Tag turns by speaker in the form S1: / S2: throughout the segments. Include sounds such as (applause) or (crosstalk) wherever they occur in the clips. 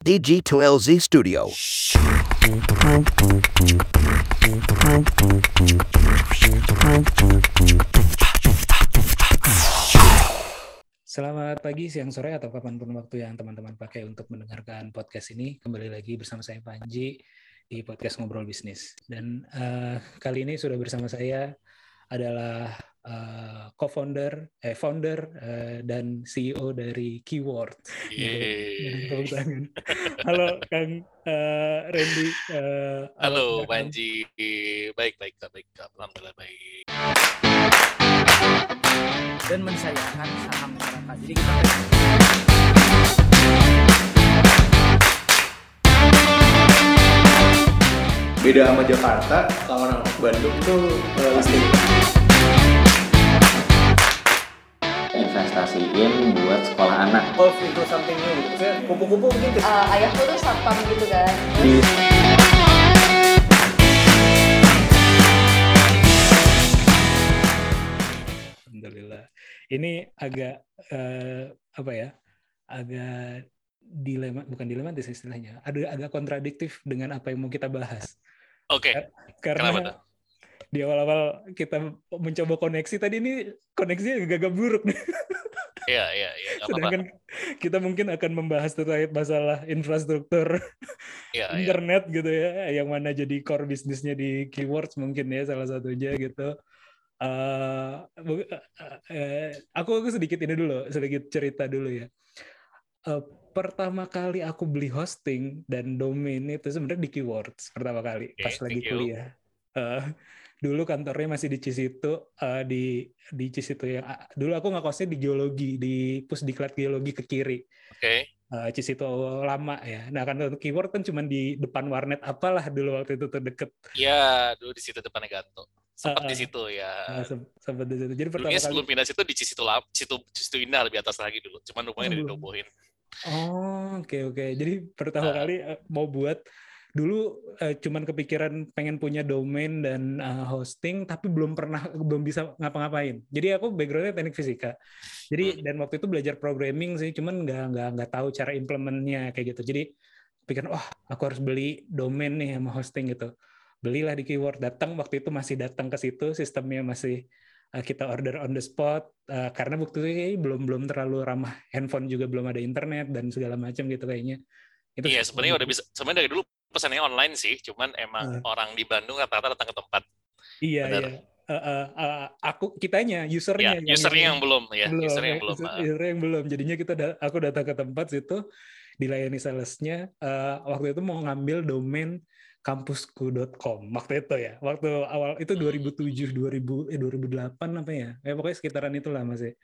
S1: DG2LZ Studio.
S2: Selamat pagi, siang, sore, atau kapan pun waktu yang teman-teman pakai untuk mendengarkan podcast ini. Kembali lagi bersama saya Panji di podcast Ngobrol Bisnis. Dan uh, kali ini sudah bersama saya adalah uh, co-founder, eh founder uh, dan CEO dari Keyword. Halo Kang uh, Randy.
S3: Uh, halo Panji, baik baik baik, alhamdulillah baik
S4: dan mensayangkan saham masyarakat. Jadi kita
S5: beda sama Jakarta, kalau orang Bandung tuh uh,
S6: investasiin buat sekolah anak.
S5: Golf into something new gitu. kupu-kupu mungkin.
S7: Uh, ayahku tuh satpam gitu kan. Di
S2: ini agak uh, apa ya agak dilema bukan dilematis istilahnya ada agak kontradiktif dengan apa yang mau kita bahas
S3: oke okay.
S2: karena Kenapa di awal-awal kita mencoba koneksi tadi ini koneksinya agak buruk nih (laughs)
S3: Iya, iya, iya.
S2: Sedangkan apa. kita mungkin akan membahas terkait masalah infrastruktur (laughs) ya, internet ya. gitu ya, yang mana jadi core bisnisnya di keywords mungkin ya salah satunya gitu. Uh, uh, aku aku sedikit ini dulu, sedikit cerita dulu ya. Uh, pertama kali aku beli hosting dan domain itu sebenarnya di Keywords pertama kali okay, pas lagi kuliah. Uh, dulu kantornya masih di Cisitu uh, di di Cisitu yang uh, dulu aku ngekosnya di geologi di pusdiklat geologi ke kiri.
S3: Oke. Okay.
S2: Uh, Cisitu lama ya. Nah kan untuk keyword kan cuma di depan warnet apalah dulu waktu itu terdekat.
S3: Iya, dulu di situ depannya Ganto sempat uh, di situ ya.
S2: Uh, sempat di situ. Jadi
S3: pertama kali sebelum pindah situ di situ lap, situ situ indah lebih atas lagi dulu. Cuman rumahnya oh, dirobohin.
S2: Oh, oke okay, oke. Okay. Jadi pertama uh, kali uh, mau buat dulu uh, cuman kepikiran pengen punya domain dan uh, hosting tapi belum pernah belum bisa ngapa-ngapain. Jadi aku backgroundnya teknik fisika. Jadi hmm. dan waktu itu belajar programming sih, cuman nggak nggak nggak tahu cara implementnya kayak gitu. Jadi pikir wah aku harus beli domain nih sama hosting gitu belilah di keyword datang waktu itu masih datang ke situ sistemnya masih uh, kita order on the spot uh, karena waktu itu belum belum terlalu ramah handphone juga belum ada internet dan segala macam gitu kayaknya
S3: itu iya sebenarnya udah bisa sebenarnya dari dulu pesannya online sih cuman emang uh. orang di Bandung rata-rata datang ke tempat.
S2: Iya Benar. iya. Uh, uh, uh, aku kitanya usernya
S3: ya, usernya yang, yang belum ya
S2: belum,
S3: usernya
S2: yang belum user, yang belum. Jadinya kita da aku datang ke tempat situ dilayani salesnya uh, waktu itu mau ngambil domain kampusku.com waktu itu ya. Waktu awal itu 2007 2000 eh 2008 apa ya? Eh pokoknya sekitaran itulah masih.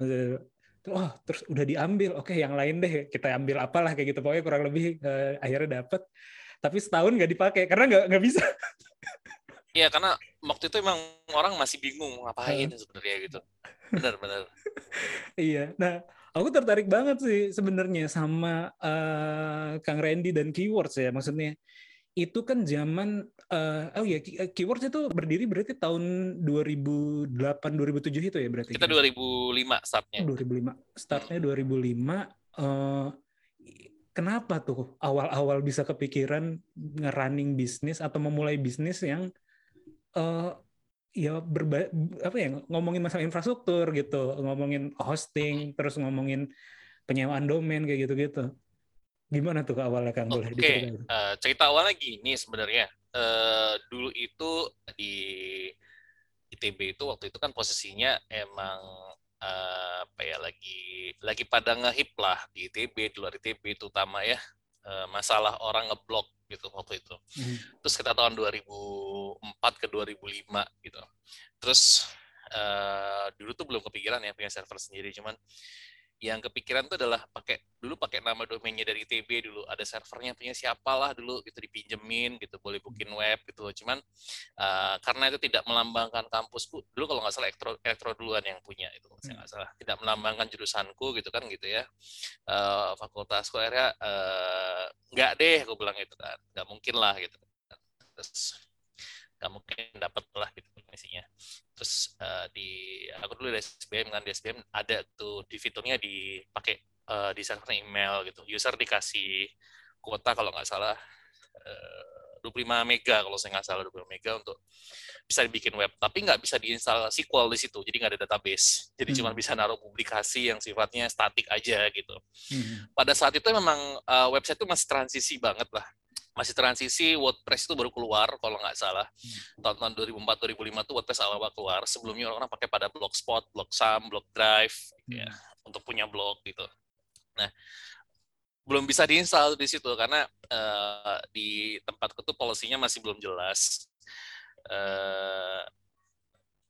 S2: Masih oh terus udah diambil. Oke yang lain deh kita ambil apalah kayak gitu. Pokoknya kurang lebih uh, akhirnya dapet tapi setahun nggak dipakai karena nggak nggak bisa.
S3: Iya karena waktu itu emang orang masih bingung ngapain sebenarnya gitu. Benar-benar (laughs)
S2: iya nah aku tertarik banget sih sebenarnya sama uh, Kang Randy dan keywords ya maksudnya. Itu kan zaman uh, oh ya keywords itu berdiri berarti tahun 2008 2007 itu ya berarti?
S3: Kita 2005 startnya.
S2: 2005 startnya 2005 uh, kenapa tuh awal-awal bisa kepikiran ngerunning bisnis atau memulai bisnis yang uh, ya berba apa ya ngomongin masalah infrastruktur gitu ngomongin hosting terus ngomongin penyewaan domain kayak gitu-gitu Gimana tuh awalnya Kang?
S3: Boleh Oke, okay. uh, eh, cerita awalnya gini sebenarnya. Uh, dulu itu di ITB itu waktu itu kan posisinya emang uh, apa ya lagi lagi pada ngehip lah di ITB di luar ITB terutama ya uh, masalah orang ngeblok gitu waktu itu. Hmm. Terus kita tahun 2004 ke 2005 gitu. Terus uh, dulu tuh belum kepikiran ya punya server sendiri cuman yang kepikiran itu adalah pakai dulu pakai nama domainnya dari TB dulu. Ada servernya punya siapalah dulu gitu dipinjemin gitu boleh booking web gitu cuman uh, karena itu tidak melambangkan kampusku dulu kalau nggak salah elektro, elektro duluan yang punya itu saya nggak salah. Tidak melambangkan jurusanku gitu kan gitu ya. Uh, fakultasku akhirnya uh, nggak deh aku bilang itu kan. Nggak mungkin lah gitu terus nggak mungkin dapat lah gitu informasinya terus uh, di aku dulu di SBM kan di SBM ada tuh di fiturnya dipakai eh, di email gitu. User dikasih kuota kalau nggak salah eh, 25 mega kalau saya nggak salah 25 mega untuk bisa dibikin web, tapi nggak bisa diinstal SQL di situ, jadi nggak ada database. Jadi cuma bisa naruh publikasi yang sifatnya statik aja gitu.
S2: Hmm.
S3: Pada saat itu memang eh, website itu masih transisi banget lah. Masih transisi WordPress itu baru keluar kalau nggak salah. Tahun-tahun 2004 2005 tuh WordPress awal-awal keluar. Sebelumnya orang pakai pada Blogspot, Blogsum, Blogdrive ya untuk punya blog gitu. Nah, belum bisa diinstal di situ karena eh, di tempatku tuh polisinya masih belum jelas. Eh,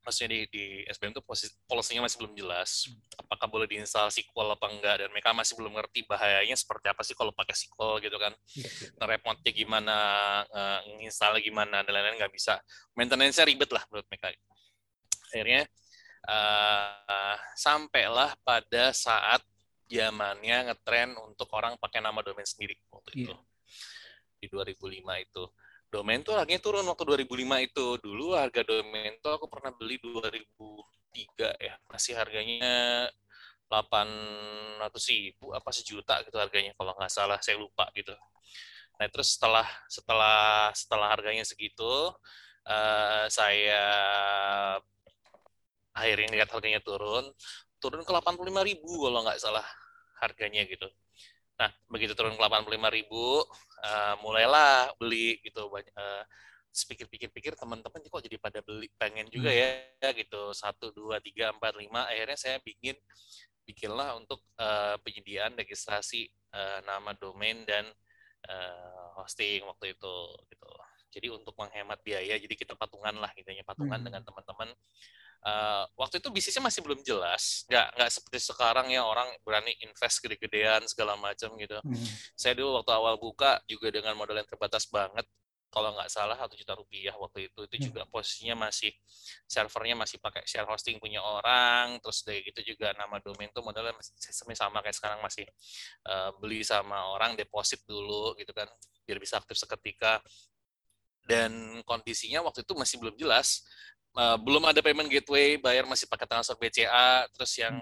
S3: maksudnya di, di SBM tuh polisinya masih belum jelas. Apakah boleh diinstal SQL apa enggak dan mereka masih belum ngerti bahayanya seperti apa sih kalau pakai SQL gitu kan. Ngerepotnya gimana, nginstal gimana dan lain-lain nggak bisa. Maintenance-nya ribet lah menurut mereka. Akhirnya eh, sampailah pada saat zamannya ngetren untuk orang pakai nama domain sendiri waktu itu. Di 2005 itu. Domain tuh harganya turun waktu 2005 itu. Dulu harga domain tuh aku pernah beli 2003 ya. Masih harganya 800 ribu apa sejuta gitu harganya kalau nggak salah saya lupa gitu. Nah terus setelah setelah setelah harganya segitu eh, saya akhirnya lihat harganya turun turun ke 85.000 kalau nggak salah harganya gitu. Nah, begitu turun ke 85.000, uh, mulailah beli gitu. Banyak uh, pikir-pikir-pikir teman-teman kok jadi pada beli pengen juga ya gitu. Satu dua tiga empat lima akhirnya saya bikin bikinlah untuk uh, penyediaan registrasi uh, nama domain dan uh, hosting waktu itu gitu. Jadi untuk menghemat biaya jadi kita patungan lah intinya patungan
S2: Hmm.
S3: dengan teman-teman Uh, waktu itu bisnisnya masih belum jelas, nggak nggak seperti sekarang ya orang berani invest gede-gedean segala macam gitu.
S2: Hmm.
S3: Saya dulu waktu awal buka juga dengan modal yang terbatas banget, kalau nggak salah satu juta rupiah waktu itu. Itu juga posisinya masih servernya masih pakai share hosting punya orang, terus dari gitu juga nama domain tuh modalnya masih sistemnya sama kayak sekarang masih uh, beli sama orang deposit dulu gitu kan biar bisa aktif seketika. Dan kondisinya waktu itu masih belum jelas Uh, belum ada payment gateway, bayar masih pakai transfer BCA, terus yang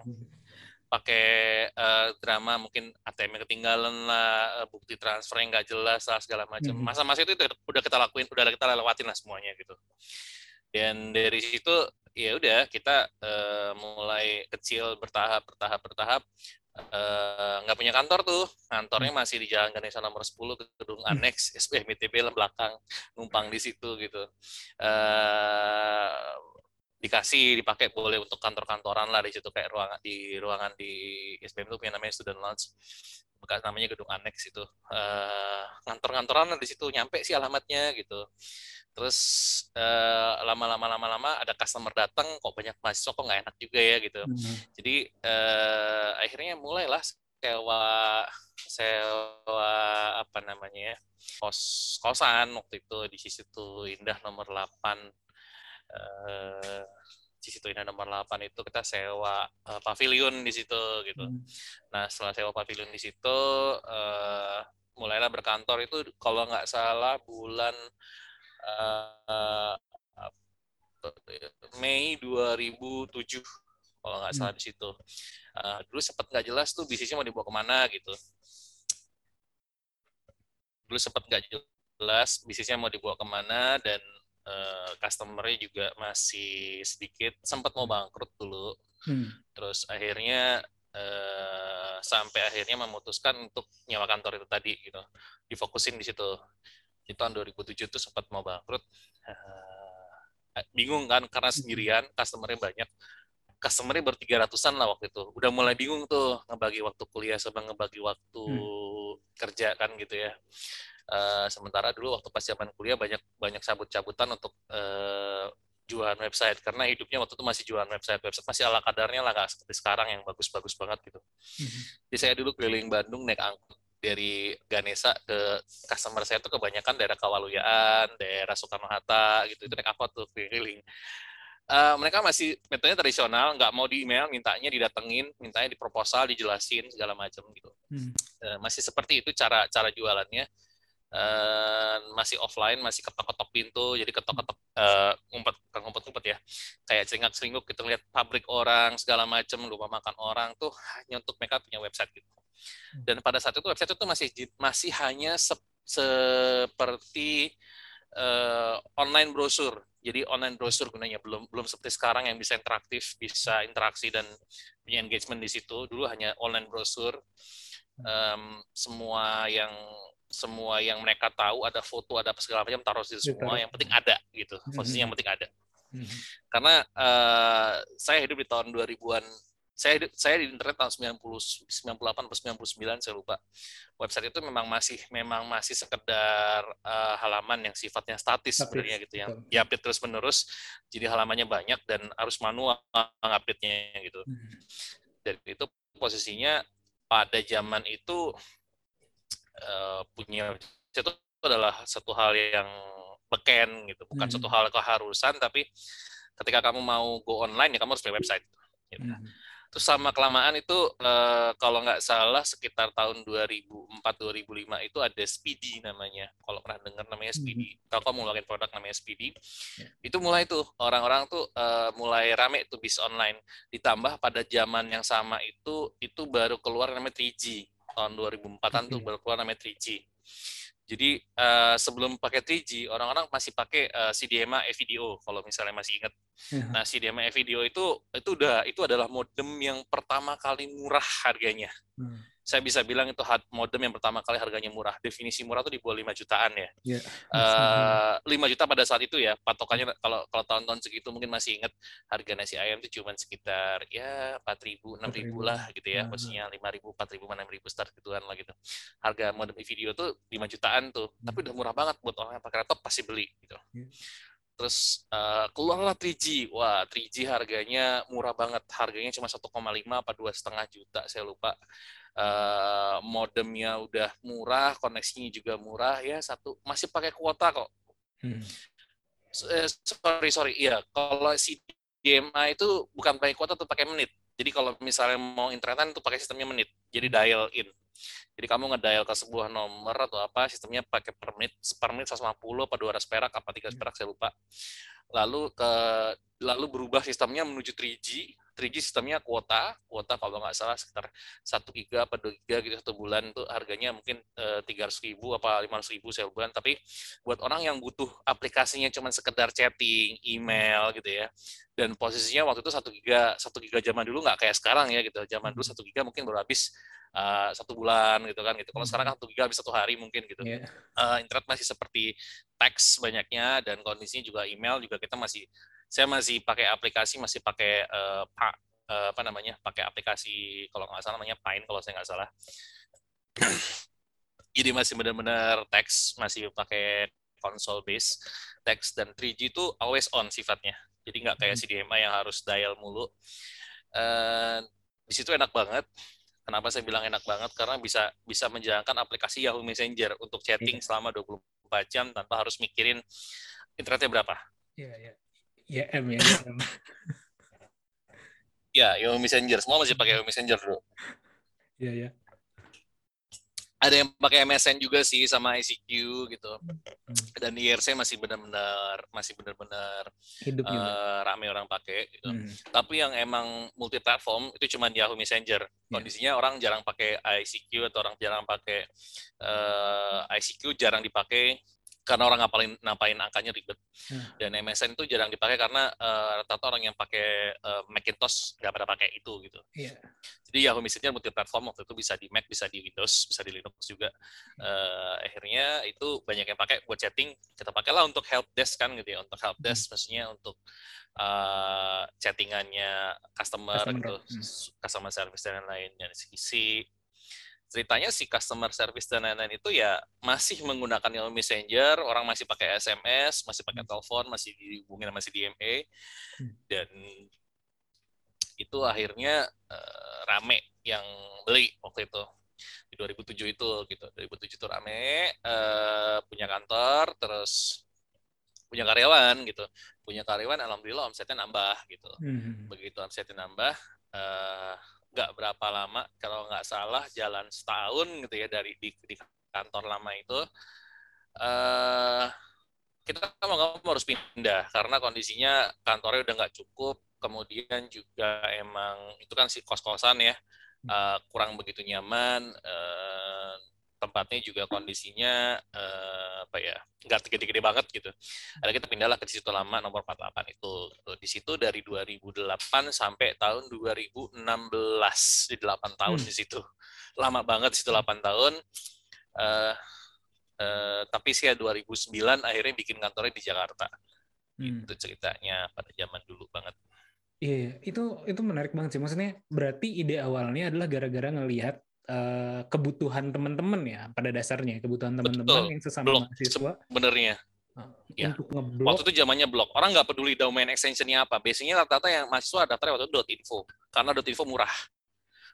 S3: pakai uh, drama mungkin ATM ketinggalan lah, uh, bukti transfer yang nggak jelas lah segala macam.
S2: Mhm.
S3: Masa-masa itu udah kita lakuin, udah kita lewatin lah semuanya gitu. Dan dari situ ya udah kita uh, mulai kecil bertahap, bertahap, bertahap. Uh, nggak punya kantor tuh, kantornya masih di Jalan Ganesha nomor 10 gedung aneks (laughs) SBM ITB lah belakang, numpang di situ gitu. Uh, dikasih dipakai boleh untuk kantor-kantoran lah di situ kayak ruangan di ruangan di SBM itu punya namanya student lounge bekas namanya gedung aneks itu. Uh, kantor-kantoran di situ nyampe sih alamatnya gitu. Terus uh, lama-lama lama-lama ada customer datang kok banyak mahasiswa kok nggak enak juga ya gitu.
S2: Hmm.
S3: jadi uh, akhirnya mulailah sewa sewa apa namanya ya kos kosan waktu itu di situ indah nomor 8 eh di situ ini nomor 8 itu kita sewa eh, pavilion di situ gitu.
S2: Hmm.
S3: Nah setelah sewa pavilion di situ eh, mulailah berkantor itu kalau nggak salah bulan eh, Mei 2007 kalau nggak salah di situ. Eh, dulu sempat nggak jelas tuh bisnisnya mau dibawa ke mana gitu. Dulu sempat nggak jelas bisnisnya mau dibawa ke mana dan eh, customer-nya juga masih sedikit, sempat mau bangkrut dulu.
S2: Hmm.
S3: Terus akhirnya eh, sampai akhirnya memutuskan untuk nyewa kantor itu tadi gitu. Difokusin di situ. Di tahun 2007 itu sempat mau bangkrut. Eh, bingung kan karena sendirian, customer-nya banyak. Customer-nya baru 300-an lah waktu itu. Udah mulai bingung tuh ngebagi waktu kuliah sama ngebagi waktu kerja kan gitu ya. Eh, sementara dulu waktu pas zaman kuliah banyak banyak cabut-cabutan untuk eh, jualan website karena hidupnya waktu itu masih jualan website website masih ala kadarnya lah nggak seperti sekarang yang bagus-bagus banget gitu. Jadi saya dulu keliling Bandung naik angkot dari Ganesa ke customer saya tuh kebanyakan daerah Kawaluyaan, daerah Soekarno Hatta gitu itu naik angkot tuh keliling. Eh, mereka masih metodenya tradisional, nggak mau di email, mintanya didatengin, mintanya di proposal, dijelasin segala macam gitu.
S2: Hmm.
S3: Eh, masih seperti itu cara cara jualannya eh, masih offline, masih ketok-ketok pintu, jadi ketok-ketok eh, ngumpet, ngumpet-ngumpet ya, kayak celingak-celinguk gitu lihat pabrik orang segala macam, lupa makan orang tuh hanya untuk mereka punya website gitu. Dan pada saat itu website itu masih masih hanya sep- seperti eh, online brosur. Jadi online brosur gunanya belum belum seperti sekarang yang bisa interaktif, bisa interaksi dan punya engagement di situ. Dulu hanya online brosur. Em, semua yang semua yang mereka tahu ada foto ada apa segala macam taruh di situ semua yang penting ada gitu posisinya yang penting ada
S2: Mhm.
S3: karena eh, saya hidup di tahun 2000-an saya saya di internet tahun 90 98 atau 99 saya lupa website itu memang masih memang masih sekedar eh, halaman yang sifatnya statis sebenarnya gitu yang
S2: betul.
S3: diupdate terus menerus jadi halamannya banyak dan harus manual update-nya gitu
S2: Mhm.
S3: dan itu posisinya pada zaman itu eh, punya itu adalah satu hal yang beken gitu bukan
S2: Mhm.
S3: satu hal keharusan tapi ketika kamu mau go online ya kamu harus punya website gitu.
S2: Mhm.
S3: Terus sama kelamaan itu eh, kalau nggak salah sekitar tahun 2004-2005 itu ada Speedy namanya. Kalau pernah dengar namanya Speedy Telkom ngeluarin produk namanya Speedy itu mulai tuh orang-orang tuh eh, mulai rame tuh bis online. Ditambah pada zaman yang sama itu itu baru keluar namanya 3G tahun 2004-an tuh
S2: Oke.
S3: baru keluar namanya 3G jadi eh, sebelum pakai 3G orang-orang masih pakai eh, CDMA e-video kalau misalnya masih ingat
S2: Ya.
S3: Nah, CDMA video itu itu udah itu adalah modem yang pertama kali murah harganya.
S2: Hmm.
S3: Saya bisa bilang itu had- modem yang pertama kali harganya murah. Definisi murah itu di bawah 5 jutaan ya.
S2: Ya.
S3: Eh 5 juta pada saat itu ya. Patokannya kalau kalau tahun-tahun segitu mungkin masih ingat harga nasi ayam itu cuma sekitar ya 4.000, 6.000 lah gitu ya.
S2: Hmm.
S3: Posisinya 5.000, 4.000, 6.000 start gituan lah gitu. Harga modem video tuh 5 jutaan tuh. Tapi udah murah banget buat orang yang pakai laptop pasti beli gitu.
S2: Hmm.
S3: Terus eh, keluarlah 3G. Wah, 3G harganya murah banget. Harganya cuma 1,5 apa dua setengah juta, saya lupa. Eh, modemnya udah murah, koneksinya juga murah ya. Satu masih pakai kuota kok.
S2: Hmm.
S3: Eh, sorry sorry, iya. Kalau CDMA itu bukan pakai kuota, tuh pakai menit. Jadi kalau misalnya mau internetan itu pakai sistemnya menit. Jadi dial in. Jadi kamu ngedial ke sebuah nomor atau apa, sistemnya pakai per menit, per menit 150 apa 200 perak apa 300 perak saya lupa. Lalu ke lalu berubah sistemnya menuju 3G. 3G sistemnya kuota, kuota kalau nggak salah sekitar 1 giga apa 2 giga gitu satu bulan itu harganya mungkin eh, 300 ribu apa 500 ribu saya bulan. Tapi buat orang yang butuh aplikasinya cuma sekedar chatting, email gitu ya. Dan posisinya waktu itu 1 giga, 1 giga zaman dulu nggak kayak sekarang ya gitu. Zaman dulu 1 giga mungkin baru habis eh, satu bulan gitu kan gitu. Kalau sekarang kan 1 giga habis satu hari mungkin gitu.
S2: Ya.
S3: Eh, internet masih seperti teks banyaknya dan kondisinya juga email juga kita masih saya masih pakai aplikasi masih pakai pak eh, apa namanya pakai aplikasi kalau nggak salah namanya Pine kalau saya nggak salah (clears throat) jadi masih benar-benar teks masih pakai console base teks dan 3G itu always on sifatnya jadi nggak kayak CDMA yang harus dial mulu Eh, di situ enak banget Kenapa saya bilang enak banget? Karena bisa bisa menjalankan aplikasi Yahoo Messenger untuk chatting selama 24 jam tanpa harus mikirin internetnya berapa.
S2: Ya, ya. Ya, M ya. (laughs) ya.
S3: Ya, Yahoo Messenger. Semua masih pakai Yahoo Messenger, bro.
S2: Ya, ya.
S3: Ada yang pakai MSN juga sih sama ICQ gitu.
S2: Hmm.
S3: Dan IRC masih benar-benar masih benar-benar
S2: Hidup
S3: eh, rame orang pakai gitu.
S2: Hmm.
S3: Tapi yang emang multi platform itu cuma Yahoo Messenger. Kondisinya orang jarang pakai ICQ atau orang jarang pakai eh, ICQ jarang dipakai karena orang ngapalin napain angkanya ribet.
S2: Hmm.
S3: Dan MSN itu jarang dipakai karena eh, rata-rata orang yang pakai eh, Macintosh nggak pada pakai itu gitu.
S2: Iya.
S3: Jadi Yahoo Messenger multi platform waktu itu bisa di Mac, bisa di Windows, bisa di Linux juga. Eh, akhirnya itu banyak yang pakai buat chatting. Kita pakailah untuk help desk kan gitu ya, untuk help desk maksudnya untuk eh, chattingannya customer,
S2: Customer,
S3: gitu,
S2: hmm.
S3: customer service dan lain-lain. Dan si ceritanya si customer service dan lain-lain itu ya masih menggunakan Yahoo Messenger, orang masih pakai SMS, masih pakai telepon, masih dihubungin sama si DMA,
S2: Hmm.
S3: dan itu akhirnya eh, rame yang beli waktu itu. Di 2007 itu gitu. 2007 itu rame eh, punya kantor terus punya karyawan gitu. Punya karyawan alhamdulillah omsetnya nambah gitu.
S2: Hmm.
S3: begitu omsetnya nambah eh, nggak berapa lama kalau nggak salah jalan setahun gitu ya dari di, di kantor lama itu eh kita mau nggak mau harus pindah karena kondisinya kantornya udah nggak cukup. Kemudian juga emang itu kan si kos-kosan ya eh, kurang begitu nyaman eh, tempatnya juga kondisinya eh, apa ya nggak gede-gede banget gitu ada kita pindahlah ke situ lama nomor 48 itu di situ dari 2008 sampai tahun 2016 di 8 tahun
S2: Hmm.
S3: di situ lama banget di situ 8 tahun eh eh, tapi sih ya 2009 akhirnya bikin kantornya di Jakarta
S2: Hmm.
S3: itu ceritanya pada zaman dulu banget
S2: Iya, iya. itu itu menarik banget sih. Maksudnya berarti ide awalnya adalah gara-gara ngelihat eh, kebutuhan teman-teman ya pada dasarnya kebutuhan teman-teman yang sesama
S3: Blok.
S2: mahasiswa
S3: benernya
S2: eh,
S3: Ya.
S2: untuk ngeblok.
S3: waktu itu zamannya blog orang nggak peduli domain extensionnya apa biasanya rata-rata yang mahasiswa daftarnya waktu itu .info karena .info murah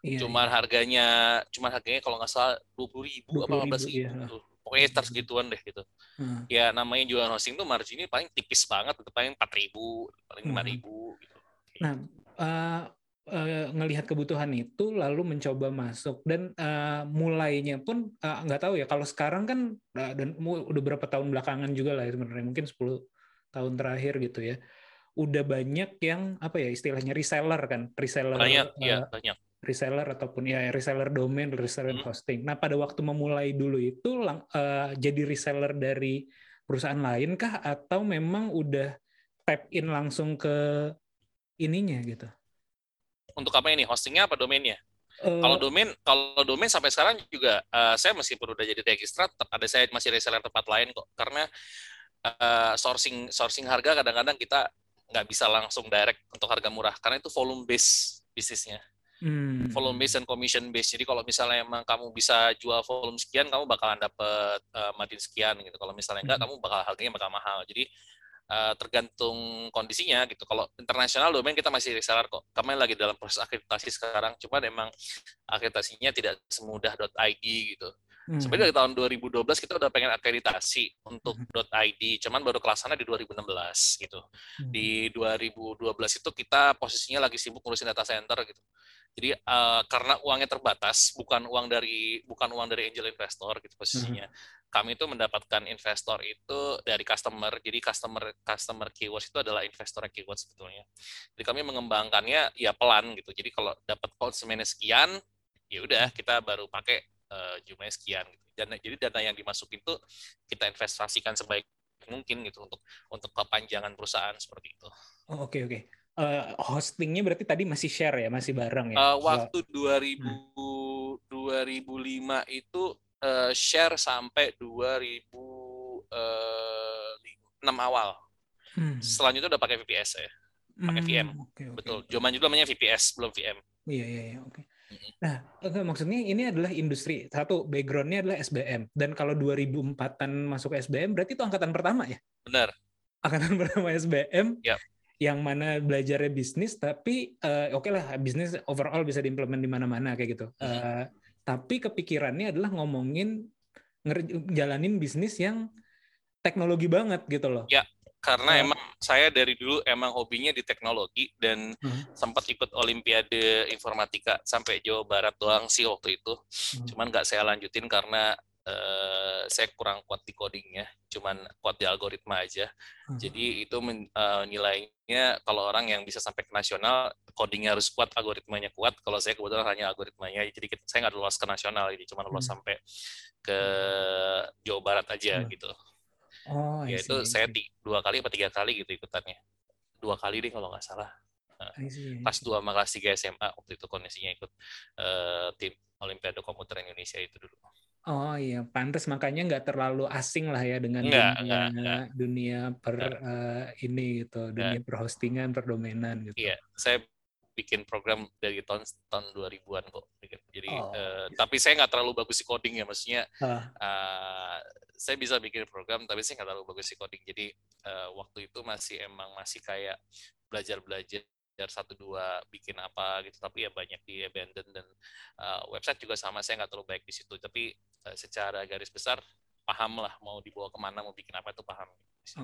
S2: Iya,
S3: cuman
S2: iya.
S3: harganya cuman harganya kalau nggak salah dua puluh ribu apa
S2: 20.000,
S3: lima belas ribu
S2: iya.
S3: tuh. pokoknya sekitar segituan deh gitu
S2: Hmm.
S3: ya namanya jualan hosting tuh marginnya paling tipis banget paling empat ribu paling
S2: Hmm.
S3: lima ribu gitu
S2: Nah, eh, eh, ngelihat kebutuhan itu lalu mencoba masuk dan eh, mulainya pun eh, nggak tahu ya kalau sekarang kan eh, dan udah berapa tahun belakangan juga lah ya sebenarnya mungkin 10 tahun terakhir gitu ya udah banyak yang apa ya istilahnya reseller kan reseller
S3: banyak
S2: eh,
S3: ya banyak
S2: reseller ataupun ya reseller domain, reseller
S3: Hmm.
S2: hosting. Nah, pada waktu memulai dulu itu lang- eh, jadi reseller dari perusahaan lain kah atau memang udah tap in langsung ke ininya gitu?
S3: Untuk apa ini hostingnya apa domainnya
S2: Eh,
S3: Kalau domain, kalau domain sampai sekarang juga eh, saya meskipun udah jadi registrar, tetap ada saya masih reseller tempat lain kok. Karena eh, sourcing sourcing harga kadang-kadang kita nggak bisa langsung direct untuk harga murah karena itu volume base bisnisnya.
S2: hmm.
S3: Volume base dan commission base. Jadi kalau misalnya emang kamu bisa jual volume sekian, kamu bakalan dapet eh, margin sekian gitu. Kalau misalnya enggak,
S2: Mhm.
S3: kamu bakal harganya bakal mahal. Jadi eh, tergantung kondisinya gitu. Kalau internasional domain kita masih reseller kok. Kami lagi dalam proses akreditasi sekarang. Cuma emang akreditasinya tidak semudah .id gitu.
S2: Hmm.
S3: Sebenarnya dari tahun 2012 kita udah pengen akreditasi untuk
S2: Mhm.
S3: .id, cuman baru kelaksana di 2016 gitu.
S2: Hmm.
S3: Di 2012 itu kita posisinya lagi sibuk ngurusin data center gitu. Jadi eh, karena uangnya terbatas, bukan uang dari bukan uang dari angel investor gitu posisinya. Kami itu mendapatkan investor itu dari customer. Jadi customer customer keywords itu adalah investor keywords sebetulnya. Jadi kami mengembangkannya ya pelan gitu. Jadi kalau dapat konsumennya sekian, ya udah kita baru pakai eh, jumlahnya sekian gitu. Dan jadi dana yang dimasukin itu kita investasikan sebaik mungkin gitu untuk untuk kepanjangan perusahaan seperti itu.
S2: Oh, Oke oke. Eh, hostingnya berarti tadi masih share ya, masih bareng ya? Kalau-
S3: waktu 2000 2005 itu eh, share sampai 2006 awal.
S2: Hmm.
S3: Selanjutnya udah pakai VPS ya. pakai
S2: Hmm,
S3: VM.
S2: oke, oke,
S3: Betul.
S2: oke.
S3: Zaman juga namanya VPS, belum VM.
S2: Iya iya iya oke. Nah, enggak, maksudnya ini adalah industri satu backgroundnya adalah SBM dan kalau 2004-an masuk SBM berarti itu angkatan pertama ya?
S3: Benar.
S2: Angkatan (laughs) pertama SBM
S3: Yap.
S2: yang mana belajarnya bisnis tapi eh, oke lah bisnis overall bisa diimplement di mana-mana kayak gitu.
S3: Mhm.
S2: Eh, tapi kepikirannya adalah ngomongin jalanin bisnis yang teknologi banget gitu loh.
S3: Ya. Karena
S2: Eh.
S3: emang saya dari dulu emang hobinya di teknologi dan
S2: Mhm.
S3: sempat ikut Olimpiade Informatika sampai Jawa Barat doang sih waktu itu.
S2: Hmm.
S3: Cuman nggak saya lanjutin karena eh, saya kurang kuat di codingnya, cuman kuat di algoritma aja.
S2: Hmm.
S3: Jadi itu men- eh, nilainya kalau orang yang bisa sampai ke nasional, codingnya harus kuat, algoritmanya kuat. Kalau saya kebetulan hanya algoritmanya, jadi kita- saya nggak lolos ke nasional, jadi cuma lolos
S2: Hmm.
S3: sampai ke Jawa Barat aja
S2: Hmm.
S3: gitu.
S2: Oh,
S3: Ya itu saya ti- dua kali atau tiga kali gitu ikutannya. Dua kali deh kalau nggak salah.
S2: I see, I
S3: Kelas
S2: see.
S3: 2 sama kelas 3 SMA waktu itu kondisinya ikut eh, tim Olimpiade Komputer Indonesia itu dulu.
S2: Oh iya, pantas makanya nggak terlalu asing lah ya dengan
S3: Nggak,
S2: dunia
S3: nggak, nggak.
S2: dunia per eh, ini gitu, dunia perhostingan, perdomenan gitu.
S3: Iya, saya bikin program dari tahun tahun 2000-an kok. Jadi
S2: Oh.
S3: eh, tapi saya nggak terlalu bagus di coding ya, maksudnya
S2: Ah.
S3: eh, saya bisa bikin program tapi saya nggak terlalu bagus di coding. Jadi eh, waktu itu masih emang masih kayak belajar-belajar satu dua bikin apa gitu tapi ya banyak di abandon dan eh, website juga sama saya nggak terlalu baik di situ tapi eh, secara garis besar paham lah mau dibawa ke mana mau bikin apa itu paham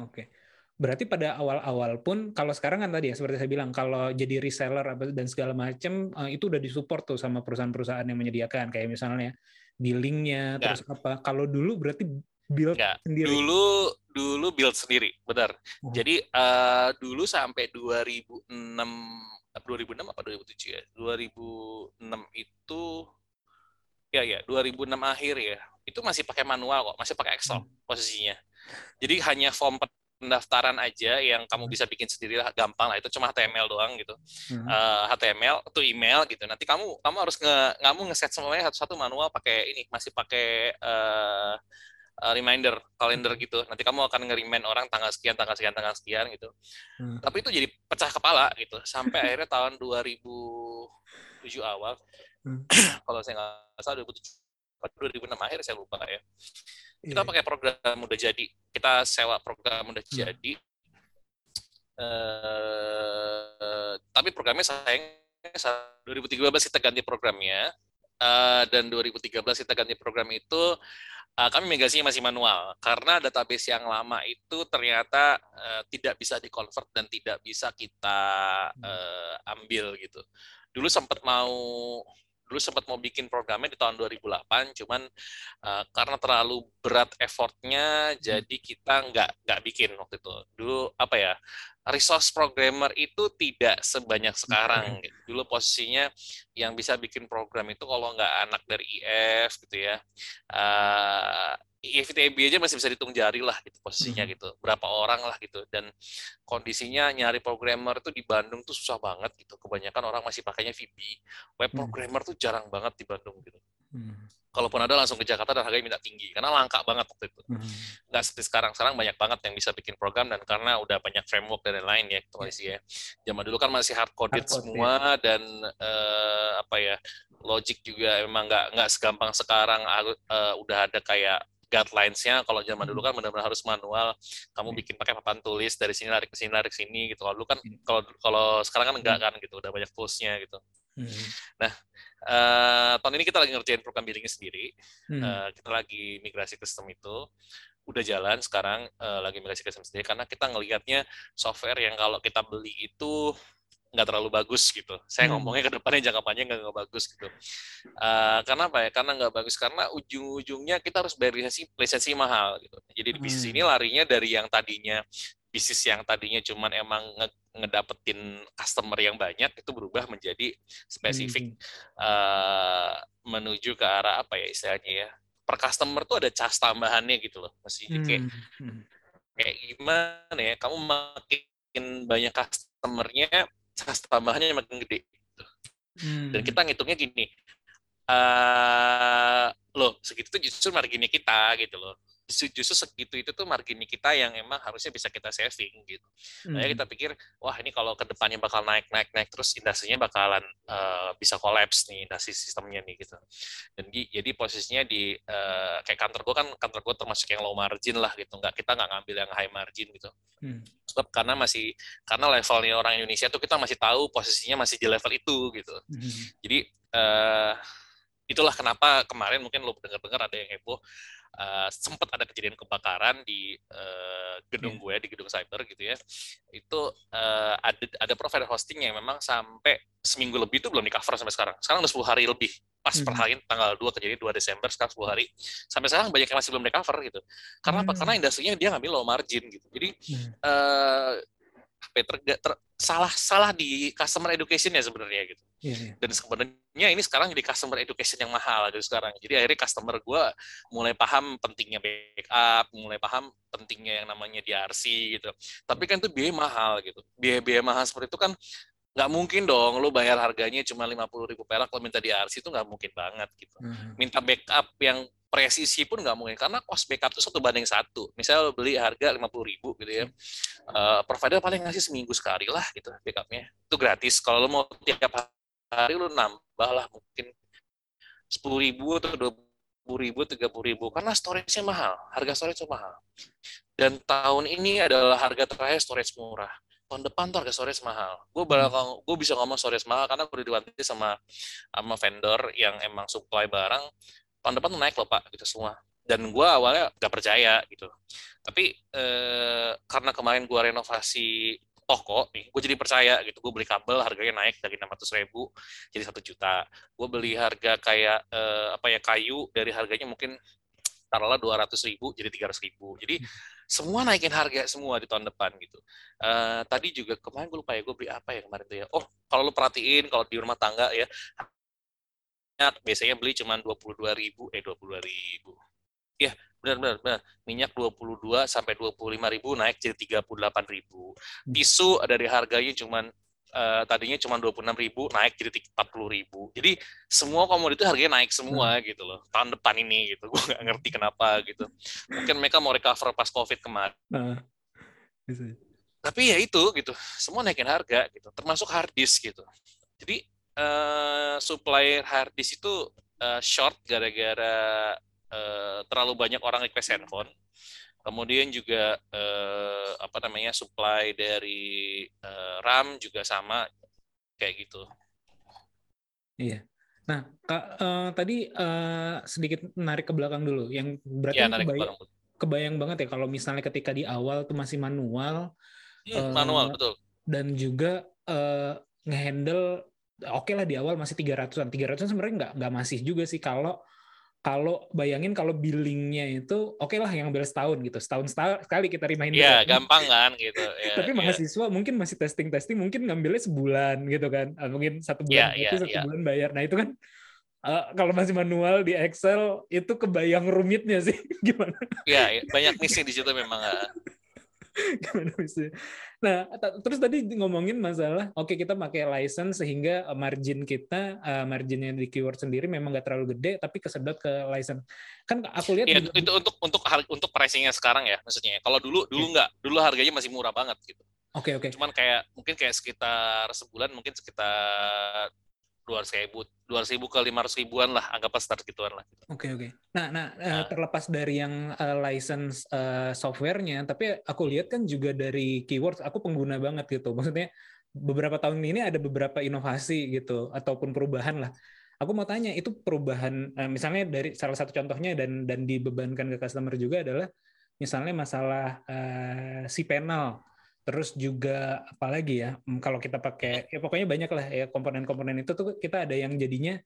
S2: Oke. Berarti pada awal-awal pun kalau sekarang kan tadi ya seperti saya bilang kalau jadi reseller dan segala macam itu udah disupport tuh sama perusahaan-perusahaan yang menyediakan kayak misalnya billingnya
S3: Ya.
S2: terus apa. Kalau dulu berarti build
S3: Enggak.
S2: sendiri.
S3: Dulu dulu build sendiri, benar.
S2: Oh.
S3: Jadi eh, dulu sampai 2006 eh, 2006 apa 2007 ya? 2006 itu ya ya 2006 akhir ya. Itu masih pakai manual kok, masih pakai Excel posisinya. Jadi hanya form pendaftaran aja yang kamu bisa bikin sendiri lah, gampang lah. Itu cuma HTML doang gitu.
S2: Hmm.
S3: Eh, HTML atau email gitu. Nanti kamu kamu harus nge kamu ngeset semuanya satu-satu manual pakai ini, masih pakai eh, eh, reminder, kalender gitu. Nanti kamu akan nge-remind orang tanggal sekian, tanggal sekian, tanggal sekian gitu.
S2: Hmm.
S3: Tapi itu jadi pecah kepala gitu. Sampai akhirnya tahun 2007 awal,
S2: Hmm. (clears throat)
S3: kalau saya nggak salah 2007 atau 2006 akhir saya lupa ya. Kita
S2: Iya.
S3: pakai program udah jadi. Kita sewa program udah
S2: Hmm.
S3: jadi. Eh, tapi programnya sayang 2013 kita ganti programnya. Eh, dan 2013 kita ganti program itu eh, kami migrasinya masih manual karena database yang lama itu ternyata eh, tidak bisa dikonvert dan tidak bisa kita eh, ambil gitu. Dulu sempat mau dulu sempat mau bikin programnya di tahun 2008 cuman uh, karena terlalu berat effortnya jadi kita nggak nggak bikin waktu itu. Dulu apa ya resource programmer itu tidak sebanyak sekarang gitu. dulu posisinya yang bisa bikin program itu kalau nggak anak dari IF gitu ya uh, IFTB aja masih bisa dihitung jari lah gitu posisinya
S2: Mhm.
S3: gitu. Berapa orang lah gitu. Dan kondisinya nyari programmer itu di Bandung tuh susah banget gitu. Kebanyakan orang masih pakainya VB web
S2: Hmm.
S3: programmer tuh jarang banget di Bandung gitu.
S2: Hmm.
S3: kalaupun ada langsung ke Jakarta dan harganya minta tinggi karena langka banget waktu itu.
S2: Hmm.
S3: nggak seperti sekarang. Sekarang banyak banget yang bisa bikin program dan karena udah banyak framework dan lain-lain ya kondisi ya zaman dulu kan masih hard coded
S2: Hard
S3: semua dan eh, apa ya logic juga emang nggak nggak segampang sekarang. Eh, udah ada kayak guidelines-nya. Kalau zaman dulu kan benar-benar harus manual. Kamu bikin pakai papan tulis dari sini lari ke sini lari ke sini gitu. Kalau dulu kan kalau kalau sekarang kan enggak kan gitu. Udah banyak toolsnya gitu.
S2: Hmm.
S3: Eh, tahun ini kita lagi ngerjain program billingnya sendiri.
S2: Hmm.
S3: Eh, kita lagi migrasi ke sistem itu. Udah jalan sekarang eh, lagi migrasi ke sistem sendiri karena kita ngelihatnya software yang kalau kita beli itu nggak terlalu bagus gitu. Saya
S2: Hmm.
S3: ngomongnya ke depannya jangka panjang nggak bagus gitu. Eh, karena apa ya? Karena nggak bagus karena ujung-ujungnya kita harus bayar lisensi lisensi mahal gitu. Jadi di bisnis
S2: Hmm.
S3: ini larinya dari yang tadinya bisnis yang tadinya cuman emang nge- ngedapetin customer yang banyak itu berubah menjadi spesifik eh, menuju ke arah apa ya istilahnya ya per customer tuh ada cas tambahannya gitu loh masih kayak
S2: Hmm. Hmm.
S3: kayak gimana ya kamu makin banyak customernya cas tambahannya makin gede
S2: Hmm.
S3: dan kita ngitungnya gini eh loh segitu tuh justru marginnya kita gitu loh justru, justru segitu itu tuh marginnya kita yang emang harusnya bisa kita saving gitu
S2: Hmm.
S3: Kita pikir, wah ini kalau ke depannya bakal naik, naik, naik, terus industrinya bakalan eh, bisa kolaps nih, industri sistemnya nih gitu. Dan di- jadi posisinya di eh, kayak kantor gue kan, kantor gue termasuk yang low margin lah gitu, nggak kita nggak ngambil yang high margin gitu.
S2: Hmm.
S3: Sebab karena masih, karena levelnya orang Indonesia tuh kita masih tahu posisinya masih di level itu gitu.
S2: Hmm.
S3: Jadi eh, itulah kenapa kemarin mungkin lo dengar-dengar ada yang heboh eh, sempat ada kejadian kebakaran di eh, gedung gue di gedung cyber gitu ya. Itu eh, ada ada provider hosting yang memang sampai seminggu lebih itu belum di cover sampai sekarang. Sekarang udah 10 hari lebih. Pas per
S2: Mhm.
S3: hari tanggal 2 kejadian 2 Desember sekarang 10 hari. Sampai sekarang banyak yang masih belum di cover gitu. Karena apa?
S2: Hmm.
S3: karena industrinya dia ngambil low margin gitu. Jadi
S2: Hmm.
S3: eh terga- ter- salah salah di customer education ya sebenarnya gitu.
S2: Iya, iya.
S3: dan sebenarnya ini sekarang jadi customer education yang mahal gitu sekarang. Jadi akhirnya customer gue mulai paham pentingnya backup mulai paham pentingnya yang namanya DRC gitu. Tapi kan itu biaya mahal gitu. Biaya-biaya mahal seperti itu kan nggak mungkin dong lu bayar harganya cuma 50.000 ribu perak kalau minta DRC itu nggak mungkin banget gitu.
S2: Hmm.
S3: minta backup yang presisi pun nggak mungkin karena cost backup itu satu banding satu. Misalnya lo beli harga 50.000 ribu gitu ya Eh, provider paling ngasih seminggu sekali lah gitu backupnya. Itu gratis. Kalau lo mau tiap hari lo nambah lah mungkin sepuluh ribu atau dua puluh ribu tiga puluh ribu karena storage-nya mahal harga storage mahal. Dan tahun ini adalah harga terakhir storage murah tahun depan tuh harga storage mahal. Gue bakal gue bisa ngomong storage mahal karena gue diwanti sama sama vendor yang emang supply barang. Tahun depan tuh naik loh pak gitu semua. Dan gue awalnya gak percaya gitu. Tapi eh, karena kemarin gue renovasi toko nih gue jadi percaya gitu. Gue beli kabel harganya naik dari 600 ribu jadi satu juta. Gue beli harga kayak eh, apa ya kayu dari harganya mungkin taruhlah 200 ribu jadi 300 ribu. Jadi semua naikin harga semua di tahun depan gitu. Eh, tadi juga kemarin gue lupa ya gue beli apa ya kemarin tuh ya. Oh kalau lu perhatiin kalau di rumah tangga ya minyak biasanya beli cuma 22 ribu eh 22 ribu. Ya benar benar benar minyak 22 sampai 25 ribu naik jadi 38 ribu. Tisu dari harganya cuma eh, tadinya cuma 26 ribu naik jadi 40 ribu. Jadi semua komoditas harganya naik semua gitu loh tahun depan ini gitu. (laughs) Gue nggak ngerti kenapa gitu. Mungkin mereka mau recover pas covid kemarin.
S2: Nah.
S3: Tapi ya itu gitu, semua naikin harga gitu, termasuk hard disk gitu. Jadi eh, supply hard disk itu eh, short gara-gara eh, terlalu banyak orang request handphone. Kemudian juga eh, apa namanya supply dari eh, RAM juga sama kayak gitu.
S2: Iya. Nah, Kak, eh, tadi eh, sedikit menarik ke belakang dulu. Yang berarti
S3: Ya narik
S2: kebayang,
S3: barang.
S2: kebayang banget ya kalau misalnya ketika di awal tuh masih manual
S3: Hmm,
S2: Eh,
S3: manual betul.
S2: dan juga eh, ngehandle oke lah di awal masih 300-an. 300-an sebenarnya nggak nggak masih juga sih kalau kalau bayangin kalau billingnya itu oke lah yang ambil setahun gitu. Setahun setahun sekali kita reminder.
S3: Iya gampang kan gitu. (laughs) Ya,
S2: Tapi
S3: ya.
S2: mahasiswa mungkin masih testing-testing, mungkin ngambilnya sebulan gitu kan. Ah, Mungkin satu bulan
S3: Iya,
S2: gratis,
S3: iya,
S2: satu
S3: iya.
S2: bulan bayar. Nah itu kan eh, kalau masih manual di Excel itu kebayang rumitnya sih (laughs) gimana
S3: Iya, iya, banyak missing di situ memang. ah. (laughs)
S2: gimana bisa. Nah, terus tadi ngomongin masalah, oke kita pakai license sehingga eh, margin kita, eh, marginnya di keyword sendiri memang nggak terlalu gede, tapi kesedot ke license. Kan aku lihat
S3: Iya,
S2: juga-
S3: itu untuk untuk untuk pricingnya sekarang ya maksudnya. Kalau dulu dulu nggak, dulu harganya masih murah banget gitu.
S2: Oke oke.
S3: Cuman kayak mungkin kayak sekitar sebulan mungkin sekitar dua ratus ribu, dua ribu ke lima ratus ribuan lah, anggaplah start gituan lah.
S2: Oke oke. Nah, nah eh,
S3: Nah.
S2: terlepas dari yang eh, license eh, softwarenya, tapi aku lihat kan juga dari keywords, aku pengguna banget gitu. Maksudnya beberapa tahun ini ada beberapa inovasi gitu ataupun perubahan lah. Aku mau tanya itu perubahan, misalnya dari salah satu contohnya dan dan dibebankan ke customer juga adalah misalnya masalah eh, si panel. Terus juga apalagi ya, kalau kita pakai, ya pokoknya banyak lah ya komponen-komponen itu tuh kita ada yang jadinya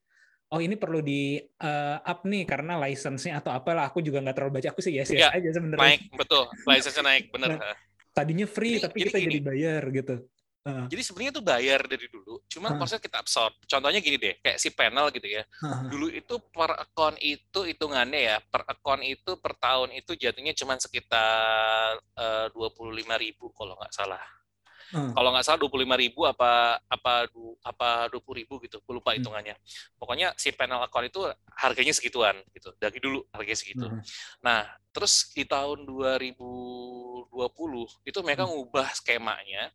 S2: oh ini perlu di uh, up nih karena license-nya atau apalah aku juga nggak terlalu baca aku sih yes yes
S3: Iya,
S2: aja sebenarnya
S3: Naik betul, license-nya naik bener.
S2: Nah. tadinya free
S3: Jadi-
S2: tapi
S3: jadi
S2: kita
S3: gini.
S2: jadi bayar gitu Heeh,
S3: Jadi sebenarnya itu bayar dari dulu, cuman
S2: Ah.
S3: konsep kita absorb. Contohnya gini deh, kayak si panel gitu ya.
S2: heeh.
S3: Dulu itu per account itu hitungannya ya, per account itu per tahun itu jatuhnya cuman sekitar dua puluh lima ribu kalau nggak salah.
S2: Hmm.
S3: Kalau nggak salah dua puluh lima ribu apa apa du- apa dua puluh ribu gitu, gue lupa
S2: Hmm.
S3: hitungannya. Pokoknya si panel account itu harganya segituan gitu, dari dulu harganya segitu.
S2: Hmm.
S3: Nah, terus di tahun 2020 itu mereka
S2: Hmm.
S3: ngubah skemanya.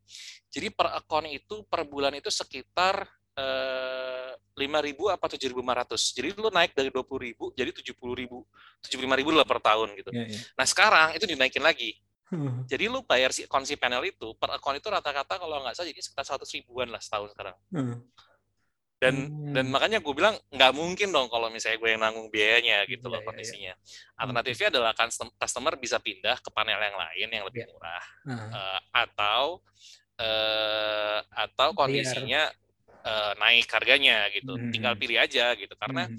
S3: Jadi per account itu per bulan itu sekitar eh, 5.000 apa 7.500. Jadi lu naik dari 20.000 jadi 70.000, 75.000 lah per tahun gitu.
S2: Iya, iya.
S3: Nah, sekarang itu dinaikin lagi.
S2: Heeh. (laughs)
S3: Jadi lu bayar si account si panel itu per account itu rata-rata kalau nggak salah jadi sekitar 100 ribuan lah setahun sekarang.
S2: Heeh.
S3: Dan
S2: Hmm.
S3: dan makanya gue bilang nggak mungkin dong kalau misalnya gue yang nanggung biayanya gitu
S2: Iya,
S3: loh
S2: iya,
S3: kondisinya. Alternatifnya adalah kan customer bisa pindah ke panel yang lain yang lebih
S2: Iya.
S3: murah
S2: Heeh.
S3: Eh, atau eh, atau kondisinya eh, naik harganya gitu.
S2: Hmm.
S3: Tinggal pilih aja gitu karena
S2: Hmm.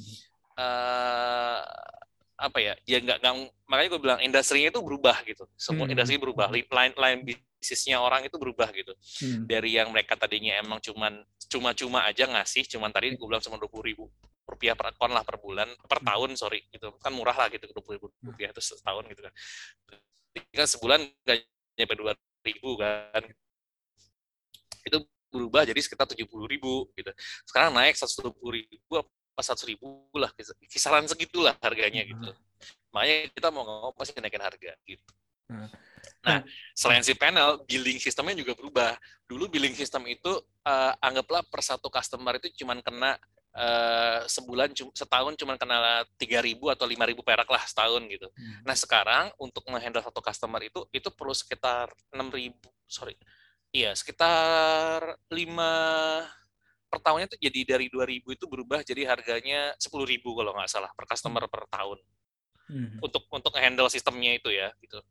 S3: Apa ya ya nggak makanya gue bilang industrinya itu berubah gitu. Semua
S2: Hmm.
S3: industri berubah line line bisnisnya orang itu berubah gitu.
S2: Hmm.
S3: dari yang mereka tadinya emang cuman cuma-cuma aja ngasih cuman tadi gue bilang cuma dua puluh ribu rupiah per akun lah per bulan per
S2: Hmm.
S3: tahun sorry gitu. Kan murah lah gitu dua puluh ribu rupiah itu setahun gitu kan. Kan sebulan nggak nyampe dua ribu kan. Itu berubah jadi sekitar tujuh puluh ribu gitu. Sekarang naik seratus dua puluh ribu seratus ribu lah kis- kisaran segitulah harganya gitu makanya kita mau mau pasti naikin harga gitu
S2: Nah.
S3: nah selain si panel billing sistemnya juga berubah dulu billing sistem itu eh, anggaplah per satu customer itu cuman kena eh, sebulan setahun cuman kena 3000 atau 5000 perak lah setahun gitu.
S2: Hmm.
S3: Nah, sekarang untuk menghandle satu customer itu itu perlu sekitar 6000 sorry. Iya, sekitar 5 per tahunnya itu jadi dari 2000 itu berubah jadi harganya 10.000 kalau nggak salah per customer per tahun
S2: Hmm.
S3: untuk untuk handle sistemnya itu ya gitu.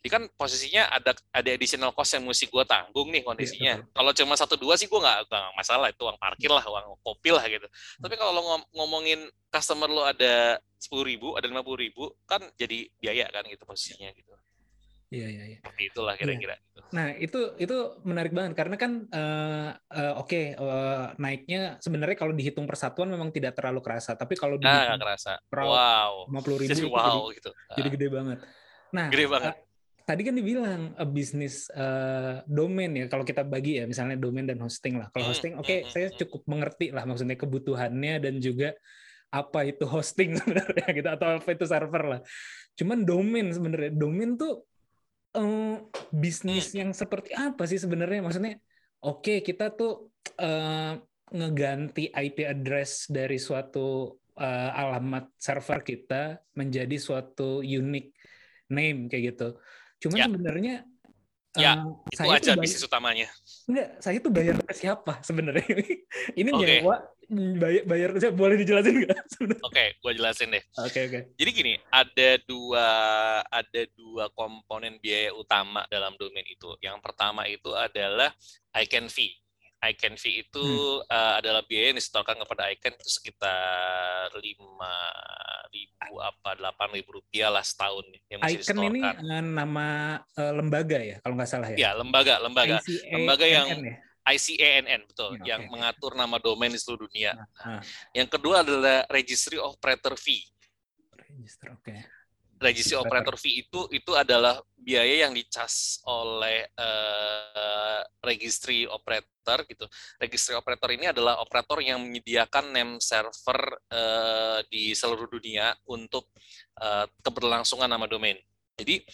S3: Jadi kan posisinya ada ada additional cost yang mesti gue tanggung nih kondisinya.
S2: betul.
S3: kalau cuma satu dua sih gue nggak masalah itu uang parkir lah, uang kopi lah gitu. Tapi kalau lo ngom- ngomongin customer lo ada sepuluh ribu, ada lima puluh ribu, kan jadi biaya kan gitu posisinya gitu.
S2: Iya iya iya.
S3: Seperti itulah kira-kira. gitu.
S2: Nah itu itu menarik banget karena kan eh, eh, oke eh, naiknya sebenarnya kalau dihitung persatuan memang tidak terlalu kerasa tapi kalau
S3: Nah,
S2: dihitung
S3: kerasa.
S2: per
S3: Wow.
S2: lima puluh ribu (laughs)
S3: Jadi
S2: itu
S3: wow
S2: jadi,
S3: gitu.
S2: jadi
S3: Ah,
S2: gede banget. Nah
S3: Gede banget.
S2: tadi kan dibilang eh, bisnis eh, domain ya kalau kita bagi ya misalnya domain dan hosting lah. Kalau
S3: Hmm,
S2: hosting oke
S3: hmm, hmm,
S2: saya
S3: hmm.
S2: cukup mengerti lah maksudnya kebutuhannya dan juga apa itu hosting (laughs) sebenarnya gitu atau apa itu server lah. Cuman domain sebenarnya domain tuh eh, bisnis
S3: Hmm.
S2: yang seperti apa sih sebenarnya? Maksudnya oke kita tuh eh, ngeganti IP address dari suatu eh, alamat server kita menjadi suatu unique name kayak gitu. Cuman
S3: Ya.
S2: sebenarnya
S3: Ya, Itu
S2: saya
S3: aja bisnis utamanya.
S2: Enggak, saya tuh bayar ke siapa sebenarnya? (laughs) Ini
S3: Oke.
S2: nyewa bayar, bayar ke siapa? Boleh dijelasin nggak? (laughs)
S3: Oke, gue jelasin deh.
S2: Oke oke.
S3: Jadi gini, ada dua ada dua komponen biaya utama dalam domain itu. Yang pertama itu adalah icon fee. Icon fee itu uh, adalah biaya yang disetorkan kepada icon itu sekitar lima ribu apa delapan ribu rupiah lah setahun yang mesti
S2: Icon ini eh, nama eh, lembaga ya kalau nggak salah ya.
S3: Ya, lembaga, lembaga. Lembaga yang-
S2: ya?
S3: ICANN betul,
S2: Ya,
S3: yang mengatur nama domain di seluruh dunia.
S2: Nah,
S3: Yang kedua adalah registry operator fee.
S2: register oke.
S3: registry
S2: Operator.
S3: fee itu itu adalah biaya yang dicas oleh eh, registry operator gitu. Registry operator ini adalah operator yang menyediakan name server eh, di seluruh dunia untuk eh, keberlangsungan nama domain. Jadi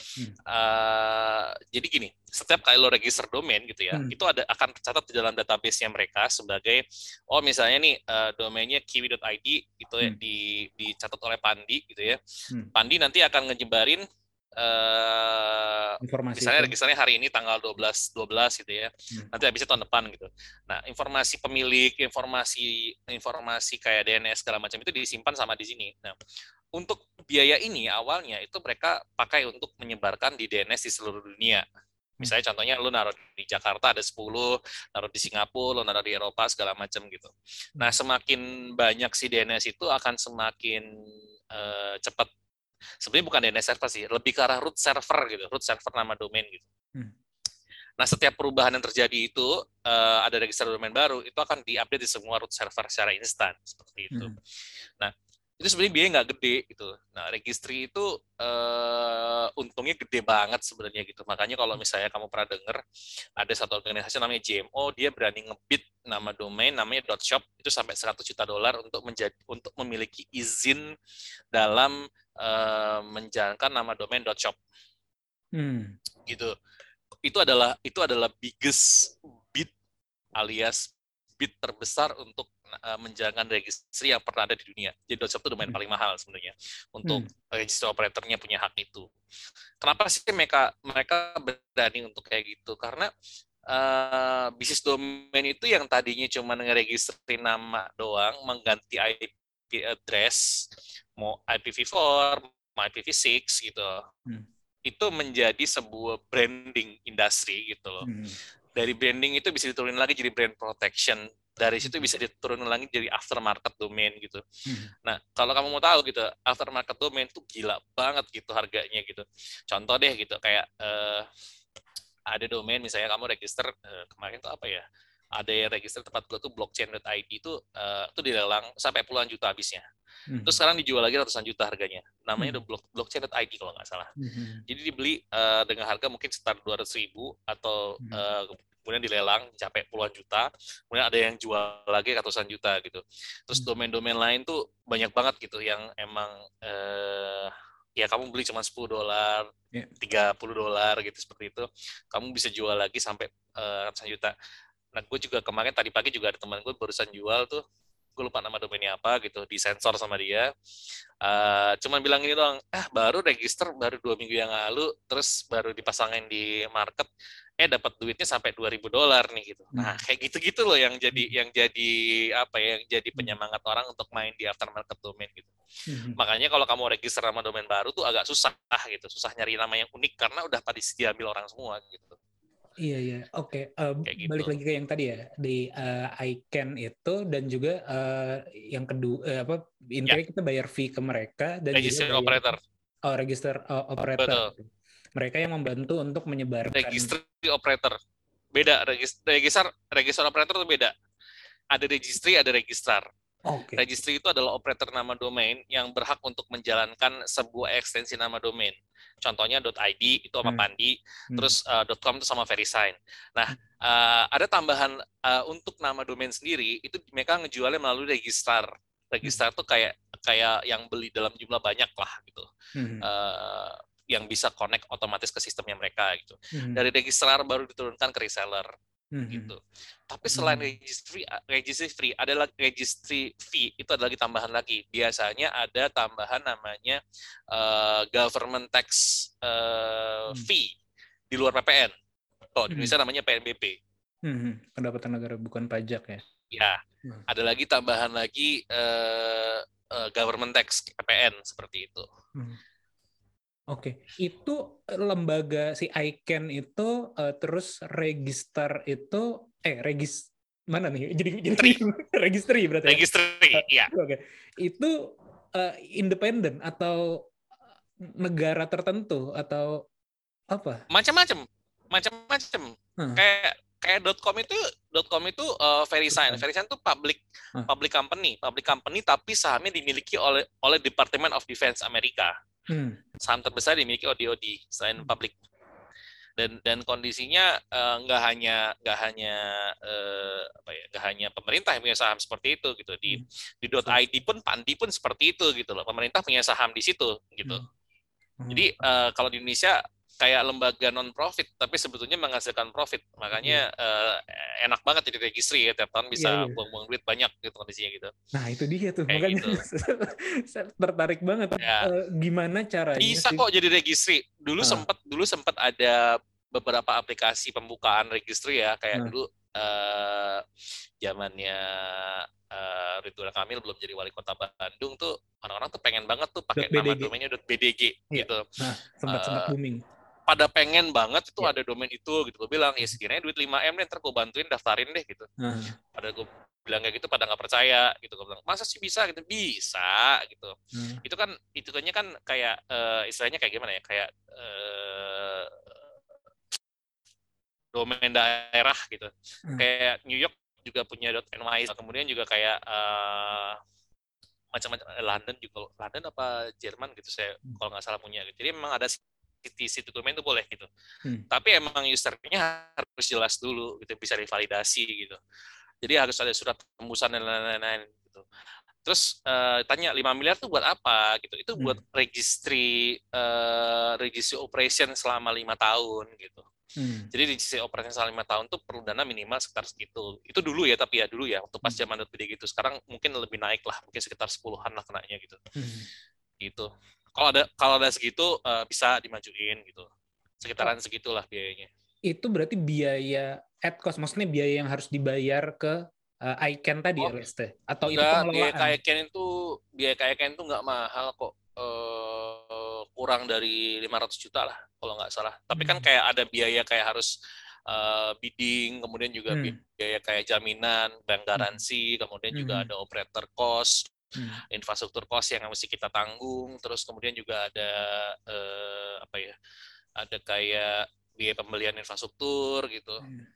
S3: eh, jadi gini, setiap kali lo register domain gitu ya,
S2: Hmm.
S3: itu ada akan tercatat di dalam database-nya mereka sebagai oh misalnya nih eh, domainnya kiwi.id itu ya
S2: Hmm.
S3: di dicatat oleh Pandi gitu ya.
S2: Hmm.
S3: Pandi nanti akan ngejebarin eh
S2: Informasi
S3: misalnya
S2: itu.
S3: registernya hari ini tanggal 12 12 gitu ya.
S2: Hmm.
S3: Nanti habisnya tahun depan gitu. Nah, informasi pemilik, informasi informasi kayak DNS segala macam itu disimpan sama di sini. Nah, untuk biaya ini awalnya itu mereka pakai untuk menyebarkan di DNS di seluruh dunia. Misalnya contohnya lu naruh di Jakarta ada 10, naruh di Singapura, lu naruh di Eropa segala macam gitu. Nah, semakin banyak si DNS itu akan semakin eh, cepat. Sebenarnya bukan DNS server sih, lebih ke arah root server gitu, root server nama domain gitu.
S2: Hmm.
S3: Nah, setiap perubahan yang terjadi itu eh, ada register domain baru, itu akan diupdate di semua root server secara instan seperti itu.
S2: Hmm.
S3: Nah, itu sebenarnya biaya nggak gede gitu. Nah, registry itu eh, untungnya gede banget sebenarnya gitu. Makanya kalau misalnya kamu pernah dengar ada satu organisasi namanya JMO, dia berani ngebit nama domain namanya .shop itu sampai 100 juta dolar untuk menjadi untuk memiliki izin dalam eh, menjalankan nama domain .shop
S2: Hmm.
S3: gitu. Itu adalah itu adalah biggest bid alias bid terbesar untuk uh, menjalankan registry yang pernah ada di dunia. Jadi .shop itu domain
S2: Hmm.
S3: paling mahal sebenarnya untuk
S2: Hmm.
S3: registry operatornya punya hak itu. Kenapa sih mereka mereka berani untuk kayak gitu? Karena uh, bisnis domain itu yang tadinya cuma ngeregistri nama doang, mengganti IP address, mau IPv4, mau IPv6 gitu.
S2: Hmm.
S3: Itu menjadi sebuah branding industri gitu loh
S2: Hmm.
S3: dari branding itu bisa diturunin lagi jadi brand protection dari situ bisa diturunin lagi jadi aftermarket domain gitu
S2: Hmm.
S3: nah kalau kamu mau tahu gitu aftermarket domain tuh gila banget gitu harganya gitu contoh deh gitu kayak eh, ada domain misalnya kamu register eh, kemarin tuh apa ya ada yang register tempat gua tuh blockchain.id itu eh, itu dilelang sampai puluhan juta habisnya
S2: Hmm.
S3: terus sekarang dijual lagi ratusan juta harganya namanya
S2: Hmm.
S3: block, blockchain.id kalau nggak salah
S2: Hmm.
S3: jadi dibeli eh, dengan harga mungkin sekitar 200 ribu atau
S2: Hmm.
S3: eh, kemudian dilelang sampai puluhan juta. Kemudian ada yang jual lagi ratusan juta gitu. Terus
S2: Hmm.
S3: domain-domain lain tuh banyak banget gitu yang emang eh, ya kamu beli cuma 10 dolar,
S2: Yeah.
S3: 30 dolar gitu seperti itu. Kamu bisa jual lagi sampai eh, ratusan juta. Nah, gue juga kemarin tadi pagi juga ada teman gue barusan jual tuh gue lupa nama domainnya apa gitu disensor sama dia Eh, cuman bilang ini doang ah baru register baru dua minggu yang lalu terus baru dipasangin di market eh dapat duitnya sampai 2000 dolar nih gitu. Nah,
S2: Hmm.
S3: kayak gitu-gitu loh yang jadi yang jadi apa ya, yang jadi penyemangat orang untuk main di aftermarket domain gitu.
S2: Mhm.
S3: Makanya kalau kamu register nama domain baru tuh agak susah gitu, susah nyari nama yang unik karena udah pada diambil orang semua gitu.
S2: Iya iya, oke. Eh,
S3: Kayak gitu.
S2: Balik lagi ke yang tadi ya di eh, ICANN itu dan juga eh, yang kedua eh, apa intinya kita bayar fee ke mereka dan
S3: Register
S2: juga bayar,
S3: operator,
S2: oh register oh, operator.
S3: Betul.
S2: Mereka yang membantu untuk menyebarkan.
S3: registry operator. Beda regis- register register operator itu beda. Ada registry, ada registrar.
S2: Oke.
S3: Registry itu adalah operator nama domain yang berhak untuk menjalankan sebuah ekstensi nama domain. Contohnya .id itu sama
S2: Hmm.
S3: Pandi,
S2: Hmm.
S3: terus uh, .com itu sama VeriSign. Nah, uh, ada tambahan uh, untuk nama domain sendiri itu mereka ngejualnya melalui registrar. Registrar tuh kayak kayak yang beli dalam jumlah banyak lah gitu.
S2: Mhm.
S3: Uh, yang bisa connect otomatis ke sistemnya mereka gitu.
S2: Mhm.
S3: Dari registrar baru diturunkan ke reseller
S2: Mhm.
S3: gitu. Tapi selain
S2: Hmm.
S3: registry registry fee ada lagi registry fee itu ada lagi tambahan lagi. Biasanya ada tambahan namanya eh, government tax eh,
S2: Hmm.
S3: fee di luar PPN. Kalau di
S2: Hmm.
S3: Indonesia namanya PNBP.
S2: Mhm. Pendapatan negara bukan pajak ya.
S3: Ya,
S2: Hmm.
S3: ada lagi tambahan lagi eh, eh, government tax PPN seperti itu.
S2: Hmm. Oke, itu lembaga si ICANN itu eh, terus register itu eh regis mana nih? (laughs) Jadi jadi (laughs) registry berarti. ya?
S3: Registry, ya.
S2: Oke. Itu eh, independen atau negara tertentu atau apa?
S3: Macam-macam, macam-macam.
S2: Hmm.
S3: Kayak kayak .com itu .com itu uh, VeriSign. VeriSign itu public
S2: Hmm.
S3: public company, public company tapi sahamnya dimiliki oleh oleh Department of Defense Amerika.
S2: Hmm.
S3: Saham terbesar dimiliki ODOD selain public. Dan dan kondisinya eh, nggak hanya nggak hanya eh, apa ya nggak hanya pemerintah yang punya saham seperti itu gitu di di .id pun Pandi pun seperti itu gitu loh pemerintah punya saham di situ gitu
S2: Hmm.
S3: jadi eh, kalau di Indonesia kayak lembaga non profit tapi sebetulnya menghasilkan profit makanya eh, enak banget jadi registry ya tiap tahun bisa
S2: Iya, iya.
S3: buang-buang duit banyak gitu kondisinya gitu
S2: Nah itu dia tuh
S3: Kayak
S2: makanya
S3: gitu. (laughs)
S2: saya tertarik banget.
S3: Ya.
S2: Eh, gimana caranya?
S3: bisa
S2: sih?
S3: kok jadi registry dulu
S2: Ah.
S3: sempat dulu sempat ada beberapa aplikasi pembukaan registry ya kayak
S2: Ah.
S3: dulu eh zamannya eh Ridwan Kamil belum jadi wali kota Bandung tuh orang-orang tuh pengen banget tuh pakai nama domainnya .bdg
S2: Iya.
S3: gitu
S2: Nah sempat sempat
S3: Eh,
S2: booming.
S3: Pada pengen banget itu
S2: Iya.
S3: ada domain itu gitu. Gue bilang ya sekiranya duit 5 m deh ntar gue bantuin daftarin deh gitu.
S2: Nah,
S3: pada gue bilang kayak gitu pada nggak percaya gitu. Gue bilang masa sih bisa? Gitu. Bisa gitu.
S2: Nah.
S3: itu kan itu kan kayak eh, istilahnya kayak gimana ya? Kayak eh, domain daerah gitu.
S2: Hmm.
S3: kayak New York juga punya .ny kemudian juga kayak eh, macam-macam London juga. London apa Jerman gitu saya
S2: Hmm.
S3: kalau nggak salah punya gitu. Jadi memang ada situ domain itu boleh gitu
S2: Hmm.
S3: tapi emang usernya harus jelas dulu gitu bisa divalidasi gitu jadi harus ada surat tembusan dan lain-lain gitu terus eh, tanya 5 miliar itu buat apa gitu itu
S2: Hmm.
S3: buat registry eh, registry operation selama lima tahun gitu
S2: Hmm.
S3: jadi registry operation selama lima tahun tuh perlu dana minimal sekitar segitu itu dulu ya tapi ya dulu ya waktu pas
S2: Hmm.
S3: zaman BD gitu sekarang mungkin lebih naik lah mungkin sekitar sepuluhan lah kenanya gitu
S2: Hmm.
S3: Gitu kalau ada kalau ada segitu eh, bisa dimajuin gitu sekitaran segitulah biayanya
S2: Itu berarti biaya at cost, maksudnya biaya yang harus dibayar ke eh, ICANN tadi ya,
S3: Oh,
S2: Leste? Atau itu
S3: Enggak, biaya
S2: pengelolaan?
S3: kayak Ken itu biaya Ken itu nggak mahal kok. Eh, kurang dari 500 juta lah kalau nggak salah. Tapi kan
S2: Hmm.
S3: kayak ada biaya kayak harus eh, bidding, kemudian juga
S2: Hmm.
S3: biaya kayak jaminan, bank garansi, kemudian juga
S2: Hmm.
S3: ada operator cost,
S2: Hmm.
S3: infrastruktur cost yang mesti kita tanggung, terus kemudian juga ada eh, apa ya? Ada kayak biaya pembelian infrastruktur gitu.
S2: Hmm.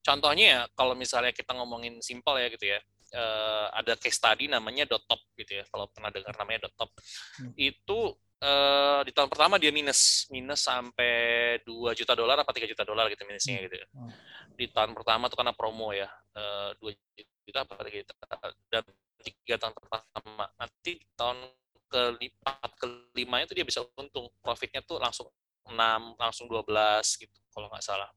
S3: Contohnya ya, kalau misalnya kita ngomongin simpel ya gitu ya, eh, ada case study namanya .top gitu ya, kalau pernah dengar namanya .top.
S2: Hmm.
S3: Itu eh, di tahun pertama dia minus, minus sampai 2 juta dolar apa 3 juta dolar gitu minusnya
S2: Hmm.
S3: gitu ya.
S2: Oh.
S3: Di tahun pertama tuh karena promo ya, eh, 2 juta apa 3 juta, dan tiga tahun pertama. Nanti tahun keempat kelima itu dia bisa untung, profitnya tuh langsung 6, langsung 12 gitu kalau nggak salah.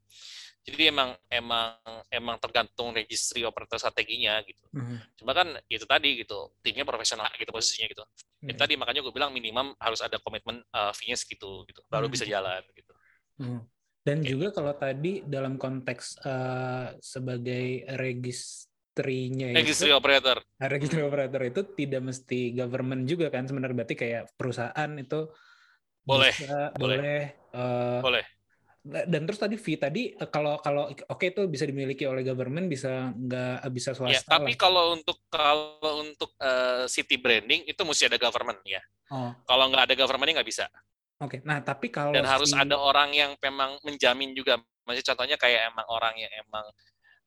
S3: Jadi emang emang emang tergantung registry operator strateginya gitu.
S2: Hmm.
S3: Cuma kan itu tadi gitu, timnya profesional gitu posisinya gitu. Itu
S2: Hmm.
S3: tadi makanya gue bilang minimum harus ada komitmen uh, fee-nya segitu gitu, baru
S2: Hmm.
S3: bisa jalan gitu.
S2: Hmm. Dan juga kalau tadi dalam konteks eh, sebagai registrinya
S3: Registry
S2: itu,
S3: operator.
S2: nah, registry operator itu tidak mesti government juga kan sebenarnya berarti kayak perusahaan itu
S3: Boleh,
S2: bisa,
S3: boleh.
S2: boleh. eh,
S3: Boleh.
S2: dan terus tadi fee tadi eh, kalau kalau oke itu bisa dimiliki oleh government bisa nggak bisa
S3: Ya,
S2: swasta
S3: tapi
S2: lah.
S3: kalau untuk kalau untuk eh, city branding itu mesti ada government ya.
S2: Oh,
S3: Kalau nggak ada governmentnya nggak bisa.
S2: oke. Nah, tapi kalau
S3: Dan harus ada orang yang memang menjamin juga. Maksudnya contohnya kayak emang orang yang emang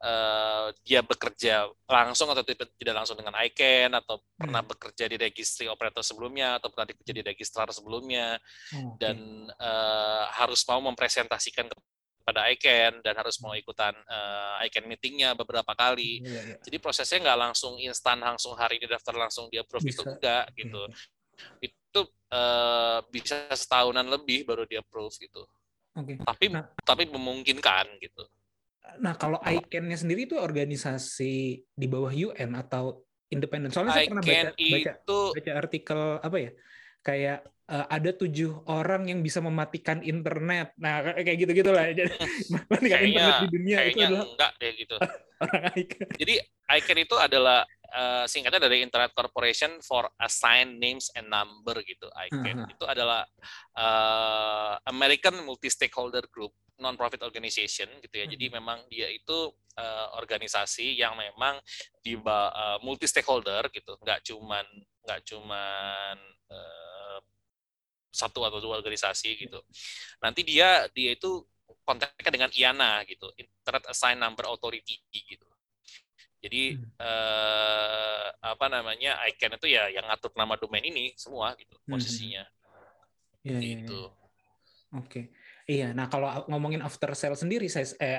S3: eh, dia bekerja langsung atau tidak langsung dengan ICANN atau pernah
S2: Hmm.
S3: bekerja di registry operator sebelumnya atau pernah bekerja di registrar sebelumnya
S2: oke.
S3: dan eh, harus mau mempresentasikan kepada ICANN dan harus mau ikutan eh, ICANN meetingnya beberapa kali.
S2: Iya, iya.
S3: Jadi prosesnya nggak langsung instan langsung hari ini daftar langsung dia approve itu
S2: Bisa.
S3: enggak gitu. Itu eh, bisa setahunan lebih baru dia approve gitu.
S2: Oke.
S3: Tapi
S2: Nah.
S3: tapi memungkinkan gitu.
S2: Nah, kalau ICANN-nya sendiri itu organisasi di bawah UN atau independen? Soalnya saya pernah baca, baca,
S3: itu
S2: baca artikel apa ya? Kayak eh, ada tujuh orang yang bisa mematikan internet. Nah, kayak gitu-gitu lah. (laughs) Jadi, mematikan
S3: Kayaknya-
S2: internet di dunia itu adalah
S3: enggak deh gitu. (laughs)
S2: orang ICANN.
S3: Jadi ICANN itu adalah eh, singkatnya dari Internet Corporation for Assigned Names and Number gitu. ICANN
S2: Aha.
S3: itu adalah eh, American Multi Stakeholder Group non-profit organization gitu ya. Jadi memang dia itu eh, organisasi yang memang di eh, multi stakeholder gitu, nggak cuman nggak cuman eh, satu atau dua organisasi gitu. Nanti dia dia itu kontaknya dengan IANA gitu, Internet Assigned Number Authority gitu. Jadi
S2: Hmm.
S3: eh, apa namanya ICANN itu ya yang ngatur nama domain ini semua gitu
S2: Hmm.
S3: posisinya
S2: Iya, iya, iya.
S3: gitu.
S2: Oke. Iya, nah kalau ngomongin after sale sendiri saya eh,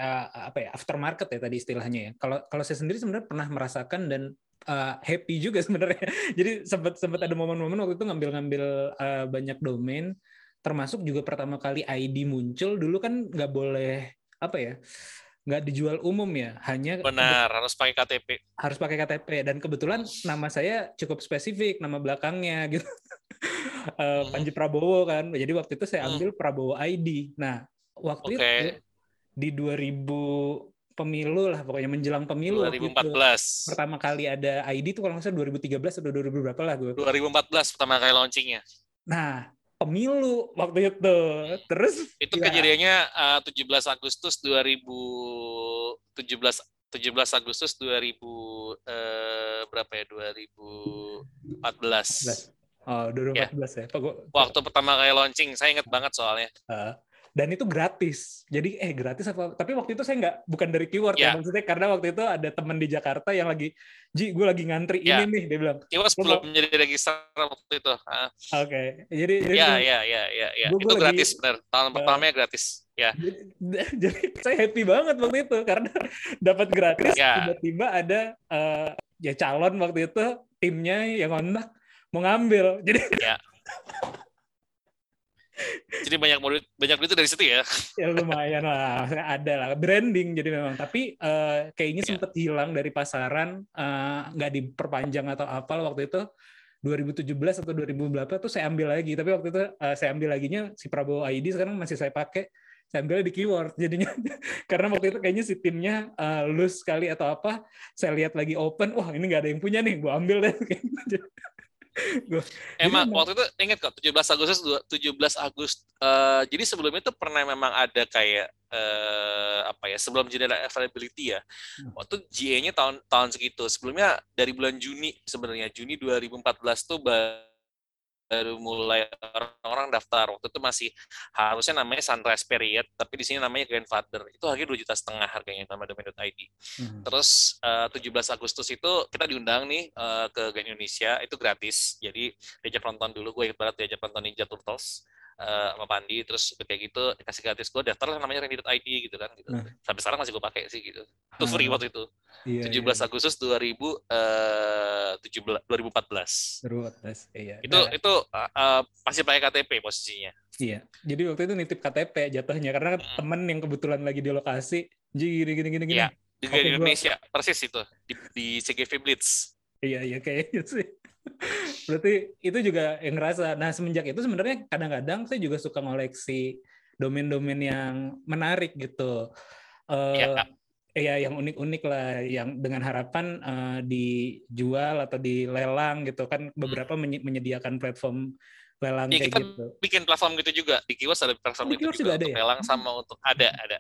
S2: apa ya aftermarket ya tadi istilahnya ya. Kalau kalau saya sendiri sebenarnya pernah merasakan dan eh, happy juga (laughs) sebenarnya. Jadi sempat sempat ada momen-momen waktu itu ngambil-ngambil eh, banyak domain termasuk juga pertama kali ID muncul dulu kan nggak boleh apa ya nggak dijual umum ya hanya
S3: Benar, harus pakai KTP.
S2: harus pakai KTP dan kebetulan nama saya cukup spesifik nama belakangnya (laughs) gitu Eh,
S3: Hmm.
S2: Panji Prabowo kan jadi waktu itu saya
S3: Hmm.
S2: ambil Prabowo ID nah waktu
S3: Oke.
S2: itu di 2000 pemilu lah pokoknya menjelang pemilu waktu itu.
S3: 2014.
S2: pertama kali ada ID itu kalau nggak salah 2013 atau 2000 berapa lah gue
S3: 2014 pertama kali launchingnya.
S2: nah pemilu waktu itu. Terus?
S3: Itu
S2: ya,
S3: kejadiannya eh, 17 Agustus 2017 17 Agustus 2000 eh, berapa ya? 2014.
S2: oh 2014 ya, Pak, gua-
S3: Waktu pertama kali launching, saya ingat banget soalnya.
S2: Uh, dan itu gratis. Jadi eh gratis apa? Tapi waktu itu saya nggak bukan dari keyword
S3: Ya.
S2: ya. Maksudnya karena waktu itu ada teman di Jakarta yang lagi, Ji, gue lagi ngantri
S3: Ya.
S2: ini nih, dia bilang.
S3: Itu sebelum menjadi registrar waktu itu. Ah,
S2: Oke. Jadi jadi,
S3: ya, ya, ya, ya, ya.
S2: Gua-
S3: Itu
S2: lagi-
S3: gratis benar. Tahun
S2: Ya.
S3: pertamanya gratis. Ya.
S2: jadi, (laughs) jadi saya happy banget waktu itu karena (laughs) dapat gratis.
S3: Ya.
S2: Tiba-tiba ada eh, ya calon waktu itu timnya yang kontak mau ngambil. Jadi (laughs)
S3: Jadi banyak duit banyak duit itu dari situ ya.
S2: ya lumayan lah. Ada lah. Branding jadi memang. Tapi eh, kayaknya
S3: Ya.
S2: sempat hilang dari pasaran eh, nggak diperpanjang atau apa waktu itu. 2017 atau 2000 berapa tuh saya ambil lagi. Tapi waktu itu eh, saya ambil laginya si Prabowo ID sekarang masih saya pakai. Saya ambil di keyword jadinya. (laughs) Karena waktu itu kayaknya si timnya eh, loose sekali atau apa. Saya lihat lagi open wah ini nggak ada yang punya nih. Gua ambil deh (laughs) Gua-
S3: Emang waktu itu ingat kok 17 Agustus dua- 17 Agustus eh, jadi sebelumnya itu pernah memang ada kayak eh, apa ya sebelum general availability ya.
S2: Hmm.
S3: Waktu GA-nya tahun tahun segitu. Sebelumnya dari bulan Juni sebenarnya Juni 2014 tuh baru mulai orang-orang daftar. Waktu itu masih harusnya namanya sunrise period, tapi di sini namanya grandfather. Itu harganya 2 juta setengah harganya nama domain.id.
S2: Hmm.
S3: Terus eh, 17 Agustus itu kita diundang nih eh, ke Gen Indonesia itu gratis. Jadi diajak nonton dulu, gue ingat banget diajak nonton Ninja Turtles eh, sama Pandi. Terus kayak gitu dikasih gratis gue daftar lah namanya Randy.id gitu kan. Gitu.
S2: Nah.
S3: Sampai sekarang masih gue pakai sih gitu. Itu free
S2: Ah,
S3: waktu itu.
S2: iya,
S3: 17
S2: iya.
S3: Agustus 2017 2014.
S2: Seru banget, iya.
S3: Itu
S2: Nah,
S3: itu eh, eh, masih pakai KTP posisinya.
S2: Iya, jadi waktu itu nitip KTP jatuhnya karena
S3: Hmm.
S2: temen yang kebetulan lagi di lokasi, ji gini gini gini gini.
S3: Iya. Di
S2: Oke,
S3: Gen
S2: gua-
S3: Indonesia persis itu di, di CGV Blitz.
S2: Iya iya kayaknya sih. Berarti itu juga yang ngerasa. Nah semenjak itu sebenarnya kadang-kadang saya juga suka ngoleksi domain-domain yang menarik gitu. Eh,
S3: Iya, Kak.
S2: ya yang unik-unik lah yang dengan harapan eh, dijual atau dilelang gitu kan beberapa menye- menyediakan platform lelang
S3: Iya,
S2: kayak
S3: kita
S2: gitu.
S3: bikin platform gitu juga di Kiwas ada platform
S2: Oh, di Kiwas
S3: juga
S2: juga ada
S3: untuk
S2: ya?
S3: lelang sama untuk ada ada.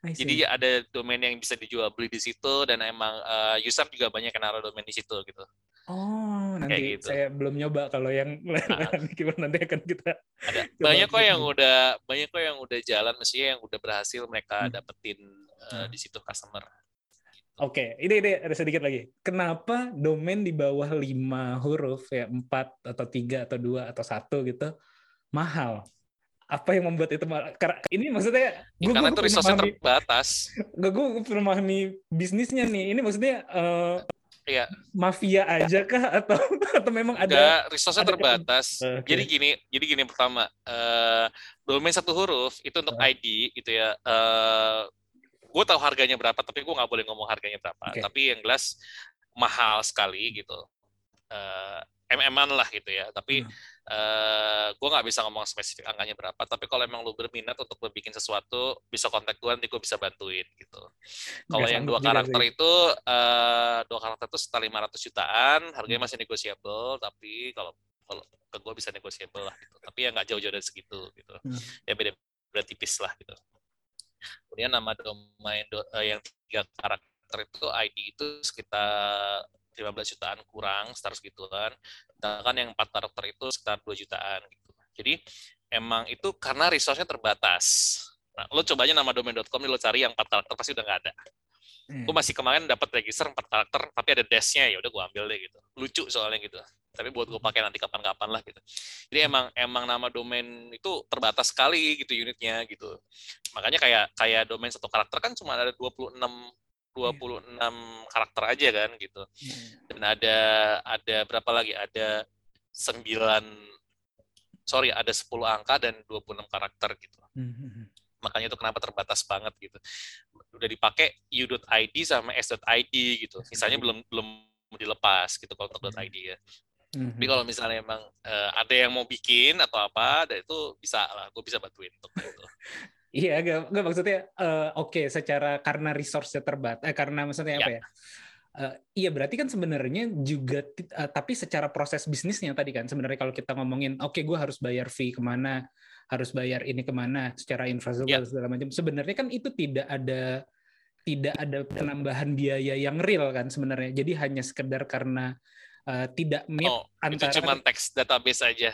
S3: Jadi ada domain yang bisa dijual beli di situ dan emang eh, user juga banyak yang naruh domain di situ gitu
S2: oh nanti
S3: gitu.
S2: saya belum nyoba kalau yang (laughs) gimana nanti akan kita
S3: ada (laughs) banyak kok yang
S2: gitu.
S3: udah banyak kok yang udah jalan mestinya yang udah berhasil mereka
S2: Hmm.
S3: dapetin eh, di situ customer
S2: Oke, ini, ini ada sedikit lagi. Kenapa domain di bawah lima huruf ya empat atau tiga atau dua atau satu gitu mahal? Apa yang membuat itu? Karena ini maksudnya
S3: Ya,
S2: gue
S3: karena itu resource terbatas
S2: gue gue memahami bisnisnya nih. Ini maksudnya eh,
S3: Iya.
S2: mafia aja kah atau (laughs) atau memang ada?
S3: Enggak, resource
S2: ada
S3: terbatas.
S2: Oke.
S3: Jadi gini, jadi gini pertama, eh domain satu huruf itu untuk
S2: Ah.
S3: ID gitu ya. Eh gue tahu harganya berapa, tapi gue nggak boleh ngomong harganya berapa.
S2: Oke.
S3: Tapi yang jelas mahal sekali gitu. Eh MM-an lah gitu ya. Tapi
S2: Hmm.
S3: eh gue nggak bisa ngomong spesifik angkanya berapa. Tapi kalau emang lu berminat untuk bikin sesuatu, bisa kontak gue nanti gue bisa bantuin gitu. Kalau yang
S2: sanggup
S3: dua karakter
S2: sih.
S3: itu eh dua karakter itu sekitar 500 jutaan,
S2: Hmm.
S3: harganya masih negotiable, tapi kalau kalau ke gue bisa negotiable lah gitu. Tapi ya nggak jauh-jauh dari segitu gitu.
S2: Hmm.
S3: Ya beda beda tipis lah gitu. Kemudian nama domain do- eh, yang tiga karakter itu ID itu sekitar 15 jutaan kurang, sekitar segituan. Sedangkan yang empat karakter itu sekitar 2 jutaan gitu. Jadi emang itu karena resource-nya terbatas. Nah, lo coba aja nama domain.com, lo cari yang empat karakter pasti udah nggak ada.
S2: Hmm.
S3: Gue masih kemarin dapat register empat karakter, tapi ada dash-nya ya udah gue ambil deh gitu. Lucu soalnya gitu. Tapi buat gue pakai nanti kapan-kapan lah gitu. Jadi emang emang nama domain itu terbatas sekali gitu unitnya gitu. Makanya kayak kayak domain satu karakter kan cuma ada 26 26 karakter aja kan gitu. Dan ada ada berapa lagi? Ada 9 sorry, ada 10 angka dan 26 karakter gitu
S2: Hmm.
S3: makanya itu kenapa terbatas banget gitu. Udah dipakai u.id sama s.id gitu. Misalnya belum belum dilepas gitu kalau untuk .id ya.
S2: Hmm.
S3: Tapi kalau misalnya emang eh, ada yang mau bikin atau apa, dan itu bisa lah, gue bisa bantuin untuk itu. (laughs)
S2: Iya, gak, gak maksudnya eh, oke secara karena resource-nya terbatas, eh, karena maksudnya
S3: Ya.
S2: apa ya? Eh, iya berarti kan sebenarnya juga, eh, tapi secara proses bisnisnya tadi kan sebenarnya kalau kita ngomongin, oke gue harus bayar fee ke mana, harus bayar ini ke mana, secara infrastruktur
S3: Ya.
S2: segala macam. Sebenarnya kan itu tidak ada tidak ada penambahan biaya yang real kan sebenarnya. Jadi hanya sekedar karena eh, tidak meet
S3: Oh, itu
S2: antara
S3: cuma teks database aja.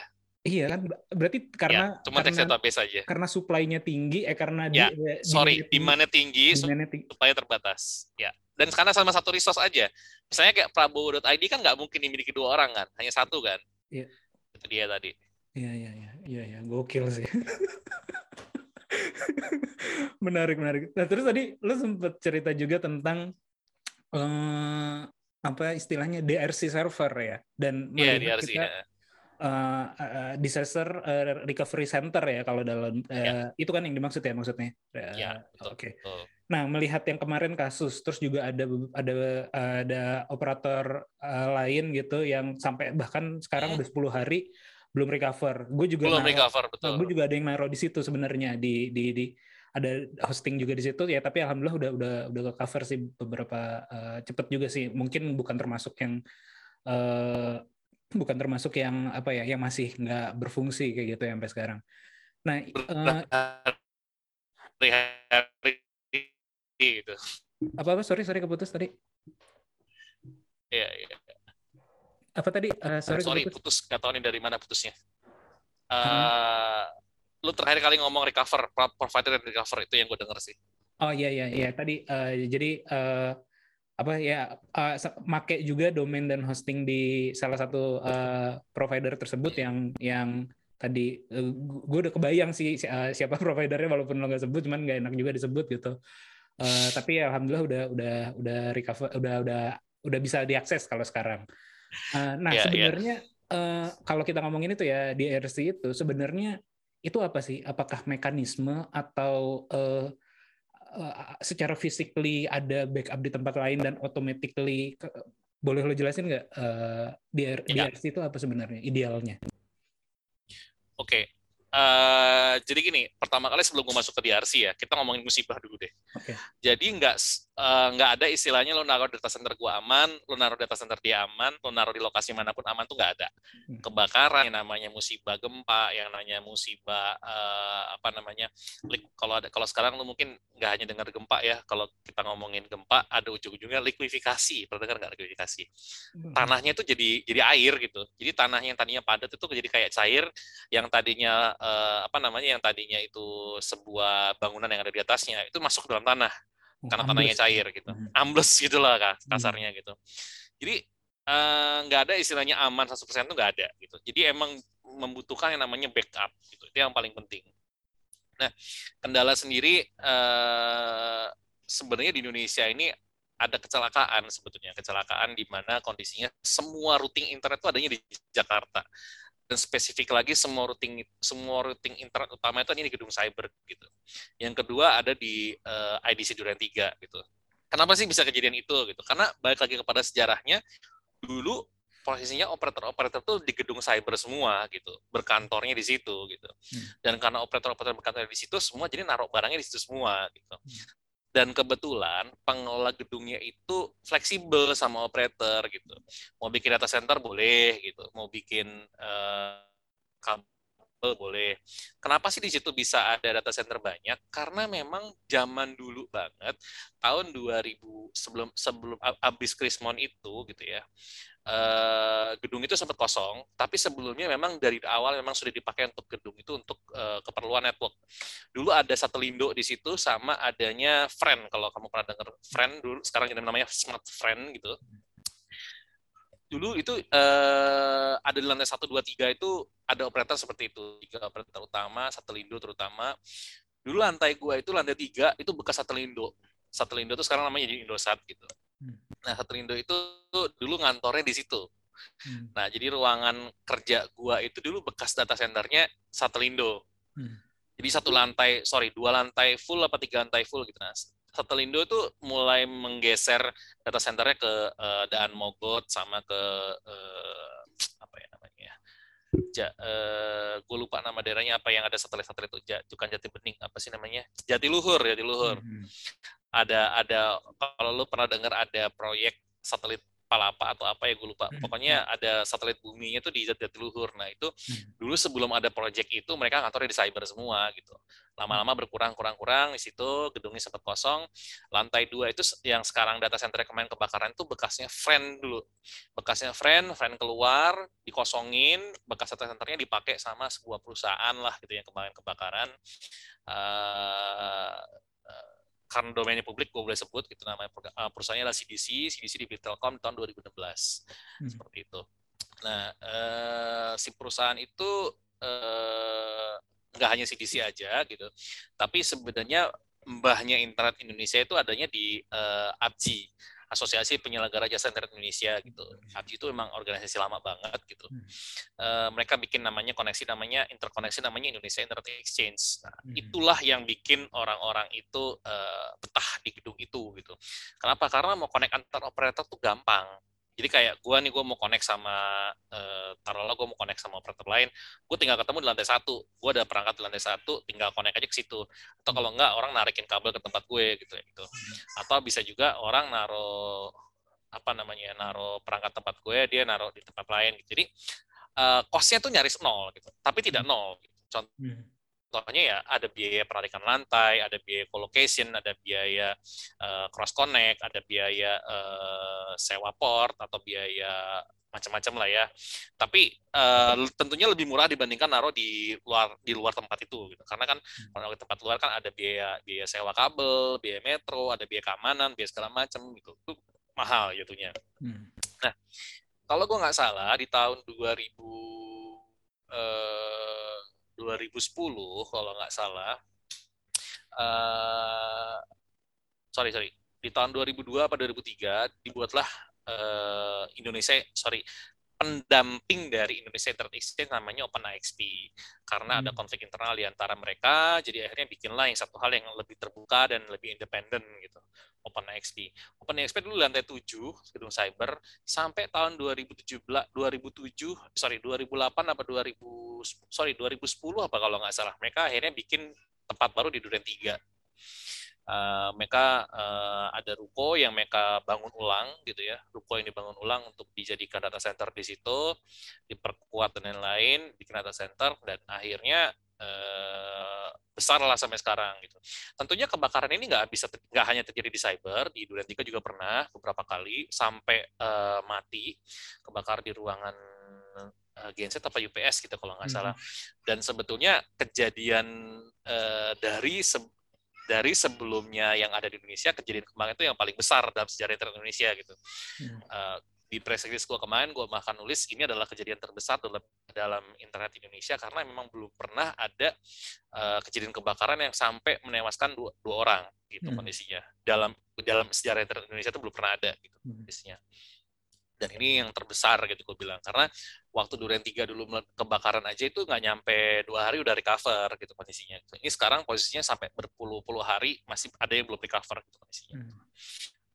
S2: Iya kan berarti karena
S3: ya, cuma teks
S2: karena,
S3: database aja.
S2: karena supply-nya tinggi eh karena
S3: Ya,
S2: di- eh,
S3: Sorry,
S2: demand-nya tinggi,
S3: demand-nya tinggi,
S2: demand-nya tinggi.
S3: supaya terbatas. Ya. Dan karena sama satu resource aja. Misalnya kayak prabowo.id kan nggak mungkin dimiliki dua orang kan, hanya satu kan.
S2: Iya.
S3: Itu dia tadi.
S2: Iya iya iya iya iya gokil sih. (laughs) menarik menarik. Nah terus tadi lu sempat cerita juga tentang eh, apa istilahnya DRC server ya dan
S3: Iya,
S2: melihat
S3: DRC.
S2: kita
S3: ya.
S2: Eh, disaster recovery center ya kalau dalam eh, itu kan yang dimaksud ya maksudnya. Eh,
S3: Ya, betul.
S2: Oke.
S3: betul.
S2: Nah, melihat yang kemarin kasus, terus juga ada ada ada operator uh, lain gitu yang sampai bahkan sekarang
S3: Hmm.
S2: udah 10 hari belum recover. Gue juga
S3: Belum
S2: naruh-
S3: recover, betul.
S2: gue juga ada yang naruh di situ sebenarnya di di di ada hosting juga di situ ya, tapi alhamdulillah udah udah udah ke cover sih beberapa uh, cepet juga sih. Mungkin bukan termasuk yang uh, bukan termasuk yang apa ya, yang masih nggak berfungsi kayak gitu ya sampai sekarang. Nah, uh,
S3: gitu.
S2: apa apa sorry sorry keputus tadi.
S3: Iya, iya.
S2: Apa tadi? Uh, sorry,
S3: Sorry,
S2: keputus.
S3: putus. Gak tahu nih dari mana putusnya. Eh, lu terakhir kali ngomong recover, pro- provider dan recover itu yang gue denger sih.
S2: Oh iya iya iya tadi eh, jadi eh, apa ya sa- make juga domain dan hosting di salah satu eh, provider tersebut yang yang tadi gue udah kebayang sih si- eh, siapa (laughs) providernya walaupun lo nggak sebut cuman nggak enak juga disebut gitu. Eh, tapi ya alhamdulillah udah udah udah recover udah udah udah bisa diakses kalau sekarang. Eh, nah
S3: Iya, iya.
S2: sebenarnya eh, kalau kita ngomongin itu ya di RC itu sebenarnya itu apa sih? Apakah mekanisme atau eh, uh, secara physically ada backup di tempat lain dan automatically ke- boleh lo jelasin nggak uh, di
S3: Ya.
S2: DRC itu apa sebenarnya idealnya?
S3: Oke, eh, jadi gini, pertama kali sebelum gue masuk ke DRC ya, kita ngomongin musibah dulu deh.
S2: Oke.
S3: Jadi nggak eh, nggak ada istilahnya lo naruh data center gua aman, lo naruh data center dia aman, lo naruh di lokasi mana pun aman tuh nggak ada.
S2: Hmm.
S3: Kebakaran yang namanya musibah gempa, yang namanya musibah eh, apa namanya? Kalau ada kalau sekarang lo mungkin nggak hanya dengar gempa ya, kalau kita ngomongin gempa ada ujung-ujungnya likuifikasi. Pernah dengar nggak likuifikasi? tanahnya itu jadi jadi air gitu. Jadi tanah yang tadinya padat itu jadi kayak cair, yang tadinya eh, apa namanya yang tadinya itu sebuah bangunan yang ada di atasnya itu masuk ke dalam tanah
S2: Oh,
S3: karena
S2: ambles.
S3: tanahnya cair gitu,
S2: Hmm.
S3: ambles (laughs) gitulah Kak, kasarnya gitu. Jadi eh, nggak ada istilahnya aman 100% itu nggak ada gitu. Jadi emang membutuhkan yang namanya backup gitu. Itu yang paling penting. Nah, kendala sendiri eh, sebenarnya di Indonesia ini ada kecelakaan sebetulnya kecelakaan di mana kondisinya semua routing internet itu adanya di Jakarta dan spesifik lagi semua routing semua routing internet utama itu adanya di gedung cyber gitu. Yang kedua ada di eh, IDC Duren 3 gitu. Kenapa sih bisa kejadian itu gitu? Karena balik lagi kepada sejarahnya dulu posisinya operator-operator tuh di gedung cyber semua gitu, berkantornya di situ gitu. Dan karena operator-operator berkantor di situ semua jadi naruh barangnya di situ semua gitu. Dan kebetulan pengelola gedungnya itu fleksibel sama operator gitu. Mau bikin data center boleh gitu, mau bikin kabel boleh. Kenapa sih di situ bisa ada data center banyak? Karena memang zaman dulu banget tahun 2000 sebelum sebelum abis Krismon itu gitu ya. eh, gedung itu sempat kosong, tapi sebelumnya memang dari awal memang sudah dipakai untuk gedung itu untuk eh, keperluan network. Dulu ada Satelindo di situ sama adanya Friend kalau kamu pernah dengar Friend dulu sekarang namanya Smart Friend gitu. Dulu itu eh, ada di lantai 1 2 3 itu ada operator seperti itu, tiga operator utama, Satelindo terutama. Dulu lantai gua itu lantai 3 itu bekas Satelindo. Satelindo itu sekarang namanya jadi Indosat gitu.
S2: Hmm.
S3: Nah, Satelindo itu dulu ngantornya di situ.
S2: Hmm.
S3: Nah, jadi ruangan kerja gua itu dulu bekas data centernya Satelindo.
S2: Hmm.
S3: Jadi satu lantai, sorry, dua lantai full apa tiga lantai full gitu. Nah, Satelindo itu mulai menggeser data centernya ke eh, Daan Mogot sama ke eh, apa ya namanya ya? Ja, eh, gue lupa nama daerahnya apa yang ada satelit-satelit itu, ja, bukan Jati Bening, apa sih namanya? Jatiluhur, Jatiluhur
S2: Hmm.
S3: ada ada kalau lu pernah dengar ada proyek satelit Palapa atau apa ya gue lupa. Pokoknya ada satelit buminya tuh di Jatiluhur. Nah, itu dulu sebelum ada proyek itu mereka kantornya di cyber semua gitu. Lama-lama berkurang kurang kurang di situ gedungnya sempat kosong. Lantai dua itu yang sekarang data center kemarin kebakaran itu bekasnya friend dulu. Bekasnya friend, friend keluar, dikosongin, bekas data centernya dipakai sama sebuah perusahaan lah gitu yang kemarin kebakaran. Eh, karena domainnya publik gue boleh sebut gitu namanya. Eh, perusahaannya adalah CDC CDC di Telkom tahun 2016
S2: Hmm.
S3: seperti itu. Nah eh, si perusahaan itu eh, nggak hanya CDC aja gitu tapi sebenarnya mbahnya internet Indonesia itu adanya di eh, ABJI Asosiasi Penyelenggara Jasa Internet Indonesia gitu. ABJI itu memang organisasi lama banget gitu. Eh, mereka bikin namanya koneksi namanya interkoneksi namanya Indonesia Internet Exchange. Nah,
S2: Hmm.
S3: itulah yang bikin orang-orang itu eh, betah di gedung itu gitu. Kenapa? Karena mau connect antar operator tuh gampang. Jadi kayak gua nih gua mau connect sama eh, taruhlah gua mau connect sama operator lain, gue tinggal ketemu di lantai satu, gue ada perangkat di lantai satu, tinggal connect aja ke situ. Atau kalau enggak orang narikin kabel ke tempat gue gitu ya gitu. Atau bisa juga orang naro apa namanya naro perangkat tempat gue, dia naro di tempat lain. Gitu. Jadi eh, cost-nya tuh nyaris nol gitu, tapi tidak nol. Gitu. Contoh
S2: Hmm.
S3: Contohnya ya ada biaya penarikan lantai, ada biaya colocation, ada biaya eh, cross connect, ada biaya eh, sewa port atau biaya macam-macam lah ya. Tapi eh, tentunya lebih murah dibandingkan naruh di luar di luar tempat itu gitu. Karena kan kalau di tempat luar kan ada biaya biaya sewa kabel, biaya metro, ada biaya keamanan, biaya segala macam gitu. Itu mahal jatuhnya.
S2: Hmm.
S3: Kalau gue nggak salah di tahun 2000 eh, 2010 kalau nggak salah. Eh sorry sorry. Di tahun 2002 apa 2003 dibuatlah eh, Indonesia sorry pendamping dari Indonesia Internet Exchange namanya OpenIXP. Karena ada
S2: Hmm.
S3: konflik internal di antara mereka jadi akhirnya bikinlah yang satu hal yang lebih terbuka dan lebih independen gitu OpenIXP. OpenIXP dulu lantai 7 gedung cyber sampai tahun 2017 2007 sorry 2008 apa 2000 sorry 2010 apa kalau nggak salah mereka akhirnya bikin tempat baru di Duren 3 Uh, mereka uh, ada ruko yang mereka bangun ulang gitu ya. Ruko yang dibangun ulang untuk dijadikan data center di situ diperkuat dan lain-lain bikin data center dan akhirnya uh, besar lah sampai sekarang gitu. Tentunya kebakaran ini nggak bisa nggak hanya terjadi di cyber di 3 juga pernah beberapa kali sampai uh, mati kebakar di ruangan uh, genset apa UPS gitu kalau nggak salah. Dan sebetulnya kejadian uh, dari se dari sebelumnya yang ada di Indonesia kejadian kemarin itu yang paling besar dalam sejarah internet Indonesia gitu
S2: Hmm.
S3: uh, di press release gue kemarin gue makan nulis ini adalah kejadian terbesar dalam dalam internet Indonesia karena memang belum pernah ada uh, kejadian kebakaran yang sampai menewaskan dua, dua orang gitu
S2: Hmm.
S3: kondisinya dalam dalam sejarah internet Indonesia itu belum pernah ada gitu
S2: Hmm.
S3: kondisinya dan ini yang terbesar gitu gue bilang. Karena waktu Duren 3 dulu kebakaran aja itu nggak nyampe dua hari udah recover gitu kondisinya. Ini sekarang posisinya sampai berpuluh-puluh hari masih ada yang belum recover gitu kondisinya.
S2: Hmm.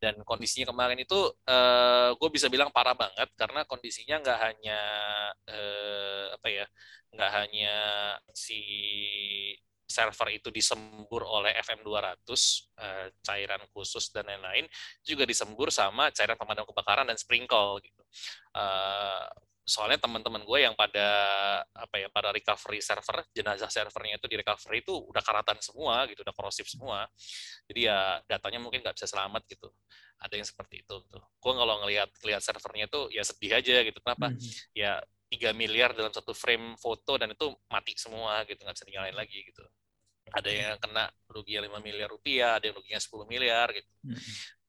S3: dan kondisinya kemarin itu eh, gue bisa bilang parah banget karena kondisinya nggak hanya eh, apa ya nggak hanya si server itu disembur oleh FM200 eh, cairan khusus dan lain-lain juga disembur sama cairan pemadam kebakaran dan sprinkle gitu. Eh, soalnya teman-teman gue yang pada apa ya pada recovery server jenazah servernya itu di recovery itu udah karatan semua gitu udah korosif semua. Jadi ya datanya mungkin nggak bisa selamat gitu. Ada yang seperti itu tuh gue kalau ngelihat lihat servernya itu ya sedih aja gitu. Kenapa?
S2: Hmm.
S3: ya 3 miliar dalam satu frame foto dan itu mati semua gitu. Nggak bisa dinyalain lagi gitu ada yang kena ruginya 5 miliar rupiah ada yang ruginya 10 miliar gitu
S2: Hmm.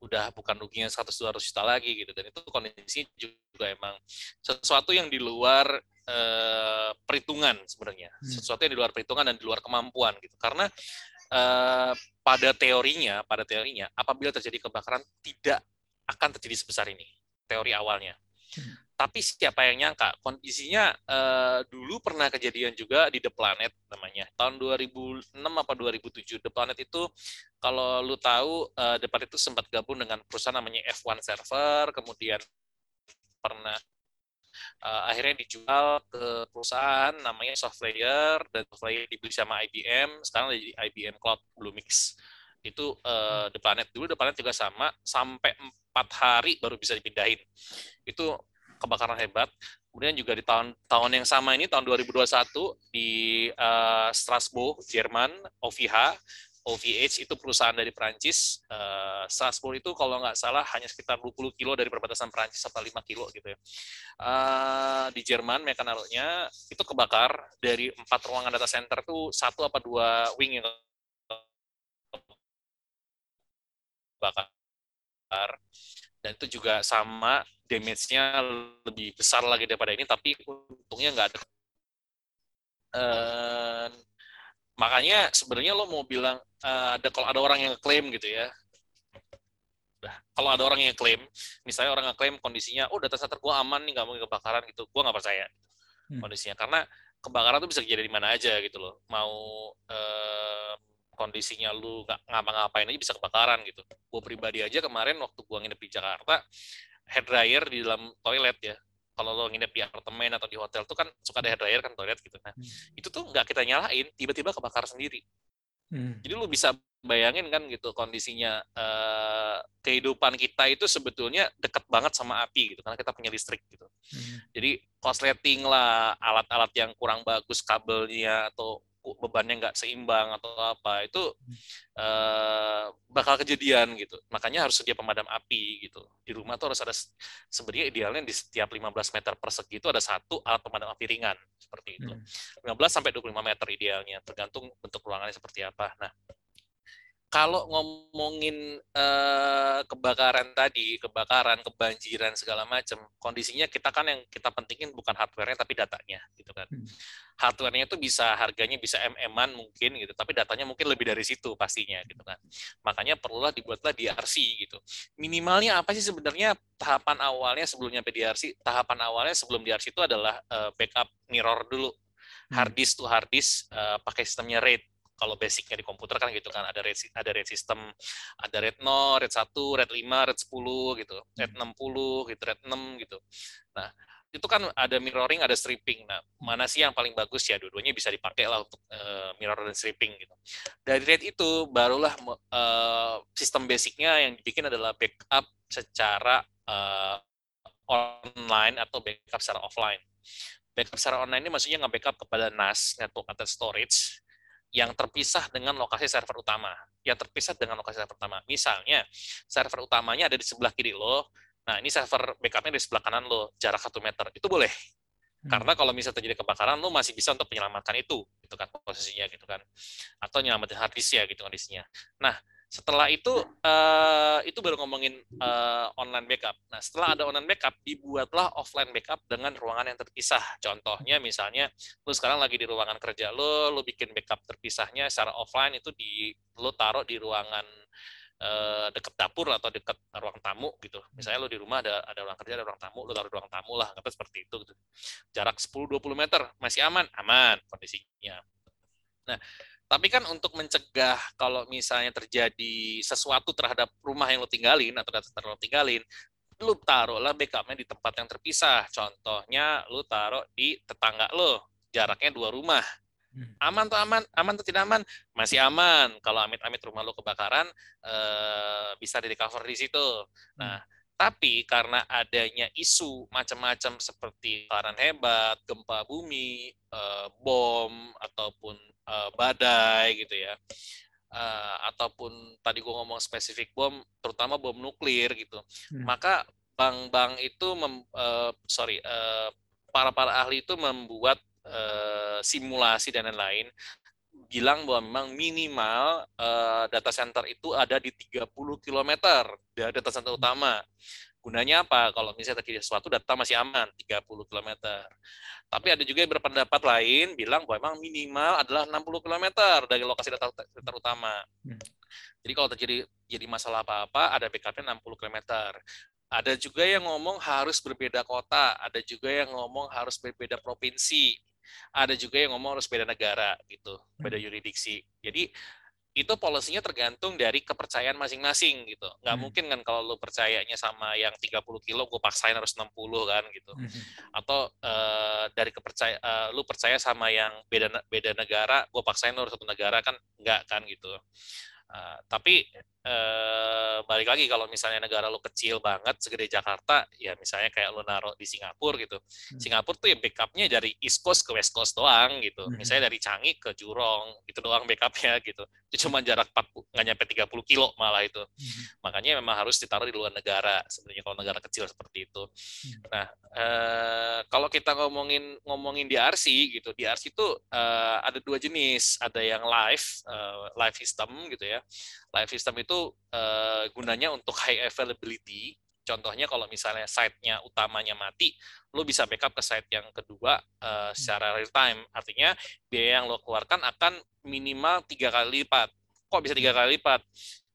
S3: udah bukan ruginya 100 200 juta lagi gitu dan itu kondisi juga emang sesuatu yang di luar eh, perhitungan sebenarnya
S2: Hmm.
S3: sesuatu yang di luar perhitungan dan di luar kemampuan gitu karena eh, pada teorinya pada teorinya apabila terjadi kebakaran tidak akan terjadi sebesar ini teori awalnya
S2: Hmm.
S3: Tapi siapa yang nyangka? Kondisinya eh, dulu pernah kejadian juga di The Planet namanya. Tahun 2006 apa 2007 The Planet itu kalau lu tahu eh, The Planet itu sempat gabung dengan perusahaan namanya F1 Server kemudian pernah eh, akhirnya dijual ke perusahaan namanya Softlayer dan Softlayer dibeli sama IBM sekarang jadi IBM Cloud Bluemix. Itu eh, The Planet. Dulu The Planet juga sama sampai empat hari baru bisa dipindahin. Itu kebakaran hebat. Kemudian juga di tahun tahun yang sama ini tahun 2021 di eh, Strasbourg Jerman OVH OVH itu perusahaan dari Perancis. Eh, Strasbourg itu kalau nggak salah hanya sekitar 20 kilo dari perbatasan Perancis atau 5 kilo gitu ya. Eh, di Jerman mereka naruhnya itu kebakar dari empat ruangan data center tuh satu apa dua wing yang kebakar dan itu juga sama damage-nya lebih besar lagi daripada ini tapi untungnya nggak ada. Eh, makanya sebenarnya lo mau bilang eh, ada kalau ada orang yang klaim gitu ya. Nah, kalau ada orang yang klaim misalnya orang yang klaim kondisinya oh data center gua aman nih nggak mau kebakaran gitu gua nggak percaya
S2: Hmm.
S3: kondisinya. Karena kebakaran itu bisa kejadian di mana aja gitu loh. Mau eh, kondisinya lu nggak ngapa-ngapain aja bisa kebakaran gitu gue pribadi aja kemarin waktu gua nginep di Jakarta hair dryer di dalam toilet ya kalau lo nginep di apartemen atau di hotel tuh kan suka ada hair dryer kan toilet gitu nah
S2: Hmm.
S3: itu tuh nggak kita nyalain tiba-tiba kebakar sendiri
S2: Hmm.
S3: jadi lu bisa bayangin kan gitu kondisinya eh, kehidupan kita itu sebetulnya dekat banget sama api gitu karena kita punya listrik gitu.
S2: Hmm.
S3: Jadi korsleting lah alat-alat yang kurang bagus kabelnya atau bebannya nggak seimbang atau apa itu eh, bakal kejadian gitu. Makanya harus sedia pemadam api gitu. Di rumah tuh harus ada se- sebenarnya idealnya di setiap 15 meter persegi itu ada satu alat pemadam api ringan seperti itu.
S2: Hmm.
S3: 15 sampai 25 meter idealnya tergantung bentuk ruangannya seperti apa. Nah, kalau ngomongin eh, kebakaran tadi, kebakaran, kebanjiran segala macam, kondisinya kita kan yang kita pentingin bukan hardware-nya tapi datanya, gitu kan.
S2: Hmm.
S3: Hardware-nya itu bisa harganya bisa mm-an mungkin gitu, tapi datanya mungkin lebih dari situ pastinya, gitu kan. Makanya perlulah dibuatlah DRC gitu. Minimalnya apa sih sebenarnya tahapan awalnya sebelum nyampe DRC? Tahapan awalnya sebelum DRC itu adalah eh, backup mirror dulu, hard disk to hard disk eh, pakai sistemnya RAID kalau basicnya di komputer kan gitu kan ada RAID ada RAID system ada RAID 0, RAID 1, RAID 5, RAID 10 gitu, RAID 60 gitu, RAID 6 gitu. Nah, itu kan ada mirroring, ada stripping. Nah, mana sih yang paling bagus ya? Dua-duanya bisa dipakai lah untuk uh, mirror dan stripping gitu. Dari RAID itu barulah uh, sistem basicnya yang dibikin adalah backup secara uh, online atau backup secara offline. Backup secara online ini maksudnya nge-backup kepada NAS, Network Attached Storage, yang terpisah dengan lokasi server utama. Yang terpisah dengan lokasi server utama. Misalnya, server utamanya ada di sebelah kiri lo, nah ini server backupnya di sebelah kanan lo, jarak satu meter. Itu boleh. Hmm. Karena kalau misalnya terjadi kebakaran, lo masih bisa untuk menyelamatkan itu, gitu kan posisinya gitu kan, atau nyelamatin hard disk ya gitu kondisinya. Nah, setelah itu uh, itu baru ngomongin uh, online backup. Nah, setelah ada online backup, dibuatlah offline backup dengan ruangan yang terpisah. Contohnya misalnya lu sekarang lagi di ruangan kerja lu, lu bikin backup terpisahnya secara offline itu di lu taruh di ruangan uh, deket dapur atau deket ruang tamu gitu. Misalnya lu di rumah ada ada ruang kerja, ada ruang tamu, lu taruh di ruang tamu lah, kata seperti itu gitu. Jarak 10 20 meter masih aman, aman kondisinya. Nah, tapi kan untuk mencegah kalau misalnya terjadi sesuatu terhadap rumah yang lo tinggalin atau data lo tinggalin, lu taruhlah backupnya di tempat yang terpisah. Contohnya lu taruh di tetangga lo, jaraknya dua rumah. Hmm. Aman tuh aman, aman tuh tidak aman, masih aman. Kalau amit-amit rumah lo kebakaran, eh, bisa di cover di situ. Nah, tapi karena adanya isu macam-macam seperti kebakaran hebat, gempa bumi, eh, bom ataupun uh, badai gitu ya uh, ataupun tadi gue ngomong spesifik bom terutama bom nuklir gitu hmm. maka bank-bank itu mem, uh, sorry uh, para para ahli itu membuat uh, simulasi dan lain-lain bilang bahwa memang minimal uh, data center itu ada di 30 km dari data center utama. Gunanya apa? Kalau misalnya terjadi sesuatu, data masih aman, 30 km. Tapi ada juga yang berpendapat lain, bilang bahwa memang minimal adalah 60 km dari lokasi data center utama. Hmm. Jadi kalau terjadi jadi masalah apa-apa, ada backupnya 60 km. Ada juga yang ngomong harus berbeda kota, ada juga yang ngomong harus berbeda provinsi, ada juga yang ngomong harus beda negara, gitu, beda hmm. yuridiksi. Jadi itu polisinya tergantung dari kepercayaan masing-masing gitu. Nggak hmm. mungkin kan kalau lu percayanya sama yang 30 kilo, gue paksain harus 60 kan gitu. Hmm. Atau uh, dari kepercaya, uh, lu percaya sama yang beda beda negara, gue paksain harus satu negara kan nggak kan gitu. Uh, tapi uh, balik lagi kalau misalnya negara lo kecil banget segede Jakarta, ya misalnya kayak lo naruh di Singapura gitu. Hmm. Singapura tuh ya backupnya dari East Coast ke West Coast doang gitu. Hmm. Misalnya dari Changi ke Jurong itu doang backupnya (laughs) gitu. Itu cuma jarak 40 nggak nyampe 30 kilo malah itu. Hmm. Makanya memang harus ditaruh di luar negara sebenarnya kalau negara kecil seperti itu. Hmm. Nah uh, kalau kita ngomongin ngomongin DRC gitu, DRC itu uh, ada dua jenis, ada yang live uh, live system gitu ya live system itu uh, gunanya untuk high availability. Contohnya kalau misalnya site-nya utamanya mati, lo bisa backup ke site yang kedua uh, secara real time. Artinya biaya yang lo keluarkan akan minimal tiga kali lipat. Kok bisa tiga kali lipat?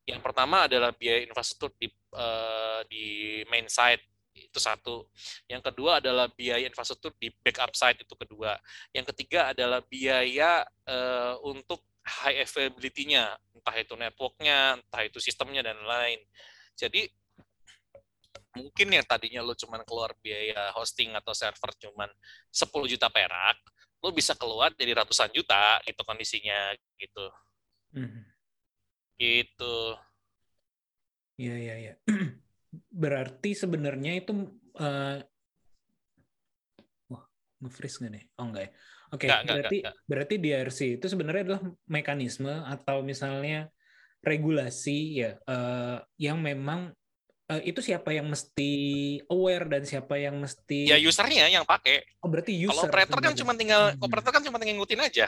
S3: Yang pertama adalah biaya infrastruktur di, uh, di main site itu satu. Yang kedua adalah biaya infrastruktur di backup site itu kedua. Yang ketiga adalah biaya uh, untuk high availability-nya, entah itu network-nya, entah itu sistemnya dan lain. Jadi mungkin yang tadinya lo cuman keluar biaya hosting atau server cuman 10 juta perak, lo bisa keluar jadi ratusan juta itu kondisinya gitu. Hmm. Gitu.
S2: Iya iya iya. (clears throat) Berarti sebenarnya itu uh, wah nge-freeze nggak nih? Oh enggak ya. Oke, okay, berarti enggak, enggak. berarti DRC itu sebenarnya adalah mekanisme atau misalnya regulasi ya uh, yang memang uh, itu siapa yang mesti aware dan siapa yang mesti
S3: ya usernya yang pakai.
S2: Oh berarti user.
S3: Kalau operator kan cuma tinggal hmm. operator kan cuma tinggal ngikutin aja.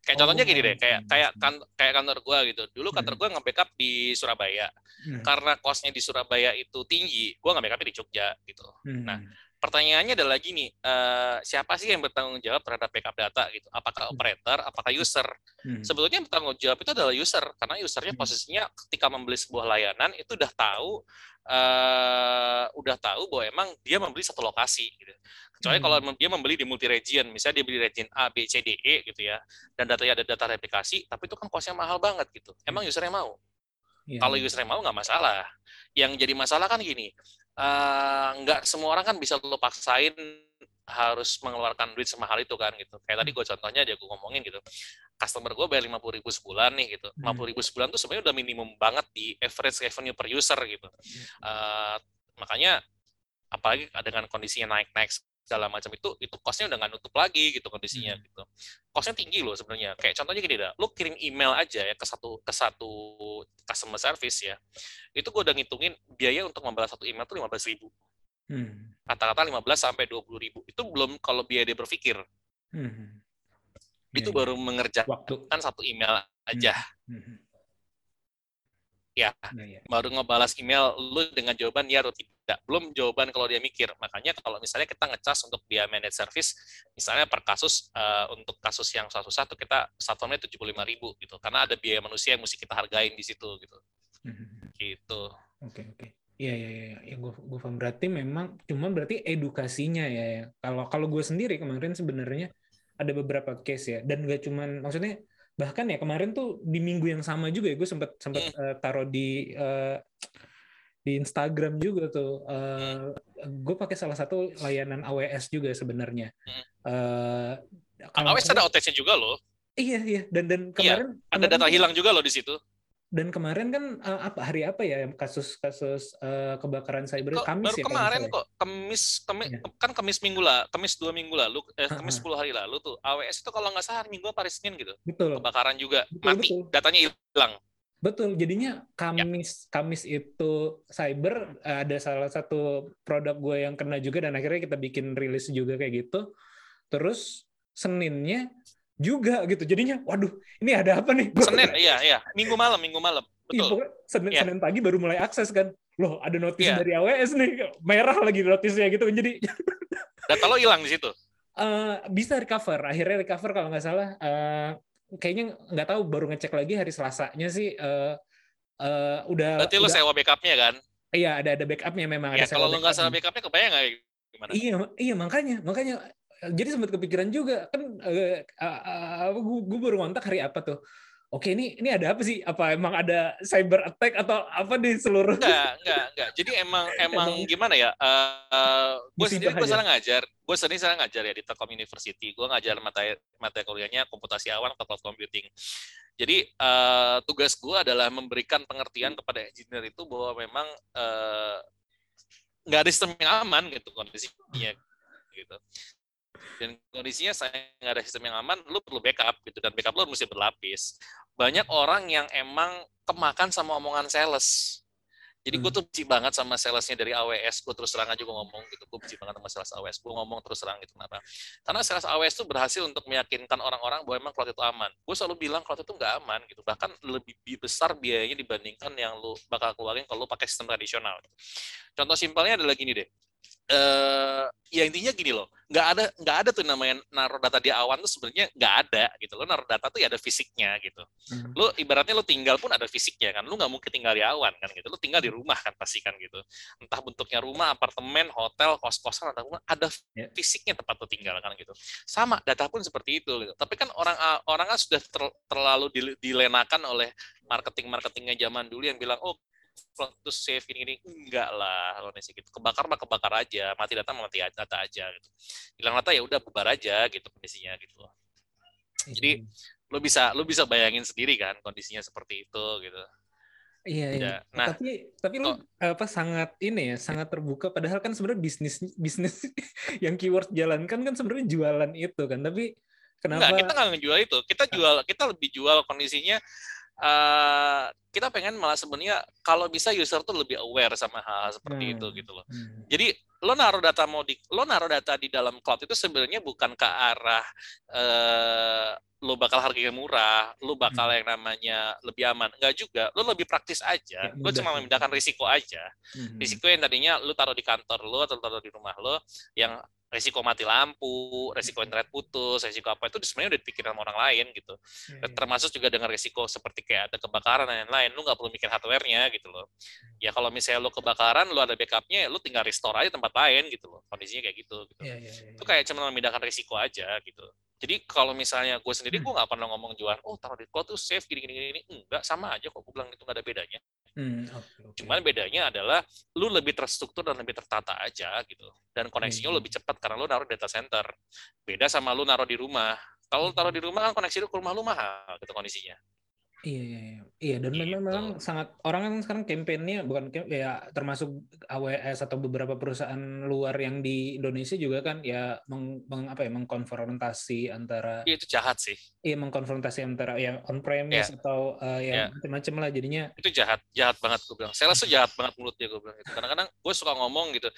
S3: Kayak contohnya gini deh,
S2: Oh,
S3: kayak kayak kan kayak kantor gua gitu. Dulu kantor
S2: Hmm.
S3: gua nge-backup di Surabaya.
S2: Hmm.
S3: Karena kosnya di Surabaya itu tinggi, gua nge-backup di Jogja gitu.
S2: Hmm.
S3: Nah, pertanyaannya adalah gini, eh, siapa sih yang bertanggung jawab terhadap backup data gitu? Apakah operator, apakah user?
S2: Hmm.
S3: Sebetulnya yang bertanggung jawab itu adalah user, karena usernya
S2: Hmm.
S3: posisinya ketika membeli sebuah layanan itu udah tahu, eh, udah tahu bahwa emang dia membeli satu lokasi. Gitu. Kecuali
S2: Hmm.
S3: kalau dia membeli di multi region, misalnya dia beli region A, B, C, D, E gitu ya, dan datanya ada data replikasi, tapi itu kan kosnya mahal banget gitu. Emang usernya mau?
S2: Iya,
S3: Kalau
S2: iya.
S3: usernya mau nggak masalah. Yang jadi masalah kan gini, eh, nggak semua orang kan bisa lo paksain harus mengeluarkan duit semahal itu kan gitu. Kayak tadi gue contohnya aja gue ngomongin gitu. Customer gue bayar 50 ribu sebulan nih gitu.
S2: Hmm.
S3: 50 ribu sebulan tuh sebenarnya udah minimum banget di average revenue per user gitu. Eh, makanya apalagi dengan kondisinya naik-naik segala macam itu itu costnya udah nggak nutup lagi gitu kondisinya
S2: Hmm.
S3: gitu costnya tinggi loh sebenarnya kayak contohnya gini dah lu kirim email aja ya ke satu ke satu customer service ya itu gue udah ngitungin biaya untuk membalas satu email tuh 15 ribu
S2: Hmm.
S3: kata-kata 15 sampai 20 ribu itu belum kalau biaya dia berpikir
S2: Hmm.
S3: itu
S2: Iya,
S3: baru mengerjakan
S2: waktu.
S3: satu email aja
S2: Hmm.
S3: Ya
S2: Iya, iya.
S3: baru ngebalas email lu dengan jawaban ya atau tidak belum jawaban kalau dia mikir makanya kalau misalnya kita ngecas untuk dia manage service misalnya per kasus eh, untuk kasus yang susah-susah tuh kita platformnya tujuh puluh ribu gitu karena ada biaya manusia yang mesti kita hargain di situ gitu
S2: Hmm.
S3: gitu
S2: Oke oke. Iya iya iya. Ya, gue gue paham. Berarti memang cuma berarti edukasinya ya. ya. Kalau kalau gue sendiri kemarin sebenarnya ada beberapa case ya. Dan gak cuman maksudnya bahkan ya kemarin tuh di minggu yang sama juga ya gue sempat sempat eh, taruh di eh, di Instagram juga tuh. Eh, gue pakai salah satu layanan AWS juga sebenarnya.
S3: Hmm.
S2: Eh, kalau
S3: AWS ada OTC juga loh
S2: Iya iya. Dan dan kemarin
S3: ada
S2: kemarin
S3: data hilang juga loh di situ
S2: dan kemarin kan eh, apa hari apa ya kasus-kasus eh, kebakaran cyber
S3: Kok
S2: Kamis
S3: baru
S2: ya
S3: kemarin
S2: ya?
S3: kok Kamis, Kamis
S2: Iya.
S3: kan Kamis minggu lah Kamis dua minggu lalu eh. Kamis 10 hari lalu tuh AWS itu kalau nggak salah hari Minggu apa hari Senin gitu
S2: Betul.
S3: kebakaran juga
S2: Betul,
S3: mati
S2: betul.
S3: datanya hilang
S2: Betul.
S3: Ya.
S2: Jadinya Kamis Kamis itu cyber ada salah satu produk gue yang kena juga dan akhirnya kita bikin rilis juga kayak gitu. Terus Seninnya juga gitu. Jadinya waduh, ini ada apa nih?
S3: Senin iya iya Minggu malam Minggu malam
S2: Iya,
S3: betul
S2: pokoknya Senin,
S3: Iya.
S2: Senin pagi baru mulai akses kan. Loh, ada notis
S3: Iya.
S2: dari AWS nih. Merah lagi notisnya gitu. Jadi (laughs)
S3: data lo hilang di situ
S2: Eh, bisa recover. Akhirnya recover kalau nggak salah. eh, kayaknya nggak tahu baru ngecek lagi hari Selasanya sih. eh, eh, udah.
S3: berarti lo
S2: udah-
S3: sewa backupnya kan
S2: Iya ada ada backupnya memang.
S3: ya
S2: ada
S3: kalau
S2: sewa
S3: lo nggak salah
S2: backupnya.
S3: backupnya kebayang nggak gimana
S2: Iya iya makanya makanya. Jadi sempat kepikiran juga kan. eh, eh, eh, gue, baru ngontak hari apa tuh. Oke ini ini ada apa sih? Apa emang ada cyber attack atau apa di seluruh?
S3: Enggak, enggak, enggak. Jadi emang (laughs) emang gimana ya? Eh gue sendiri gue salah ngajar. Gue sendiri salah ngajar ya di Telkom University. Gue ngajar mata mata kuliahnya komputasi awan atau cloud computing. Jadi eh, tugas gue adalah memberikan pengertian kepada engineer itu bahwa memang eh, nggak ada sistem yang aman gitu kondisinya gitu. Dan kondisinya saya nggak ada sistem yang aman, lu perlu backup gitu dan backup lu mesti berlapis. Banyak orang yang emang kemakan sama omongan sales. Jadi gue tuh benci banget sama salesnya dari AWS. Gue terus terang aja gue ngomong gitu. Gue benci banget sama sales AWS. Gue ngomong terus terang gitu. Kenapa? Karena sales AWS tuh berhasil untuk meyakinkan orang-orang bahwa emang cloud itu aman. Gue selalu bilang cloud itu nggak aman gitu. Bahkan lebih bi- besar biayanya dibandingkan yang lu bakal keluarin kalau lu pakai sistem tradisional. Contoh simpelnya adalah gini deh. Eh, ya intinya gini loh, nggak ada nggak ada tuh namanya naruh data di awan tuh sebenarnya nggak ada gitu. Lo naruh data tuh ya ada fisiknya gitu
S2: Hmm.
S3: lu ibaratnya lu tinggal pun ada fisiknya kan lu nggak mungkin tinggal di awan kan gitu lu tinggal di rumah kan pasti kan gitu entah bentuknya rumah apartemen hotel kos kosan atau rumah ada
S2: Ya.
S3: fisiknya tempat lu tinggal kan gitu sama data pun seperti itu gitu. tapi kan orang orang kan sudah ter- terlalu dile- dilenakan oleh marketing marketingnya zaman dulu yang bilang oh cloud to save ini ini enggak lah kalau gitu. Kebakar mah kebakar aja mati data mati data aja gitu. Hilang data ya udah bubar aja gitu kondisinya gitu Jadi, lo bisa lo bisa bayangin sendiri kan kondisinya seperti itu gitu.
S2: Iya, iya.
S3: Ya, nah
S2: tapi tapi lu apa sangat ini ya, sangat terbuka. Padahal kan sebenarnya bisnis bisnis (laughs) yang keyword jalankan kan sebenarnya jualan itu kan. Tapi kenapa
S3: enggak kita nggak ngejual itu. Kita jual kita lebih jual kondisinya eh kita pengen malah sebenarnya kalau bisa user tuh lebih aware sama hal, -hal seperti
S2: Hmm.
S3: itu gitu loh
S2: Hmm.
S3: jadi lo naruh data mau di lo naruh data di dalam cloud itu sebenarnya bukan ke arah eh, lo bakal harganya murah, lo bakal
S2: Hmm.
S3: yang namanya lebih aman. Enggak juga, lo lebih praktis aja.
S2: Ya,
S3: Lo cuma memindahkan risiko aja.
S2: Mhm.
S3: Risiko yang tadinya lo taruh di kantor lo atau taruh di rumah lo, yang risiko mati lampu, risiko internet putus, risiko apa itu sebenarnya udah dipikirin sama orang lain gitu.
S2: Iya, iya.
S3: Termasuk juga dengan risiko seperti kayak ada kebakaran dan lain-lain, lu nggak perlu mikir hardware-nya gitu loh. Ya kalau misalnya lu kebakaran, lu ada backupnya, lu tinggal restore aja tempat lain gitu loh. Kondisinya kayak gitu. gitu.
S2: Iya, iya, iya.
S3: Itu kayak cuma memindahkan risiko aja gitu. Jadi kalau misalnya gue sendiri,
S2: Hmm.
S3: gue nggak pernah ngomong jualan, oh taruh di cloud tuh safe gini gini gini. Enggak, sama aja kok. Gue bilang itu nggak ada bedanya.
S2: Hmm, oke.
S3: Cuman bedanya adalah lu lebih terstruktur dan lebih tertata aja gitu. Dan koneksinya
S2: Hmm.
S3: lebih cepat karena lu naruh data center. Beda sama lu naruh di rumah. Kalau lu taruh di rumah kan koneksi lu ke rumah lu mahal gitu kondisinya.
S2: Iya, iya, iya. Iya, dan memang,
S3: Gitu.
S2: memang sangat orang kan sekarang campaign-nya bukan ya termasuk AWS atau beberapa perusahaan luar yang di Indonesia juga kan ya meng, meng- apa ya mengkonfrontasi antara
S3: Iya, itu jahat sih.
S2: iya mengkonfrontasi antara ya on premise atau eh,
S3: Iya.
S2: ya macam-macam lah jadinya
S3: itu jahat jahat banget gue bilang sales tuh jahat banget mulutnya gue bilang gitu kadang-kadang gue suka ngomong gitu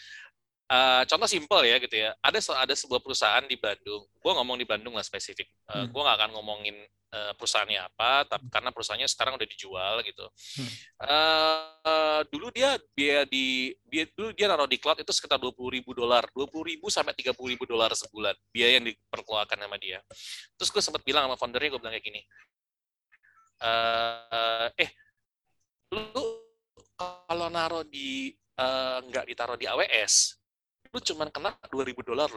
S3: Eh, contoh simpel ya gitu ya. Ada ada sebuah perusahaan di Bandung. Gue ngomong di Bandung lah spesifik. Eh,
S2: Hmm.
S3: gue nggak akan ngomongin eh, perusahaannya apa tapi karena perusahaannya sekarang udah dijual gitu.
S2: Hmm.
S3: Eh, dulu dia dia di dia dulu dia naruh di cloud itu sekitar dua puluh ribu dolar. dua puluh ribu sampai tiga puluh ribu dolar sebulan. Biaya yang diperkeluarkan sama dia. Terus gue sempat bilang sama foundernya gue bilang kayak gini. Eh eh lu kalau naruh di nggak ditaruh di AWS lu cuman kena 2000 dolar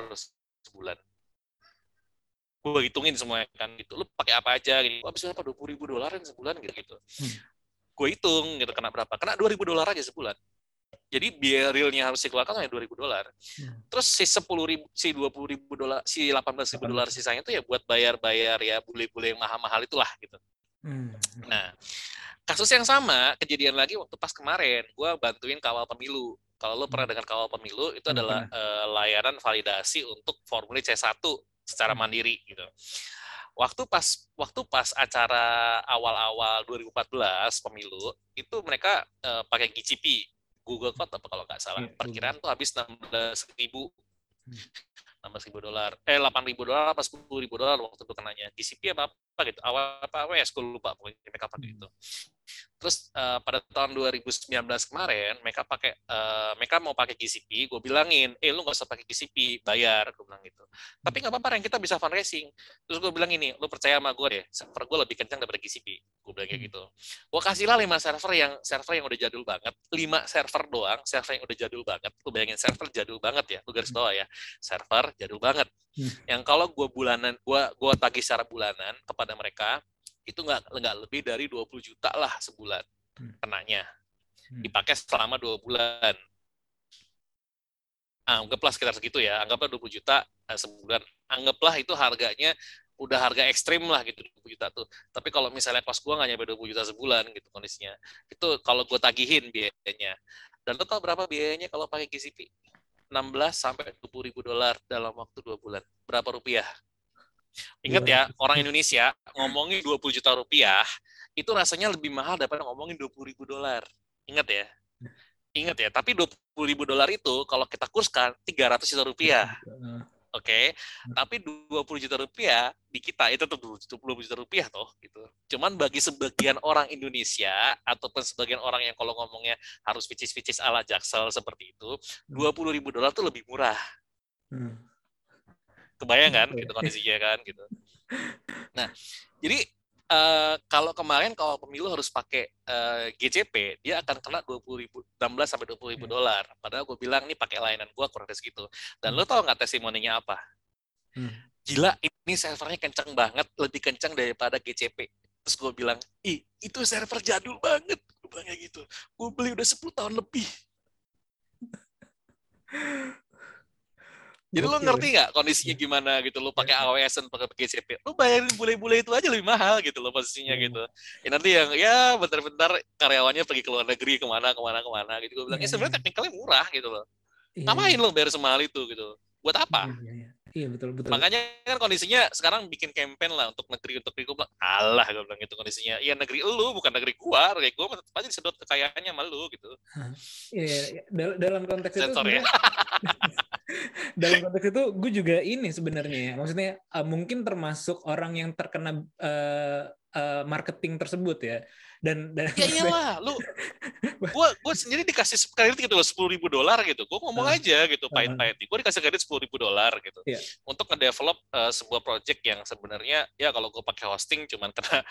S3: sebulan. Gue hitungin semuanya kan gitu. Lu pakai apa aja gitu. Habis berapa? 20 ribu dolar sebulan gitu gitu.
S2: Hmm.
S3: gue hitung gitu kena berapa? Kena 2000 dolar aja sebulan. Jadi biaya realnya harus dikeluarkan hanya 2000 dolar.
S2: Hmm.
S3: terus si 10 ribu si 20 ribu dolar si 18 ribu dolar sisanya itu ya buat bayar-bayar ya bule-bule yang mahal-mahal itulah gitu.
S2: Hmm,
S3: Nah, kasus yang sama kejadian lagi waktu pas kemarin, gue bantuin kawal pemilu. Kalau lo pernah dengan kawal pemilu, itu
S2: Hmm,
S3: adalah eh, layanan validasi untuk formulir C1 secara
S2: Hmm.
S3: mandiri gitu. Waktu pas waktu pas acara awal-awal 2014 pemilu, itu mereka eh, pakai GCP, Google Cloud apa kalau nggak salah.
S2: Iya.
S3: Perkiraan tuh habis 16 ribu
S2: Hmm.
S3: 16 ribu dolar, eh 8 ribu dolar apa 10 ribu dolar waktu itu kenanya. GCP apa gitu, awal apa AWS, gue lupa pokoknya mereka pakai
S2: Hmm.
S3: itu. Terus eh, pada tahun 2019 kemarin, mereka pakai eh, mereka mau pakai GCP, gue bilangin, eh lu nggak usah pakai GCP, bayar, gue bilang gitu. Tapi nggak apa-apa, yang kita bisa fundraising. Terus gue bilang ini, lu percaya sama gue deh, server gue lebih kencang daripada GCP, gue bilang kayak
S2: Hmm.
S3: gitu. Gue kasihlah lima server yang server yang udah jadul banget, lima server doang, server yang udah jadul banget. Lu bayangin server jadul banget ya, lu garis bawah ya, server jadul banget.
S2: Hmm.
S3: Yang kalau gue bulanan, gue gua tagih secara bulanan kepada mereka, itu nggak nggak lebih dari 20 juta lah sebulan
S2: Hmm.
S3: kenanya.
S2: Hmm.
S3: dipakai selama dua bulan. Anggaplah sekitar segitu ya anggaplah 20 juta eh, sebulan. Anggaplah itu harganya udah harga ekstrim lah gitu 20 juta tuh. Tapi kalau misalnya kos gua nggak nyampe 20 juta sebulan gitu kondisinya. Itu kalau gue tagihin biayanya. Dan lo tau berapa biayanya kalau pakai GCP 16 sampai 20 ribu dolar dalam waktu dua bulan. Berapa rupiah Ingat ya, orang Indonesia ngomongin 20 juta rupiah, itu rasanya lebih mahal daripada ngomongin 20 ribu dolar. Ingat ya. Ingat ya, tapi 20 ribu dolar itu kalau kita kurskan 300 juta rupiah.
S2: Eh,
S3: Oke, tapi 20 juta rupiah di kita itu tuh 20 juta rupiah toh gitu. Cuman bagi sebagian orang Indonesia ataupun sebagian orang yang kalau ngomongnya harus ficis-ficis ala jaksel seperti itu, 20 ribu dolar tuh lebih murah.
S2: hmm.
S3: Kebayang kan gitu kondisinya kan gitu. (laughs) Nah, jadi eh, kalau kemarin kalau pemilu harus pakai eh, GCP, dia akan kena 20 ribu, 16 sampai 20 ribu
S2: Hmm.
S3: dolar. Padahal gue bilang nih pakai layanan gue kurang dari segitu. Dan lo tau nggak testimoninya apa?
S2: Hmm.
S3: Gila, ini servernya kencang banget, lebih kencang daripada GCP. Terus gue bilang, ih itu server jadul banget. Gue bilang kayak gitu. Gue beli udah 10 tahun lebih. (laughs) Jadi lo
S2: Gokil
S3: ngerti
S2: ya.
S3: nggak kondisinya gimana gitu? Lo pakai AWS dan pakai GCP, lo bayarin bule-bule itu aja lebih mahal gitu lo posisinya
S2: Hmm.
S3: gitu. Ya nanti yang ya bentar-bentar karyawannya pergi ke luar negeri ke mana ke mana ke mana gitu. Gue bilang ya
S2: Iya,
S3: sebenarnya
S2: iya.
S3: teknikalnya murah gitu loh.
S2: Iya,
S3: Ngapain lo bayar semahal itu gitu? Buat apa?
S2: Iya, iya, Iya betul betul.
S3: Makanya kan kondisinya sekarang bikin campaign lah untuk negeri untuk negeri gue bilang, alah gue bilang gitu kondisinya. Iya negeri lu bukan negeri gua, negeri gua tetap aja disedot kekayaannya sama lu gitu.
S2: Iya, iya, iya. Dal- dalam konteks itu
S3: Sensor ya. (laughs)
S2: dalam konteks itu gue juga ini sebenarnya ya. maksudnya uh, mungkin termasuk orang yang terkena uh, uh, marketing tersebut ya dan dan
S3: Ya iyalah, lu (laughs) gua gua sendiri dikasih kredit gitu loh sepuluh ribu dolar gitu. Gua ngomong
S2: Ah.
S3: aja gitu,
S2: Ah.
S3: pahit-pahit. Gua dikasih kredit sepuluh ribu dolar gitu
S2: Iya.
S3: untuk ngedevelop uh, sebuah project yang sebenarnya ya kalau gua pakai hosting cuman (laughs) kena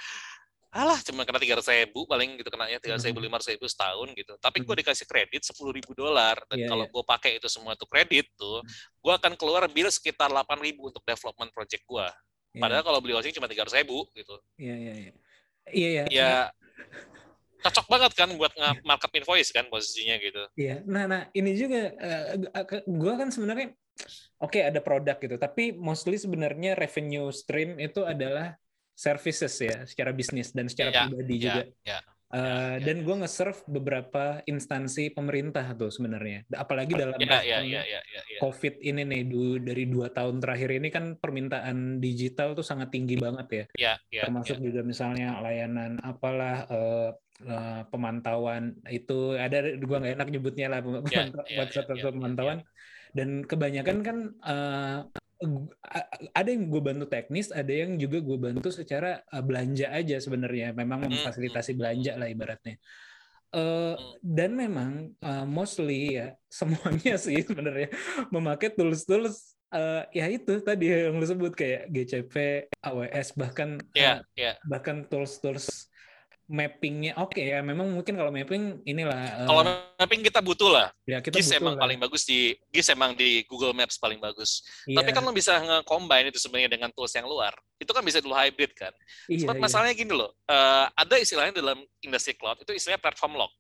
S3: alah cuma kena tiga ribu paling gitu kena ya tiga ribu lima ribu setahun gitu. Tapi gua dikasih kredit sepuluh ribu dolar dan
S2: Iya,
S3: kalau
S2: iya.
S3: gua pakai itu semua tuh kredit tuh, gua akan keluar bill sekitar delapan ribu untuk development project gua. Padahal kalau beli hosting cuma tiga ribu gitu.
S2: Iya iya iya. Iya iya.
S3: Ya cocok banget kan buat nge-market invoice kan posisinya gitu.
S2: Iya. Nah, nah ini juga gue kan sebenarnya oke ada produk gitu, tapi mostly sebenarnya revenue stream itu adalah services ya, secara bisnis dan secara
S3: Ya,
S2: pribadi
S3: ya,
S2: juga.
S3: ya.
S2: Uh,
S3: ya,
S2: dan gue nge-serve beberapa instansi pemerintah tuh sebenarnya, apalagi dalam
S3: Ya, ya,
S2: respon
S3: ya, ya, ya, ya.
S2: COVID ini nih du- dari dua tahun terakhir ini kan permintaan digital tuh sangat tinggi banget ya,
S3: Ya, ya,
S2: termasuk
S3: ya.
S2: juga misalnya layanan apalah uh, uh, pemantauan itu ada gua nggak enak nyebutnya lah pem-
S3: Ya,
S2: pemantau-
S3: ya,
S2: website
S3: ya, ya,
S2: pemantauan dan kebanyakan kan uh, ada yang gue bantu teknis, ada yang juga gue bantu secara uh, belanja aja sebenarnya, memang
S3: Hmm,
S2: memfasilitasi belanja lah ibaratnya. Uh, dan memang uh, mostly ya (laughs) semuanya sih sebenarnya memakai tools-tools uh, ya itu tadi yang lu sebut kayak GCP, AWS bahkan
S3: Ya,
S2: uh,
S3: ya.
S2: bahkan tools-tools mappingnya oke ya memang mungkin kalau mapping inilah uh,
S3: Kalau mapping kita butuh lah.
S2: ya kita
S3: GIS
S2: butuh
S3: emang
S2: lah.
S3: paling bagus di GIS emang di Google Maps paling bagus.
S2: Iya,
S3: Tapi kan lo bisa nge-combine itu sebenarnya dengan tools yang luar. Itu kan bisa dulu hybrid kan.
S2: iya,
S3: Sebab
S2: iya.
S3: masalahnya gini loh, eh, ada istilahnya dalam industri cloud itu istilahnya platform lock.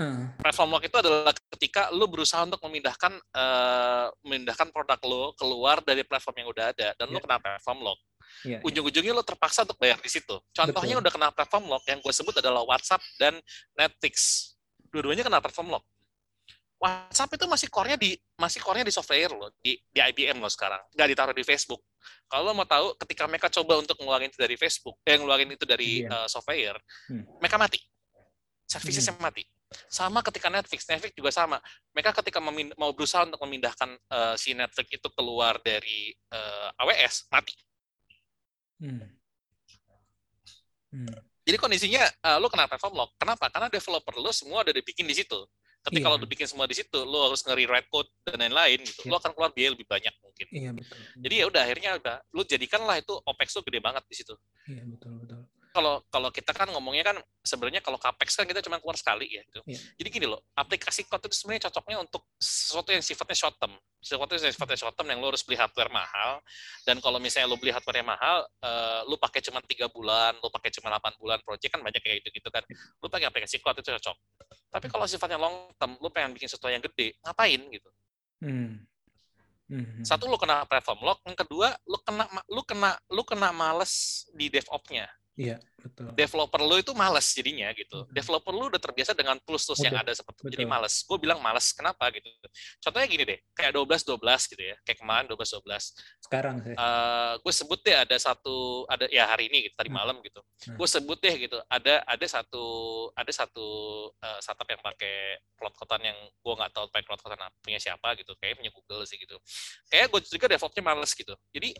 S2: Heeh.
S3: Platform lock itu adalah ketika lo berusaha untuk memindahkan eh, memindahkan produk lo keluar dari platform yang udah ada dan lo
S2: Iya.
S3: kena platform lock.
S2: Iya, iya.
S3: ujung-ujungnya lo terpaksa untuk bayar di situ. Contohnya
S2: Betul.
S3: udah kena platform lock yang gue sebut adalah WhatsApp dan Netflix. Dua-duanya kena platform lock. WhatsApp itu masih core-nya di masih core-nya di software lo, di di IBM lo sekarang, nggak ditaruh di Facebook. Kalau lo mau tahu, ketika mereka coba untuk ngeluarin itu dari Facebook, eh ngeluarin itu dari
S2: Iya.
S3: eh, software,
S2: Hmm.
S3: mereka mati. Servicesnya mati. Sama ketika Netflix, Netflix juga sama. Mereka ketika mau berusaha untuk memindahkan eh, si Netflix itu keluar dari eh, AWS, mati.
S2: Hmm. Hmm.
S3: Jadi kondisinya uh, lo kena platform lock. Kenapa? Karena developer lo semua udah dibikin di situ. Tapi
S2: Iya.
S3: kalau lo bikin semua di situ, lo harus nge-rewrite code dan lain-lain gitu.
S2: Iya.
S3: Lo akan keluar biaya lebih banyak mungkin.
S2: Iya betul.
S3: Jadi ya udah akhirnya udah lo jadikanlah itu OPEX lo gede banget di situ.
S2: Iya betul betul.
S3: Kalau kalau kita kan ngomongnya kan sebenarnya kalau capex kan kita cuma keluar sekali ya gitu.
S2: Iya.
S3: Jadi gini loh, aplikasi code itu sebenarnya cocoknya untuk sesuatu yang sifatnya short term. Sesuatu yang sifatnya short term yang lo harus beli hardware mahal dan kalau misalnya lo beli hardware yang mahal, eh, lo pakai cuma tiga bulan, lo pakai cuma 8 bulan project kan banyak kayak gitu gitu kan. Lo pakai aplikasi cloud itu cocok. Tapi kalau sifatnya long term, lo pengen bikin sesuatu yang gede, ngapain gitu?
S2: Hmm. Hmm.
S3: Satu lo kena platform lock, yang kedua lo kena lo kena lo kena males di DevOps-nya
S2: Iya betul.
S3: developer lu itu males jadinya gitu. Developer lu udah terbiasa dengan tools-tools yang ada seperti itu. Jadi
S2: Betul.
S3: males. Gue bilang males. Kenapa gitu? Contohnya gini deh, kayak 12 12 gitu ya. Kayak kemarin 12 12.
S2: Sekarang sih.
S3: Eh gue sebut deh ada satu ada ya hari ini gitu tadi
S2: Hmm.
S3: malam gitu.
S2: Hmm.
S3: Gue sebut deh gitu. Ada ada satu ada satu eh, startup yang pakai cloud kotan yang gue nggak tahu pakai cloud kotan punya siapa gitu. Kayak punya Google sih gitu. Kayak gue juga DevOps-nya males gitu. Jadi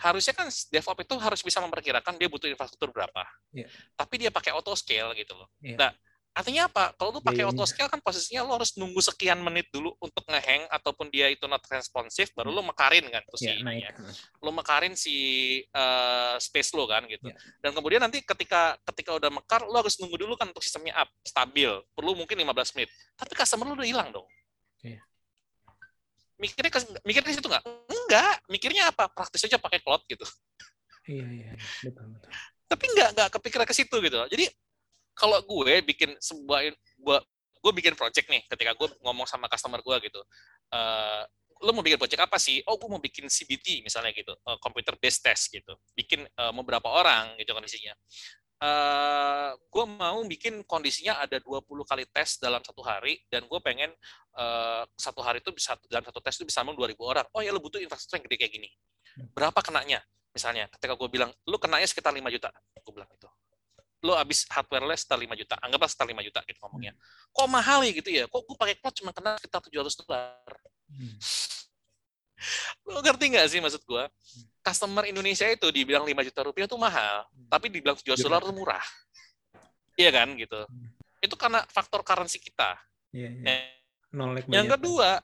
S3: harusnya kan DevOps itu harus bisa memperkirakan dia butuh infrastruktur berapa.
S2: Iya.
S3: Tapi dia pakai auto scale gitu loh.
S2: Iya.
S3: Nah, artinya apa? Kalau lu pakai
S2: Biayanya.
S3: auto scale kan posisinya lu harus nunggu sekian menit dulu untuk ngehang ataupun dia itu not responsive baru lu mekarin kan tuh si
S2: Iya naik.
S3: ininya. Lu mekarin si eh, space lo kan gitu.
S2: Iya.
S3: Dan kemudian nanti ketika ketika udah mekar lu harus nunggu dulu kan untuk sistemnya up, stabil. Perlu mungkin 15 menit. Tapi customer lu udah hilang dong.
S2: Iya.
S3: Mikirnya ke- mikirnya ke situ nggak? Enggak. Mikirnya apa? Praktis aja pakai cloud gitu
S2: Iya iya iya. betul betul.
S3: Tapi nggak nggak kepikiran ke situ gitu. Jadi kalau gue bikin sebuah gue bikin project nih ketika gue ngomong sama customer gue gitu eh lo mau bikin project apa sih oh gue mau bikin CBT misalnya gitu eh, computer based test gitu bikin eh, mau orang gitu kondisinya eh gue mau bikin kondisinya ada 20 kali tes dalam satu hari dan gue pengen eh, satu hari itu bisa dalam satu tes itu bisa ngomong 2000 orang. Oh ya lu butuh infrastruktur yang gede kayak gini. Berapa kenanya? Misalnya ketika gue bilang lu kenanya sekitar 5 juta, gue bilang itu. Lu habis hardware sekitar 5 juta, anggaplah sekitar 5 juta gitu ngomongnya. Kok mahal ya gitu ya? Kok gue pakai cloud cuma kena sekitar 700 dolar?
S2: Hmm.
S3: Lu ngerti nggak sih maksud gue? Customer Indonesia itu dibilang 5 juta rupiah itu mahal, tapi dibilang 700 dolar itu murah. Iya kan gitu. Itu karena faktor currency kita.
S2: Iya, iya.
S3: Yang kedua,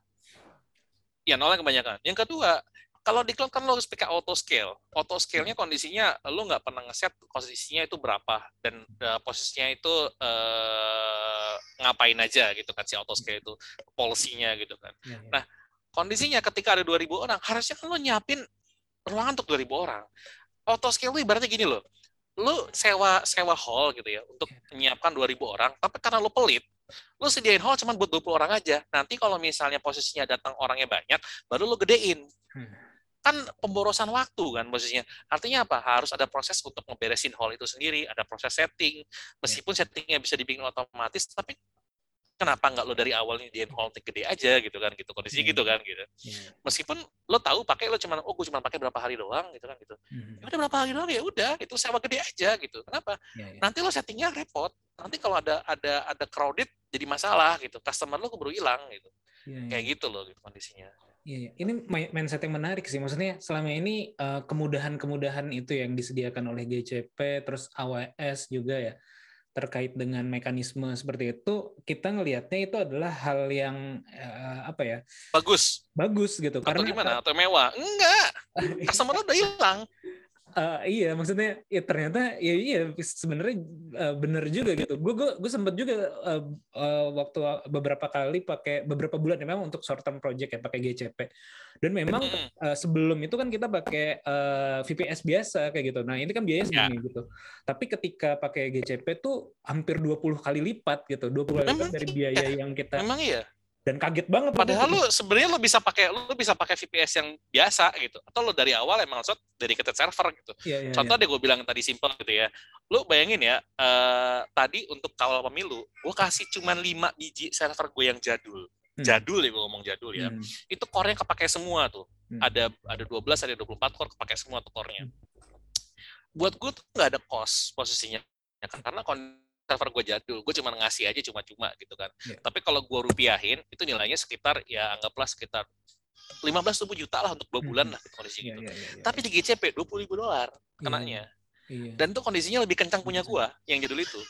S3: ya nolnya kebanyakan. Yang kedua, kalau di cloud kan lo harus pakai auto scale. Auto scale-nya kondisinya lo nggak pernah ngeset posisinya itu berapa dan eh, posisinya itu eh, ngapain aja gitu kan si auto scale itu policy-nya gitu kan.
S2: Iya, iya.
S3: Nah, Kondisinya ketika ada 2000 orang, harusnya kan lo nyiapin ruangan untuk 2000 orang. Auto scale itu ibaratnya gini loh. Lo sewa sewa hall gitu ya untuk menyiapkan 2000 orang, tapi karena lo pelit, lo sediain hall cuma buat 20 orang aja. Nanti kalau misalnya posisinya datang orangnya banyak, baru lo gedein.
S2: Hmm.
S3: Kan pemborosan waktu kan posisinya. Artinya apa? Harus ada proses untuk ngeberesin hall itu sendiri, ada proses setting. Meskipun settingnya bisa dibikin otomatis, tapi kenapa nggak lo dari awal nyediain hall gede aja gitu kan gitu. Kondisi
S2: Hmm.
S3: gitu kan gitu.
S2: Iya.
S3: meskipun lo tahu pakai lo cuma oh gue cuma pakai berapa hari doang gitu kan gitu.
S2: Hmm.
S3: ya udah berapa hari doang? Ya udah itu sewa gede aja gitu. Kenapa? Nanti lo settingnya repot. Nanti kalau ada ada ada crowded jadi masalah gitu. Customer lo keburu hilang gitu. Kayak gitu loh gitu kondisinya
S2: Iya, iya. ini mi- mindset yang menarik sih. Maksudnya selama ini eh, kemudahan-kemudahan itu yang disediakan oleh GCP, terus AWS juga ya, terkait dengan mekanisme seperti itu, kita ngelihatnya itu adalah hal yang eh, apa ya
S3: bagus
S2: bagus gitu.
S3: atau
S2: Karena
S3: gimana atau mewah enggak (laughs) customer udah hilang
S2: Eh, iya, maksudnya ya ternyata ya iya sebenarnya eh, bener juga gitu. Gue gue gue sempat juga eh, eh, waktu beberapa kali pakai beberapa bulan ya memang untuk short term project ya pakai GCP. Dan memang eh, sebelum itu kan kita pakai eh, VPS biasa kayak gitu. Nah, ini kan biaya segini gitu. Tapi ketika pakai GCP tuh hampir 20 kali lipat gitu. 20 kali lipat dari
S3: iya.
S2: biaya yang kita
S3: memang iya
S2: dan kaget banget
S3: Padahal lu sebenarnya lu bisa pakai lu bisa pakai VPS yang biasa gitu. Atau lu dari awal emang langsung dedicated server gitu.
S2: Iya, iya,
S3: Contoh
S2: iya.
S3: deh gue bilang tadi simple gitu ya. Lu bayangin ya, eh, tadi untuk kawal pemilu, gue kasih cuma 5 biji server gue yang jadul.
S2: Hmm.
S3: Jadul ya gue ngomong jadul ya.
S2: Hmm.
S3: Itu core-nya kepake semua tuh.
S2: Hmm.
S3: Ada ada 12, ada 24 core kepake semua tuh core-nya. Buat gue tuh nggak ada cost posisinya. Ya, karena kon- server gue jadul, gue cuma ngasih aja cuma-cuma gitu kan.
S2: Iya.
S3: Tapi kalau gue rupiahin, itu nilainya sekitar ya anggaplah sekitar 15 juta lah untuk dua bulan
S2: Hmm.
S3: lah kondisi
S2: Iya,
S3: gitu.
S2: iya, iya, iya.
S3: Tapi di GCP 20 ribu dolar
S2: Iya,
S3: kenanya.
S2: Iya.
S3: Dan itu kondisinya lebih kencang punya gua yang jadul itu.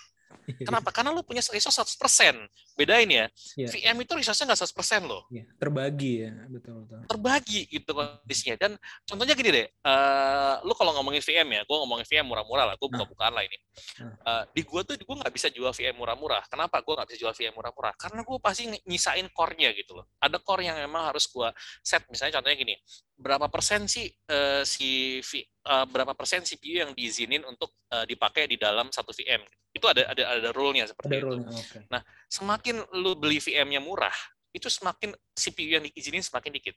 S3: Kenapa? Karena lu punya resource 100%. Bedain ya.
S2: Iya.
S3: VM itu resource-nya nggak 100% loh.
S2: Iya, terbagi ya, betul betul.
S3: Terbagi gitu kondisinya. Dan contohnya gini deh. eh lu kalau ngomongin VM ya, gua ngomongin VM murah-murah lah. Gua buka-bukaan lah ini.
S2: Nah.
S3: Eh, di gua tuh gua nggak bisa jual VM murah-murah. Kenapa gua nggak bisa jual VM murah-murah? Karena gua pasti nyisain core-nya gitu loh. Ada core yang memang harus gua set. Misalnya contohnya gini. Berapa persen sih eh, si eh, berapa persen CPU yang diizinin untuk eh, dipakai di dalam satu VM? Itu ada ada ada rule-nya seperti
S2: Ada
S3: itu
S2: rule oke.
S3: semakin lu beli VM-nya murah, itu semakin CPU yang diizinin semakin dikit.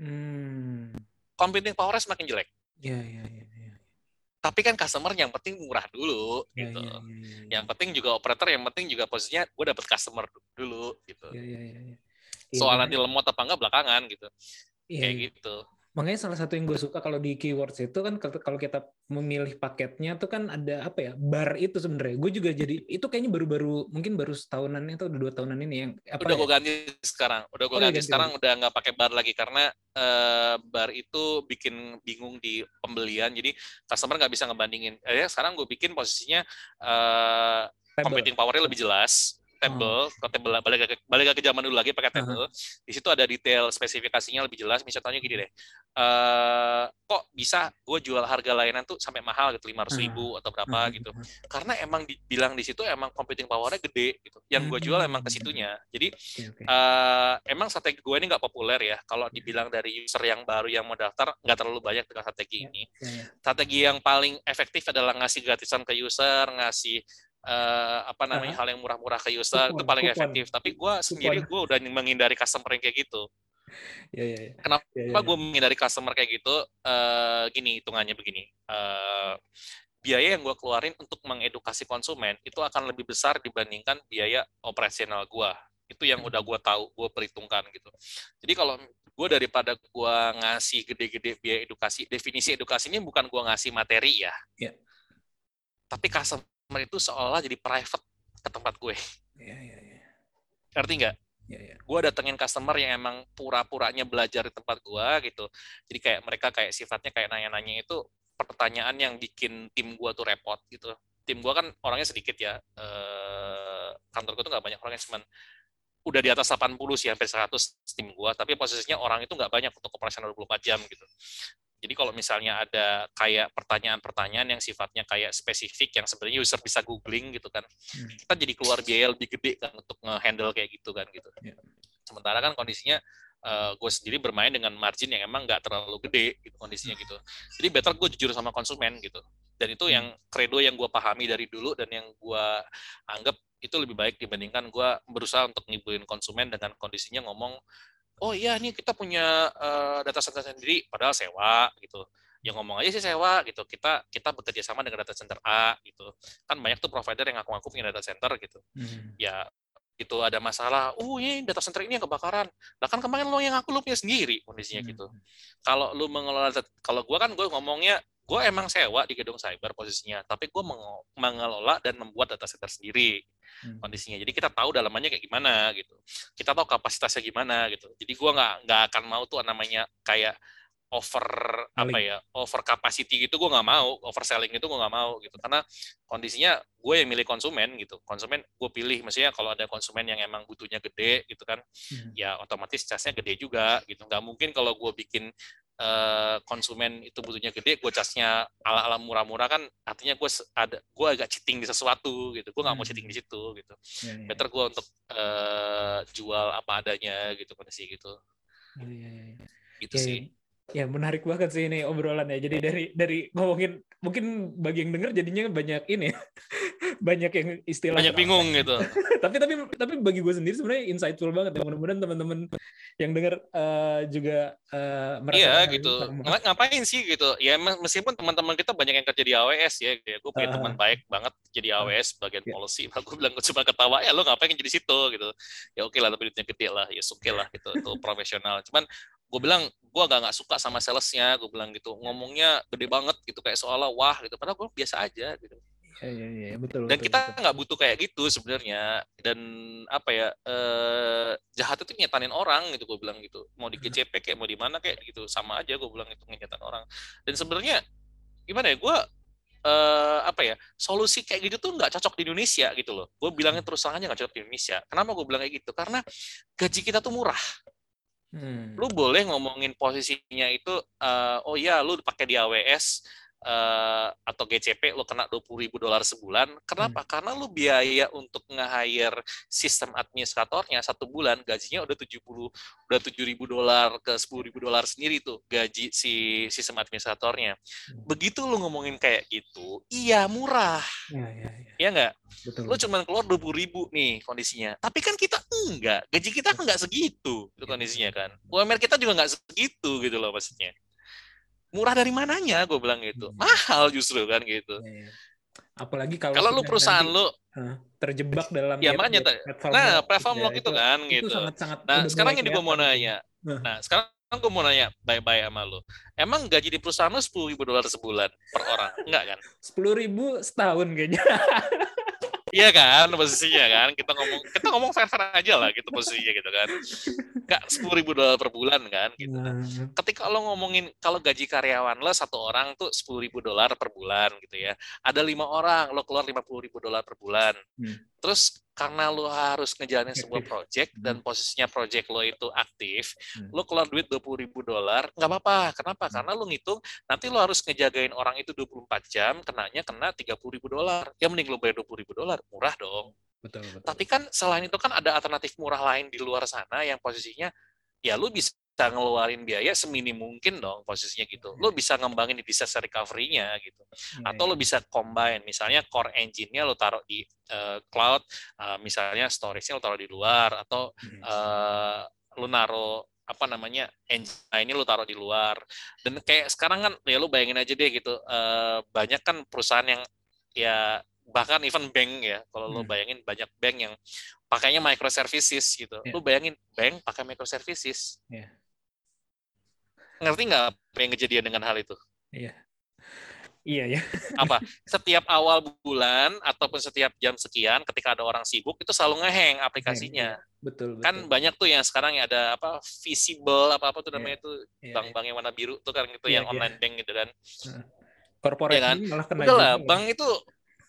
S2: Hmm.
S3: Computing power-nya semakin jelek.
S2: Iya, iya, iya.
S3: Tapi kan customer yang penting murah dulu
S2: Iya,
S3: gitu.
S2: iya, iya, iya.
S3: Yang penting juga operator, yang penting juga posisinya gue dapet customer dulu gitu.
S2: Iya, iya, iya, iya.
S3: Soal nanti lemot apa enggak belakangan gitu.
S2: iya,
S3: Kayak
S2: iya.
S3: gitu.
S2: Makanya salah satu yang gue suka kalau di keywords itu kan kalau kita memilih paketnya tuh kan ada apa ya bar itu sebenarnya. Gue juga jadi itu kayaknya baru-baru mungkin baru setahunan atau udah dua tahunan ini yang apa
S3: Udah
S2: ya?
S3: gue ganti sekarang. Udah gue
S2: Oh,
S3: ganti
S2: ganti
S3: sekarang udah nggak pakai bar lagi karena eh, bar itu bikin bingung di pembelian. Jadi customer nggak bisa ngebandingin. Eh, sekarang gue bikin posisinya eh,
S2: Table.
S3: computing power-nya lebih jelas table, ke table balik ke balik ke zaman dulu lagi pakai table. Di situ ada detail spesifikasinya lebih jelas. Misalnya gini deh, eh kok bisa gue jual harga layanan tuh sampai mahal gitu lima ratus ribu atau berapa
S2: Hmm,
S3: gitu?
S2: hmm,
S3: Karena emang dibilang di situ emang computing powernya gede gitu. Yang gue jual emang ke situnya. Jadi eh emang strategi gue ini nggak populer ya. Kalau dibilang dari user yang baru yang mau daftar nggak terlalu banyak dengan strategi ini.
S2: Iya, iya.
S3: Strategi yang paling efektif adalah ngasih gratisan ke user, ngasih eh, apa namanya hal yang murah-murah ke user itu
S2: Kupon,
S3: paling
S2: kupon.
S3: efektif. Tapi gue sendiri gue udah menghindari customer yang kayak gitu.
S2: Iya, iya, iya.
S3: Kenapa
S2: Iya, iya,
S3: gue menghindari customer kayak gitu? eh gini hitungannya begini. Eh biaya yang gue keluarin untuk mengedukasi konsumen itu akan lebih besar dibandingkan biaya operasional gue itu yang udah gue tahu gue perhitungkan gitu jadi kalau gue daripada gue ngasih gede-gede biaya edukasi definisi edukasi ini bukan gue ngasih materi ya
S2: Iya.
S3: tapi customer itu seolah jadi private ke tempat gue.
S2: Iya, iya, iya.
S3: ngerti nggak?
S2: Iya, iya.
S3: gue datengin customer yang emang pura-puranya belajar di tempat gue gitu. Jadi kayak mereka kayak sifatnya kayak nanya-nanya itu pertanyaan yang bikin tim gue tuh repot gitu. Tim gue kan orangnya sedikit ya eh, kantor gue tuh nggak banyak orangnya cuman udah di atas 80 sih hampir 100 tim gue. Tapi posisinya orang itu nggak banyak untuk operasional 24 jam gitu jadi kalau misalnya ada kayak pertanyaan-pertanyaan yang sifatnya kayak spesifik yang sebenarnya user bisa googling gitu kan
S2: Hmm.
S3: kita jadi keluar biaya lebih gede kan untuk nge-handle kayak gitu kan gitu
S2: Iya.
S3: sementara kan kondisinya gue sendiri bermain dengan margin yang emang nggak terlalu gede gitu kondisinya gitu jadi better gue jujur sama konsumen gitu dan itu yang credo yang gue pahami dari dulu dan yang gue anggap itu lebih baik dibandingkan gue berusaha untuk ngibulin konsumen dengan kondisinya ngomong oh iya nih kita punya eh, data center sendiri padahal sewa gitu ya ngomong aja sih sewa gitu kita kita bekerja sama dengan data center A gitu kan banyak tuh provider yang ngaku-ngaku punya data center gitu
S2: Hmm.
S3: ya itu ada masalah, oh ini data center ini yang kebakaran. Lah kan kemarin lo yang aku lo punya sendiri kondisinya
S2: Hmm.
S3: gitu. Kalau lu mengelola, kalau gua kan gue ngomongnya, gue emang sewa di gedung cyber posisinya, tapi gue mengelola dan membuat data center sendiri
S2: Hmm.
S3: kondisinya. Jadi kita tahu dalamannya kayak gimana gitu. Kita tahu kapasitasnya gimana gitu. Jadi gua nggak nggak akan mau tuh namanya kayak over apa
S2: Selling.
S3: ya over capacity gitu gue nggak mau overselling itu gue nggak mau gitu karena kondisinya gue yang milih konsumen gitu konsumen gue pilih maksudnya kalau ada konsumen yang emang butuhnya gede gitu kan
S2: Hmm.
S3: ya otomatis casnya gede juga gitu nggak mungkin kalau gue bikin eh, konsumen itu butuhnya gede gue casnya ala ala murah-murah kan artinya gue ada gue agak cheating di sesuatu gitu gue nggak mau
S2: Hmm.
S3: cheating di situ gitu
S2: Iya, iya.
S3: better gue untuk eh, jual apa adanya gitu kondisi gitu
S2: Iya, iya, iya.
S3: gitu
S2: Ya,
S3: sih
S2: ya menarik banget sih ini obrolannya. Jadi dari dari ngomongin mungkin bagi yang denger jadinya banyak ini ya. (laughs) banyak yang istilah
S3: banyak bingung gitu. (laughs)
S2: Tapi tapi tapi bagi gue sendiri sebenarnya insightful banget ya. Mudah-mudahan teman-teman yang denger eh, juga eh, merasakan
S3: iya gitu. Ng- ngapain sih gitu? Ya mes- meskipun teman-teman kita banyak yang kerja di AWS ya gue punya
S2: Ah.
S3: teman baik banget jadi AWS bagian
S2: Ya.
S3: policy. (laughs) Aku bilang gue cuma ketawa ya lo ngapain jadi situ? gitu. Ya oke lah tapi duitnya gede lah. Ya oke lah gitu. Itu profesional. Cuman gue bilang gue agak nggak suka sama salesnya gue bilang gitu. Ngomongnya gede banget gitu kayak seolah wah gitu. Padahal gue biasa aja gitu.
S2: Iya, iya, iya, betul.
S3: dan
S2: betul,
S3: kita nggak butuh kayak gitu sebenarnya. Dan apa ya eh, jahat itu nyetanin orang gitu gue bilang gitu. Mau di GCP kayak mau di mana kayak gitu. Sama aja gue bilang itu nyetan orang. Dan sebenarnya gimana ya gue eh, apa ya solusi kayak gitu tuh nggak cocok di Indonesia gitu loh. Gue bilangnya terus terang aja nggak cocok di Indonesia. Kenapa gue bilang kayak gitu? Karena gaji kita tuh murah
S2: Hmm.
S3: lu boleh ngomongin posisinya itu eh, oh ya lu pakai di AWS eh, atau GCP lu kena 20.000 ribu dolar sebulan kenapa karena lu biaya untuk nge-hire sistem administratornya satu bulan gajinya udah 70 udah 7.000 ribu dolar ke 10.000 ribu dolar sendiri tuh gaji si sistem administratornya begitu lu ngomongin kayak gitu iya murah
S2: Iya, iya, iya.
S3: ya nggak
S2: Betul.
S3: lu cuma keluar 20 ribu nih kondisinya. Tapi kan kita enggak, gaji kita kan enggak segitu itu kondisinya kan. UMR kita juga enggak segitu gitu loh maksudnya. Murah dari mananya gue bilang gitu. Mahal justru kan gitu.
S2: Iya, iya. Apalagi kalau
S3: Kalau lu perusahaan
S2: nanti,
S3: lu,
S2: eh, terjebak dalam
S3: Ya,
S2: ya,
S3: makanya
S2: ya, platform
S3: nah
S2: lock,
S3: platform
S2: ya,
S3: lock itu kan
S2: itu
S3: gitu.
S2: sangat-sangat
S3: Nah
S2: udah
S3: sekarang ini gue mau nanya.
S2: Nah.
S3: Nah sekarang gue mau nanya baik-baik sama lu. Emang gaji di perusahaan lu 10 ribu dolar sebulan per orang? Enggak kan? (laughs)
S2: sepuluh ribu setahun kayaknya. (laughs)
S3: Iya kan posisinya kan. Kita ngomong kita ngomong fair fair aja lah gitu posisinya gitu kan. Nggak sepuluh ribu dolar per bulan kan gitu.
S2: Nah,
S3: ketika lo ngomongin kalau gaji karyawan lo satu orang tuh sepuluh ribu dolar per bulan gitu ya. Ada lima orang lo keluar lima puluh ribu dolar per bulan.
S2: Hmm.
S3: Terus karena lo harus ngejalanin sebuah project dan posisinya project lo itu aktif
S2: Hmm.
S3: lo keluar duit dua puluh ribu dolar nggak apa-apa. Kenapa? Karena lo ngitung nanti lo harus ngejagain orang itu 24 jam kenanya kena tiga puluh ribu dolar. Ya mending lo bayar dua puluh ribu dolar murah dong.
S2: Betul betul.
S3: tapi kan selain itu kan ada alternatif murah lain di luar sana yang posisinya ya lu bisa ngeluarin biaya seminim mungkin dong posisinya gitu. Lu bisa ngembangin di disaster recovery-nya gitu. Atau
S2: iya.
S3: lu bisa combine, misalnya core engine-nya lu taruh di eh, cloud, eh, misalnya storage-nya lu taruh di luar atau
S2: Hmm.
S3: eh, lu naruh apa namanya engine ini lu taruh di luar dan kayak sekarang kan ya lu bayangin aja deh gitu eh, banyak kan perusahaan yang ya bahkan even bank ya kalau lu
S2: Hmm.
S3: bayangin banyak bank yang pakainya microservices gitu
S2: Iya.
S3: lu bayangin bank pakai microservices
S2: Iya.
S3: Ngerti nggak apa yang kejadian dengan hal itu
S2: Iya. Iya ya. (laughs)
S3: apa setiap awal bulan ataupun setiap jam sekian ketika ada orang sibuk itu selalu ngeheng aplikasinya
S2: Betul, betul.
S3: kan banyak tuh yang sekarang ya ada apa visible apa apa tuh
S2: Iya.
S3: namanya itu
S2: Iya,
S3: bank-bank yang warna biru tuh kan gitu
S2: Iya,
S3: yang
S2: iya.
S3: online bank gitu kan
S2: iya. Corporate
S3: Iya kan?
S2: malah kena
S3: udah lah
S2: juga.
S3: bank itu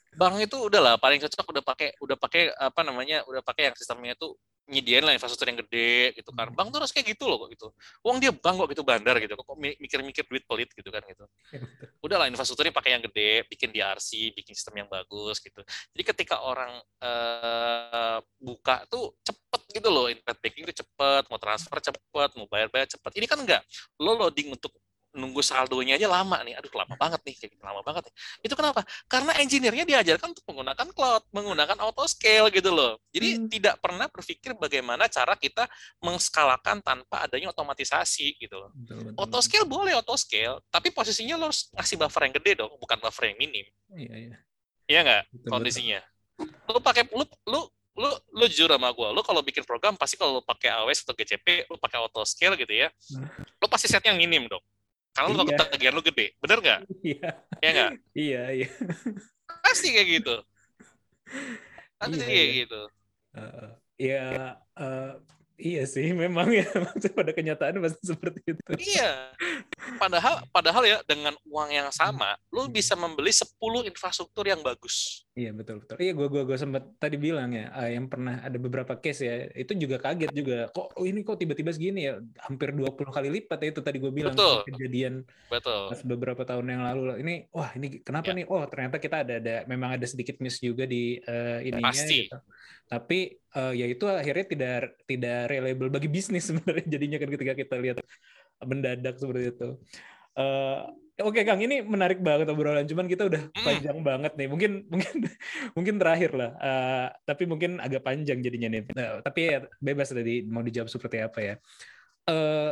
S3: bank itu udah lah paling cocok udah pakai udah pakai apa namanya udah pakai yang sistemnya itu nyediain lah infrastruktur yang gede gitu kan.
S2: Hmm.
S3: bank tuh harus kayak gitu loh kok gitu. Uang dia bank kok gitu bandar gitu. Kok mi- mikir-mikir duit pelit gitu kan gitu.
S2: Iya, betul.
S3: udah lah infrastrukturnya pakai yang gede bikin DRC bikin sistem yang bagus gitu. Jadi ketika orang eh, buka tuh cepet gitu loh internet banking itu cepet mau transfer cepet mau bayar-bayar cepet. Ini kan enggak. Lo loading untuk nunggu saldonya aja lama nih aduh lama banget nih kayak gitu, lama banget nih itu kenapa karena engineer-nya diajarkan untuk menggunakan cloud menggunakan auto scale gitu loh jadi
S2: Hmm.
S3: tidak pernah berpikir bagaimana cara kita mengskalakan tanpa adanya otomatisasi gitu loh
S2: Betul, betul,
S3: auto
S2: betul.
S3: scale boleh auto scale tapi posisinya lo harus ngasih buffer yang gede dong bukan buffer yang minim
S2: Iya, iya.
S3: iya nggak
S2: Betul, betul.
S3: kondisinya lo pakai lu lu lu lu jujur sama gue lo kalau bikin program pasti kalau lo pakai AWS atau GCP lo pakai auto scale gitu ya
S2: Hmm.
S3: lo pasti setnya yang minim dong karena lo
S2: Iya.
S3: lo gede bener nggak
S2: Iya,
S3: ya nggak
S2: iya, iya.
S3: pasti kayak gitu pasti
S2: Iya,
S3: kayak
S2: iya.
S3: gitu
S2: Eh, ya, eh, iya sih, (laughs) memang ya. Maksudnya pada kenyataan pasti seperti itu.
S3: Iya. Padahal padahal ya dengan uang yang sama, lo
S2: Hmm.
S3: bisa membeli 10 infrastruktur yang bagus.
S2: Iya betul betul. Iya gua gua gua sempat tadi bilang ya eh, yang pernah ada beberapa case ya itu juga kaget juga kok oh, ini kok tiba-tiba segini ya hampir 20 kali lipat ya itu tadi gue bilang
S3: Betul.
S2: kejadian
S3: Betul.
S2: pas beberapa tahun yang lalu ini wah ini kenapa
S3: Ya.
S2: nih oh ternyata kita ada ada memang ada sedikit miss juga di eh, ininya
S3: Pasti.
S2: gitu. Tapi eh, ya itu akhirnya tidak tidak reliable bagi bisnis (laughs) sebenarnya jadinya kan ketika kita lihat mendadak seperti itu. Eh, Oke Kang, ini menarik banget obrolan. Cuman kita udah
S3: Hmm.
S2: panjang banget nih. Mungkin (laughs) mungkin mungkin terakhir lah. Eh, tapi mungkin agak panjang jadinya nih. Nah, tapi ya bebas tadi mau dijawab seperti apa ya. Eh,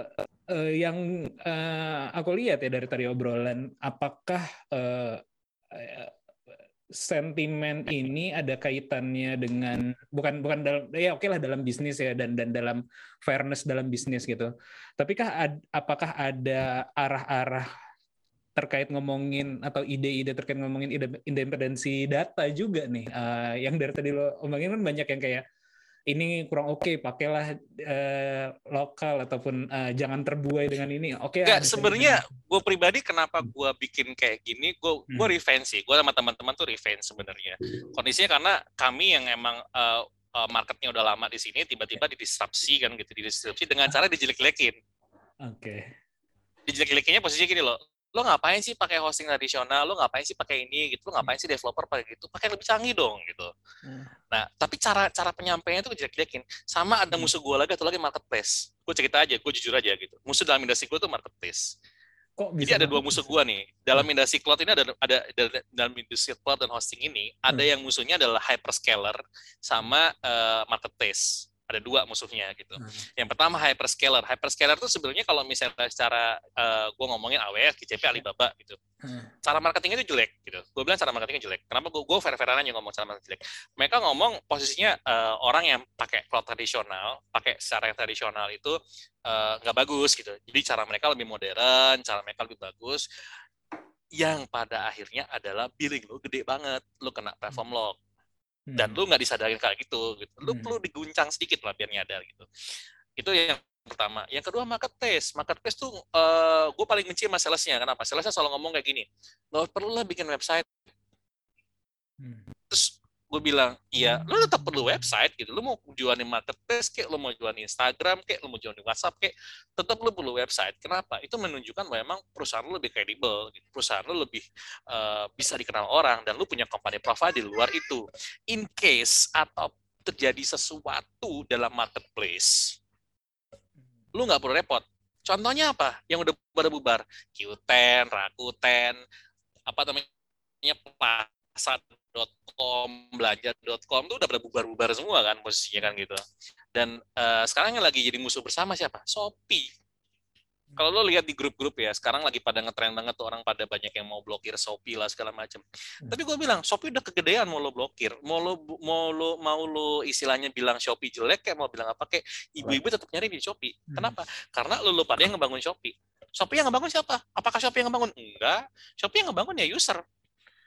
S2: eh, yang eh, aku lihat ya dari tadi obrolan, apakah eh, sentimen ini ada kaitannya dengan bukan bukan dalam ya oke lah dalam bisnis ya dan dan dalam fairness dalam bisnis gitu. Tapi kah ad- apakah ada arah-arah terkait ngomongin atau ide-ide terkait ngomongin independensi data juga nih Eh, yang dari tadi lo omongin kan banyak yang kayak ini kurang oke pakailah eh, lokal ataupun eh, jangan terbuai dengan ini oke
S3: Enggak,
S2: ada
S3: sebenarnya gue pribadi kenapa gue bikin kayak gini, gue gue
S2: Hmm.
S3: revenge sih. Gue sama teman-teman tuh revenge sebenarnya. Kondisinya karena kami yang emang eh, marketnya udah lama di sini, tiba-tiba didisrupsi kan gitu, didisrupsi dengan cara dijelek-jelekin.
S2: oke
S3: dijelek-jelekinnya posisinya gini loh lo ngapain sih pakai hosting tradisional? Lo ngapain sih pakai ini gitu? Lo ngapain sih developer pakai gitu? Pakai lebih canggih dong gitu.
S2: Hmm.
S3: nah tapi cara cara penyampaiannya tuh jelek-jelekin sama ada musuh gue lagi atau lagi marketplace. Gue cerita aja gue jujur aja gitu. Musuh dalam industri gue tuh marketplace.
S2: Kok bisa
S3: jadi ada dua musuh gue nih. Dalam industri cloud ini ada ada, ada- dalam industri cloud dan hosting ini ada
S2: Hmm.
S3: yang musuhnya adalah hyperscaler sama eh, marketplace ada dua musuhnya gitu
S2: Hmm.
S3: yang pertama hyperscaler. Hyperscaler itu sebenarnya kalau misalnya secara gue ngomongin AWS, GCP, Alibaba gitu.
S2: Hmm.
S3: Cara marketingnya itu jelek gitu. Gue bilang cara marketingnya jelek. Kenapa gue gue fair-fairan aja ngomong cara marketing jelek. Mereka ngomong posisinya eh, orang yang pakai cloud tradisional, pakai secara yang tradisional itu eh, nggak bagus gitu. Jadi cara mereka lebih modern, cara mereka lebih bagus. Yang pada akhirnya adalah billing lo gede banget, lo kena platform lock dan
S2: Hmm.
S3: lu nggak disadarin kayak gitu, gitu. lu
S2: Hmm.
S3: perlu diguncang sedikit lah biar nyadar gitu itu yang pertama yang kedua marketplace marketplace tuh eh gue paling benci sama salesnya kenapa salesnya selalu ngomong kayak gini nggak perlu lah bikin website
S2: Hmm.
S3: terus gue bilang iya lu tetap perlu website gitu. Lu mau jualin marketplace kek lu mau jualin Instagram kek lu mau jualin WhatsApp kek tetap lu perlu website. Kenapa? Itu menunjukkan bahwa memang perusahaan lu lebih kredibel gitu. perusahaan lu lebih eh, bisa dikenal orang dan lu punya company profile di luar itu. In case atau terjadi sesuatu dalam marketplace lu nggak perlu repot. Contohnya apa? Yang udah pada bubar. Qten Rakuten apa namanya Plaza .com, belanja.com tuh udah pada bubar-bubar semua kan posisinya kan gitu. Dan eh, sekarang yang lagi jadi musuh bersama siapa? Shopee. Kalau lo lihat di grup-grup ya, sekarang lagi pada ngetren banget tuh orang pada banyak yang mau blokir Shopee lah segala macam. Tapi gue bilang Shopee udah kegedean mau lo blokir, mau lo mau lo mau lo istilahnya bilang Shopee jelek kayak mau bilang apa kayak ibu-ibu tetap nyari di Shopee. Kenapa? Karena lo lo pada yang ngebangun Shopee. Shopee yang ngebangun siapa? Apakah Shopee yang ngebangun? Enggak. Shopee yang ngebangun ya user.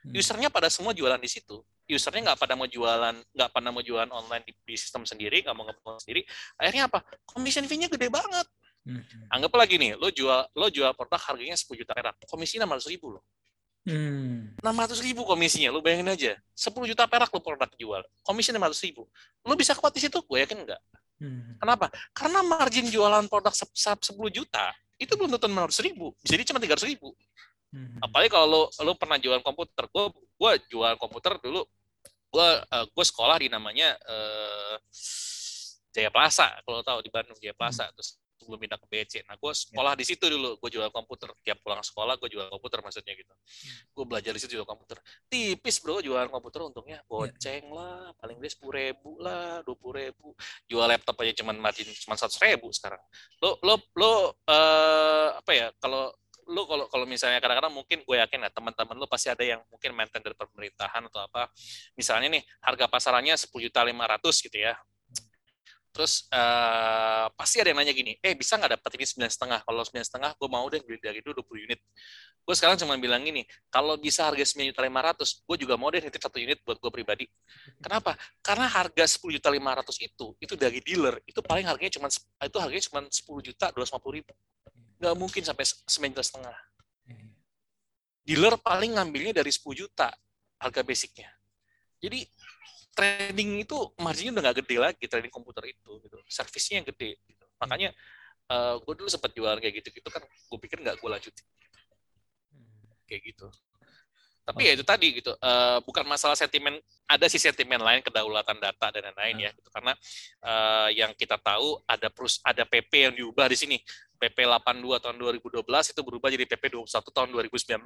S3: Usernya pada semua jualan di situ. Usernya nggak pada mau jualan, nggak pada mau jualan online di, di sistem sendiri, nggak mau ngebangun sendiri. Akhirnya apa? Commission fee-nya gede banget.
S2: Hmm.
S3: Anggap lagi nih, lo jual lo jual produk harganya 10 juta perak, komisi 600 ribu loh.
S2: Hmm.
S3: 600 ribu komisinya, lo bayangin aja. 10 juta perak lo produk jual, komisi 600 ribu. Lo bisa kuat di situ? Gue yakin enggak.
S2: Hmm.
S3: Kenapa? Karena margin jualan produk se- se- 10 juta, itu belum tentu 600 ribu. Bisa jadi cuma 300 ribu.
S2: Hmm.
S3: Apalagi kalau lo, lo pernah jualan komputer. Gue gue jualan komputer dulu, gue uh, gue sekolah di namanya eh, Jaya Plaza, kalau tahu di Bandung Jaya Plaza. Terus sebelum pindah ke BC. Nah, gue sekolah di situ dulu. Gue jual komputer. Tiap pulang sekolah, gue jual komputer maksudnya gitu. Gue belajar di situ jual komputer. Tipis bro, jualan komputer untungnya goceng lah. Paling dia sepuluh ribu lah, dua puluh ribu. Jual laptop aja cuman margin cuma seratus ribu sekarang. Lo lo lo eh, apa ya? Kalau lo kalau kalau misalnya kadang-kadang mungkin gue yakin ya teman-teman lo pasti ada yang mungkin maintain dari pemerintahan atau apa. Misalnya nih harga pasarannya sepuluh juta lima ratus gitu ya. Terus eh, pasti ada yang nanya gini, eh bisa nggak dapat ini sembilan setengah? Kalau sembilan setengah, gue mau deh beli dari itu 20 unit. Gue sekarang cuma bilang gini, kalau bisa harga sembilan juta lima ratus, gue juga mau deh nitip satu unit buat gue pribadi. Kenapa? Karena harga sepuluh juta lima ratus itu, itu dari dealer, itu paling harganya cuma itu harganya cuma sepuluh juta dua ratus ribu. Nggak mungkin sampai juta setengah. Dealer paling ngambilnya dari 10 juta harga basicnya. Jadi trading itu marginnya udah nggak gede lagi trading komputer itu gitu. Servisnya yang gede gitu. makanya eh gue dulu sempat jualan kayak gitu gitu kan gue pikir nggak gue lanjutin. Kayak gitu. Tapi ya itu tadi gitu. Eh, bukan masalah sentimen ada sih sentimen lain kedaulatan data dan lain-lain ya gitu. Karena eh, yang kita tahu ada perus ada PP yang diubah di sini PP 82 tahun 2012 itu berubah jadi PP 21 tahun 2019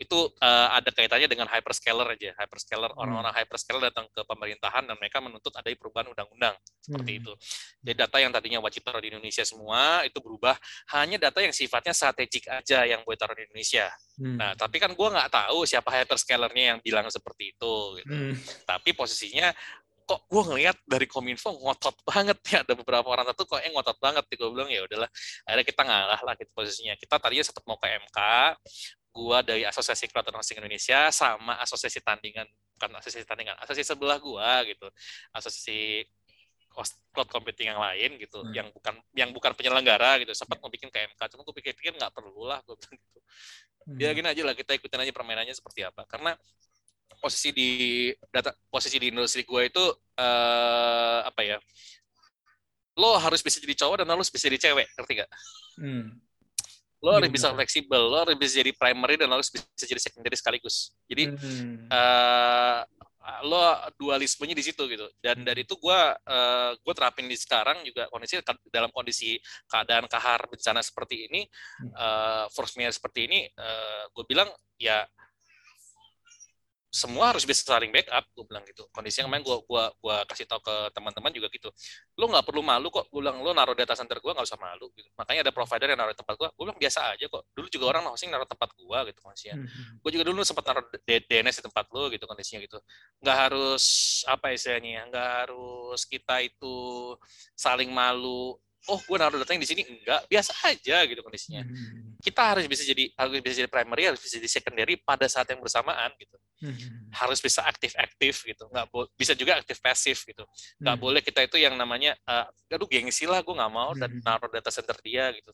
S3: itu eh, ada kaitannya dengan hyperscaler aja hyperscaler orang-orang hyperscaler datang ke pemerintahan dan mereka menuntut ada perubahan undang-undang seperti
S2: Hmm.
S3: itu jadi data yang tadinya wajib taruh di Indonesia semua itu berubah hanya data yang sifatnya strategik aja yang boleh taruh di Indonesia
S2: Hmm.
S3: Nah, tapi kan gue nggak tahu siapa hyperscalernya yang bilang seperti itu. Gitu.
S2: Hmm.
S3: Tapi posisinya kok gue ngelihat dari Kominfo ngotot banget ya. Ada beberapa orang tuh kok eh ngotot banget. Gue bilang ya udahlah akhirnya kita ngalah lah gitu posisinya. Kita tadinya tetap mau ke MK gua dari Asosiasi Cloud Hosting Indonesia sama Asosiasi Tandingan bukan Asosiasi Tandingan Asosiasi sebelah gua gitu. Asosiasi cloud computing yang lain gitu
S2: Hmm.
S3: yang bukan yang bukan penyelenggara gitu sempat mau bikin ke MK cuma gue pikir-pikir nggak perlu lah gue bilang gitu.
S2: Hmm.
S3: ya gini aja lah kita ikutin aja permainannya seperti apa. Karena posisi di data posisi di industri gue itu eh, apa ya lo harus bisa jadi cowok dan lo harus bisa jadi cewek ngerti gak
S2: Hmm.
S3: lo harus
S2: Iya,
S3: bisa fleksibel lo harus bisa jadi primary dan lo harus bisa jadi secondary sekaligus jadi
S2: Hmm.
S3: eh lo dualismenya di situ gitu dan dari itu gue gue terapin di sekarang juga kondisi dalam kondisi keadaan kahar bencana seperti ini
S2: Hmm.
S3: eh force seperti ini gue bilang ya semua harus bisa saling backup gue bilang gitu. Kondisi yang kemarin gue gua gua kasih tahu ke teman-teman juga gitu. Lo nggak perlu malu kok gue bilang lo naruh data center gue nggak usah malu. Gitu. Makanya ada provider yang naruh tempat gue gue bilang biasa aja kok. Dulu juga orang hosting naruh tempat gue gitu kondisinya.
S2: Hmm.
S3: gue juga dulu sempat naruh DNS di tempat lo gitu kondisinya gitu. Nggak harus apa istilahnya ya nggak harus kita itu saling malu oh gue naruh datanya di sini? Enggak. Biasa aja gitu kondisinya.
S2: Hmm.
S3: kita harus bisa jadi harus bisa jadi primary harus bisa jadi secondary pada saat yang bersamaan gitu.
S2: Hmm.
S3: harus bisa aktif aktif gitu. Nggak bo- bisa juga aktif pasif gitu. Nggak
S2: Hmm.
S3: boleh kita itu yang namanya eh, aduh gengsi lah gue nggak mau dan naruh data center dia gitu.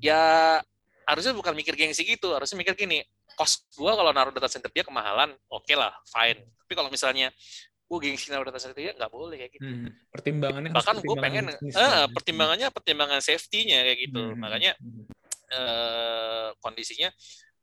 S3: Ya harusnya bukan mikir gengsi gitu. Harusnya mikir gini cost gua kalau naruh data center dia kemahalan oke lah fine. Tapi kalau misalnya gue gengsi data center dia nggak boleh kayak gitu
S2: Hmm. Pertimbangannya
S3: bahkan gue pengen eh, pertimbangannya pertimbangan safety-nya kayak gitu
S2: Hmm.
S3: makanya
S2: Hmm.
S3: eh, kondisinya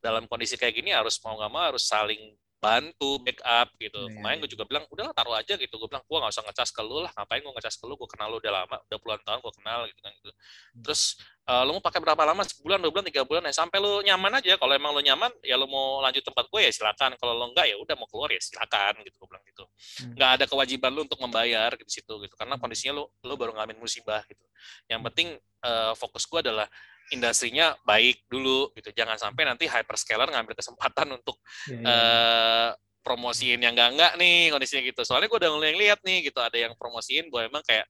S3: dalam kondisi kayak gini harus mau nggak mau harus saling bantu backup gitu.
S2: Iya,
S3: kemarin
S2: iya.
S3: gue juga bilang udahlah taruh aja gitu. Gue bilang gue nggak usah ngecas ke lu lah. Ngapain gue ngecas ke lu? Gue kenal lu udah lama udah puluhan tahun gue kenal gitu kan gitu.
S2: Hmm.
S3: terus Eh, lu mau pakai berapa lama? Sebulan dua bulan tiga bulan ya sampai lu nyaman aja. Kalau emang lu nyaman ya lu mau lanjut tempat gue ya silakan. Kalau lu enggak ya udah mau keluar ya silakan gitu gue bilang gitu.
S2: Hmm.
S3: nggak ada kewajiban lu untuk membayar di situ gitu. Karena kondisinya lu lu baru ngalamin musibah gitu. Yang penting eh, fokus gue adalah industrinya baik dulu gitu jangan sampai nanti hyperscaler ngambil kesempatan untuk
S2: Iya, iya.
S3: eh promosiin yang enggak enggak nih kondisinya gitu. Soalnya gue udah mulai lihat nih gitu ada yang promosiin bahwa emang kayak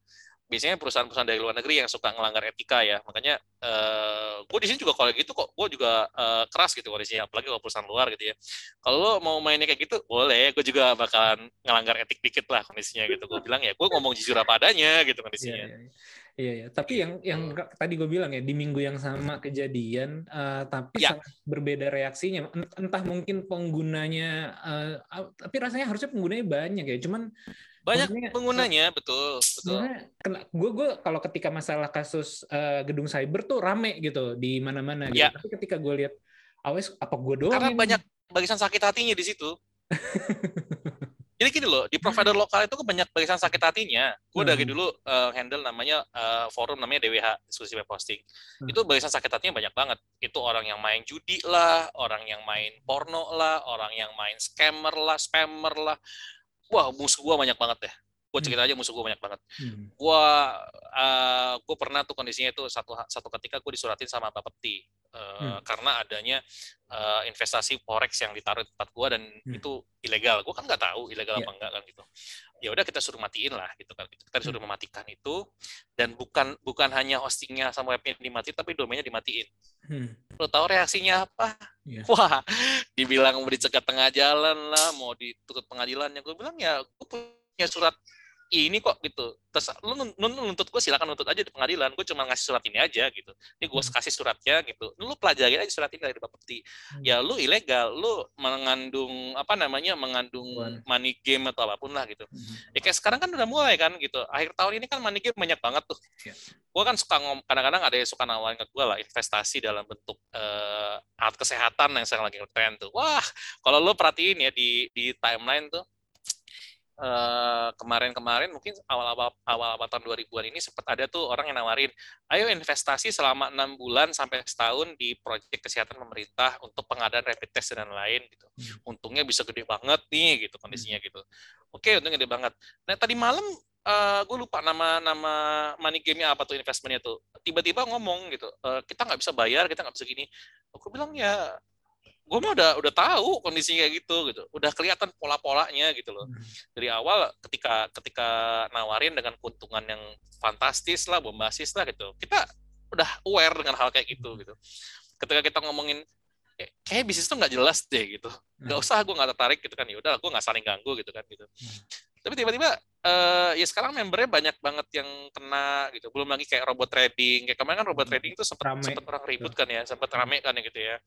S3: biasanya perusahaan-perusahaan dari luar negeri yang suka ngelanggar etika ya. Makanya eh gue di sini juga kalau gitu kok gue juga eh, keras gitu kondisinya apalagi kalau perusahaan luar gitu ya. Kalau lo mau mainnya kayak gitu boleh, gue juga bakalan ngelanggar etik dikit lah kondisinya gitu. Gue bilang ya gue ngomong jujur apa adanya gitu kondisinya.
S2: iya, iya. Iya, iya. Tapi yang yang tadi gue bilang ya di minggu yang sama kejadian, eh, tapi
S3: Ya.
S2: sangat berbeda reaksinya. Ent- Entah mungkin penggunanya, eh, ah, tapi rasanya harusnya penggunanya banyak ya. Cuman
S3: Banyak
S2: maksudnya,
S3: penggunanya betul, betul.
S2: gue gue kalau ketika masalah kasus eh, gedung cyber tuh rame gitu di mana-mana. Gitu.
S3: Ya.
S2: Tapi ketika gue lihat, awes apa gue doang?
S3: Karena
S2: ini?
S3: banyak barisan sakit hatinya di situ. (laughs) Jadi gini loh, di provider lokal itu kan banyak barisan sakit hatinya. Gue dari
S2: Hmm.
S3: dulu eh, handle namanya eh, forum namanya DWH, diskusi web hosting.
S2: Hmm.
S3: Itu barisan sakit hatinya banyak banget. Itu orang yang main judi lah, orang yang main porno lah, orang yang main scammer lah, spammer lah. Wah, musuh gue banyak banget deh. Gue
S2: Hmm.
S3: cerita aja musuh gue banyak banget.
S2: Hmm.
S3: Gua eh, gua pernah tuh kondisinya itu satu satu ketika gue disuratin sama Bapepti eh,
S2: Hmm.
S3: karena adanya eh, investasi forex yang ditaruh di tempat gua dan
S2: Hmm.
S3: itu ilegal. Gua kan nggak tahu ilegal
S2: Iya.
S3: apa enggak kan gitu. Ya udah kita suruh matiin lah gitu kan. Kita disuruh
S2: Hmm.
S3: mematikan itu dan bukan bukan hanya hostingnya sama webnya dimatiin tapi domainnya dimatiin.
S2: Hmm.
S3: Lo tahu reaksinya apa?
S2: Iya.
S3: Wah, dibilang mau dicegat tengah jalan lah, mau dituntut pengadilannya. Gue bilang ya, gue punya surat ini kok gitu. Terus lu nun- nun- nuntut gue silakan nuntut aja di pengadilan. Gue cuma ngasih surat ini aja gitu. Ini gue
S2: Hmm.
S3: kasih suratnya gitu. Lu pelajarin aja surat ini dari Bapepti.
S2: Hmm.
S3: Ya lu ilegal, lu mengandung apa namanya mengandung money game atau apa pun lah gitu.
S2: Hmm.
S3: Ya kayak sekarang kan udah mulai kan gitu. Akhir tahun ini kan money game banyak banget tuh.
S2: Iya.
S3: Gue kan suka ngom, kadang-kadang ada yang suka nawarin ke gue lah investasi dalam bentuk eh, alat kesehatan yang sekarang lagi ngetren tuh. Wah, kalau lo perhatiin ya di di timeline tuh eh, kemarin-kemarin mungkin awal-awal awal-awal tahun 2000-an ini sempat ada tuh orang yang nawarin, ayo investasi selama enam bulan sampai setahun di proyek kesehatan pemerintah untuk pengadaan rapid test dan lain-lain gitu. Untungnya bisa gede banget nih gitu kondisinya gitu. Oke, untungnya gede banget. Nah tadi malam gue lupa nama nama money game-nya apa tuh investmentnya tuh. Tiba-tiba ngomong gitu, "Eh, kita nggak bisa bayar, kita nggak bisa gini. Aku bilang ya, gue mah udah udah tahu kondisinya kayak gitu gitu, udah kelihatan pola-polanya gitu loh. Dari awal ketika ketika nawarin dengan keuntungan yang fantastis lah, bombastis lah gitu, kita udah aware dengan hal kayak gitu gitu. Ketika kita ngomongin "Eh, kayak bisnis tuh nggak jelas deh gitu, nggak usah gue nggak tertarik gitu kan, ya udah gue nggak saling ganggu gitu kan gitu. Tapi tiba-tiba eh, ya sekarang membernya banyak banget yang kena gitu. Belum lagi kayak robot trading. Kayak kemarin kan robot trading itu sempat sempat orang ribut kan ya, sempat rame kan ya gitu ya.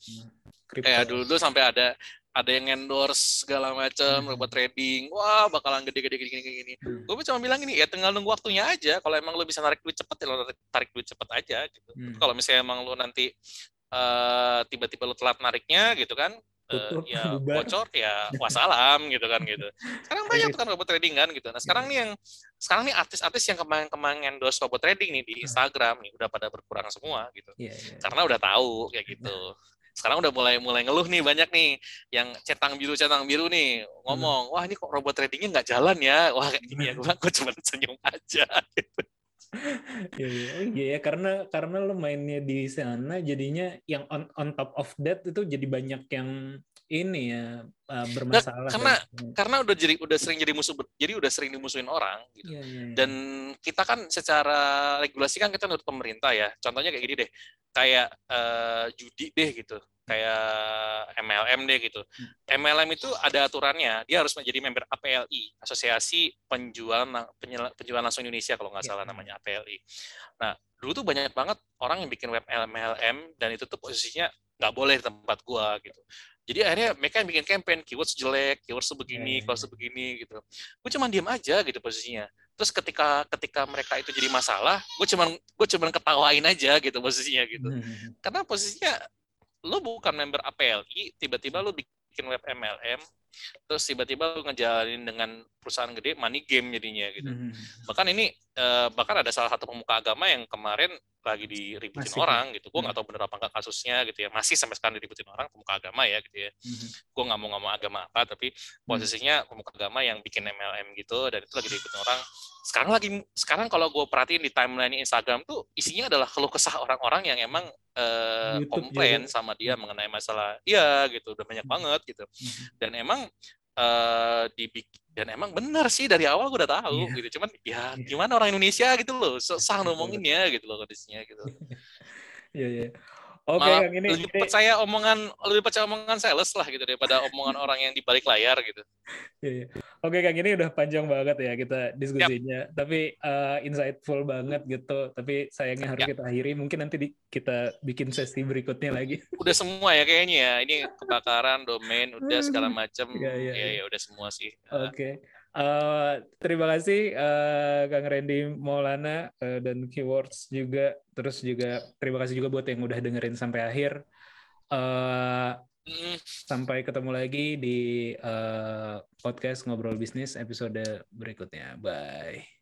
S2: Kripto.
S3: Kayak dulu dulu sampai ada ada yang endorse segala macam
S2: Hmm.
S3: robot trading. Wah, bakalan gede-gede gini gini gini.
S2: Hmm.
S3: Gue cuma bilang gini, ya tinggal nunggu waktunya aja. Kalau emang lo bisa narik duit cepet, ya lo tarik, tarik duit cepet aja gitu.
S2: Hmm.
S3: Kalau misalnya emang lo nanti eh, tiba-tiba lo telat nariknya gitu kan, eh, ya (laughs)
S2: bubar.
S3: bocor ya wassalam gitu kan gitu. Sekarang banyak tuh kan robot trading kan gitu. Nah sekarang nih yang sekarang nih artis-artis yang kemarin-kemarin endorse robot trading nih di Instagram nih udah pada berkurang semua gitu.
S2: Iya, iya.
S3: Karena udah tahu kayak gitu. Sekarang udah mulai mulai ngeluh nih banyak nih yang centang biru centang biru nih ngomong, wah ini kok robot tradingnya nggak jalan ya, wah kayak gini ya gue cuma senyum aja. (laughs) Gitu.
S2: Iya, iya. Oh, iya ya karena karena lo mainnya di sana jadinya yang on on top of that itu jadi banyak yang ini ya uh, bermasalah.
S3: karena-
S2: kan.
S3: Karena udah jadi udah sering jadi musuh, jadi udah sering dimusuhin orang. Gitu.
S2: Iya, iya, iya.
S3: Dan kita kan secara regulasi kan kita nurut pemerintah ya. Contohnya kayak gini deh, kayak eh, judi deh gitu, kayak MLM deh gitu. MLM itu ada aturannya, dia harus menjadi member APLI, Asosiasi Penjualan Penjualan Langsung Indonesia kalau nggak
S2: Ya.
S3: salah namanya APLI. Nah, dulu tuh banyak banget orang yang bikin web MLM dan itu tuh posisinya nggak boleh di tempat gua gitu. Jadi akhirnya mereka yang bikin campaign keywords jelek, keywords tuh
S2: Ya,
S3: begini,
S2: ya,
S3: keywords
S2: ya.
S3: tuh begini gitu. Gue cuma diam aja gitu posisinya. Terus ketika ketika mereka itu jadi masalah, gue cuman gue cuman ketawain aja gitu posisinya gitu.
S2: Hmm.
S3: Karena posisinya lo bukan member APLI, tiba-tiba lo bikin web MLM, terus tiba-tiba lo ngejalanin dengan perusahaan gede money game jadinya gitu.
S2: Hmm.
S3: Bahkan ini eh, bahkan ada salah satu pemuka agama yang kemarin lagi diributin
S2: Masih.
S3: orang gitu. Gue
S2: Hmm.
S3: nggak tahu bener apa enggak kasusnya gitu ya. Masih sampai sekarang diributin orang pemuka agama ya gitu ya.
S2: Mhm.
S3: Gue nggak mau ngomong agama apa, tapi posisinya pemuka agama yang bikin MLM gitu dan itu lagi diributin orang. Sekarang lagi sekarang kalau gue perhatiin di timeline Instagram tuh isinya adalah keluh kesah orang-orang yang emang eh,
S2: YouTube
S3: komplain sama dia mengenai masalah iya gitu udah banyak banget gitu dan emang eh dibik dan emang benar sih dari awal gue udah tahu
S2: Iya.
S3: gitu cuman ya
S2: Iya.
S3: gimana orang Indonesia gitu loh susah ngomonginnya gitu loh kondisinya gitu (laughs)
S2: Iya, iya. Oke, Kang, ini,
S3: lebih
S2: ini
S3: percaya omongan lebih percaya omongan sales lah gitu daripada omongan (laughs) orang yang di balik layar gitu
S2: Iya, iya. Oke, Kang, ini udah panjang banget ya kita diskusinya. Tapi eh, insightful banget gitu. Tapi sayangnya harus
S3: Ya.
S2: kita akhiri. Mungkin nanti di- kita bikin sesi berikutnya lagi. (laughs)
S3: udah semua ya kayaknya ya ini kebakaran domain udah segala macam
S2: Iya, iya,
S3: ya ya udah semua sih
S2: Oke. Eh, terima kasih eh, Kang Randy Maulana eh, dan Keywords juga. Terus juga terima kasih juga buat yang udah dengerin sampai akhir. Eh,
S3: Mm,
S2: sampai ketemu lagi di eh, podcast Ngobrol Bisnis episode berikutnya. Bye.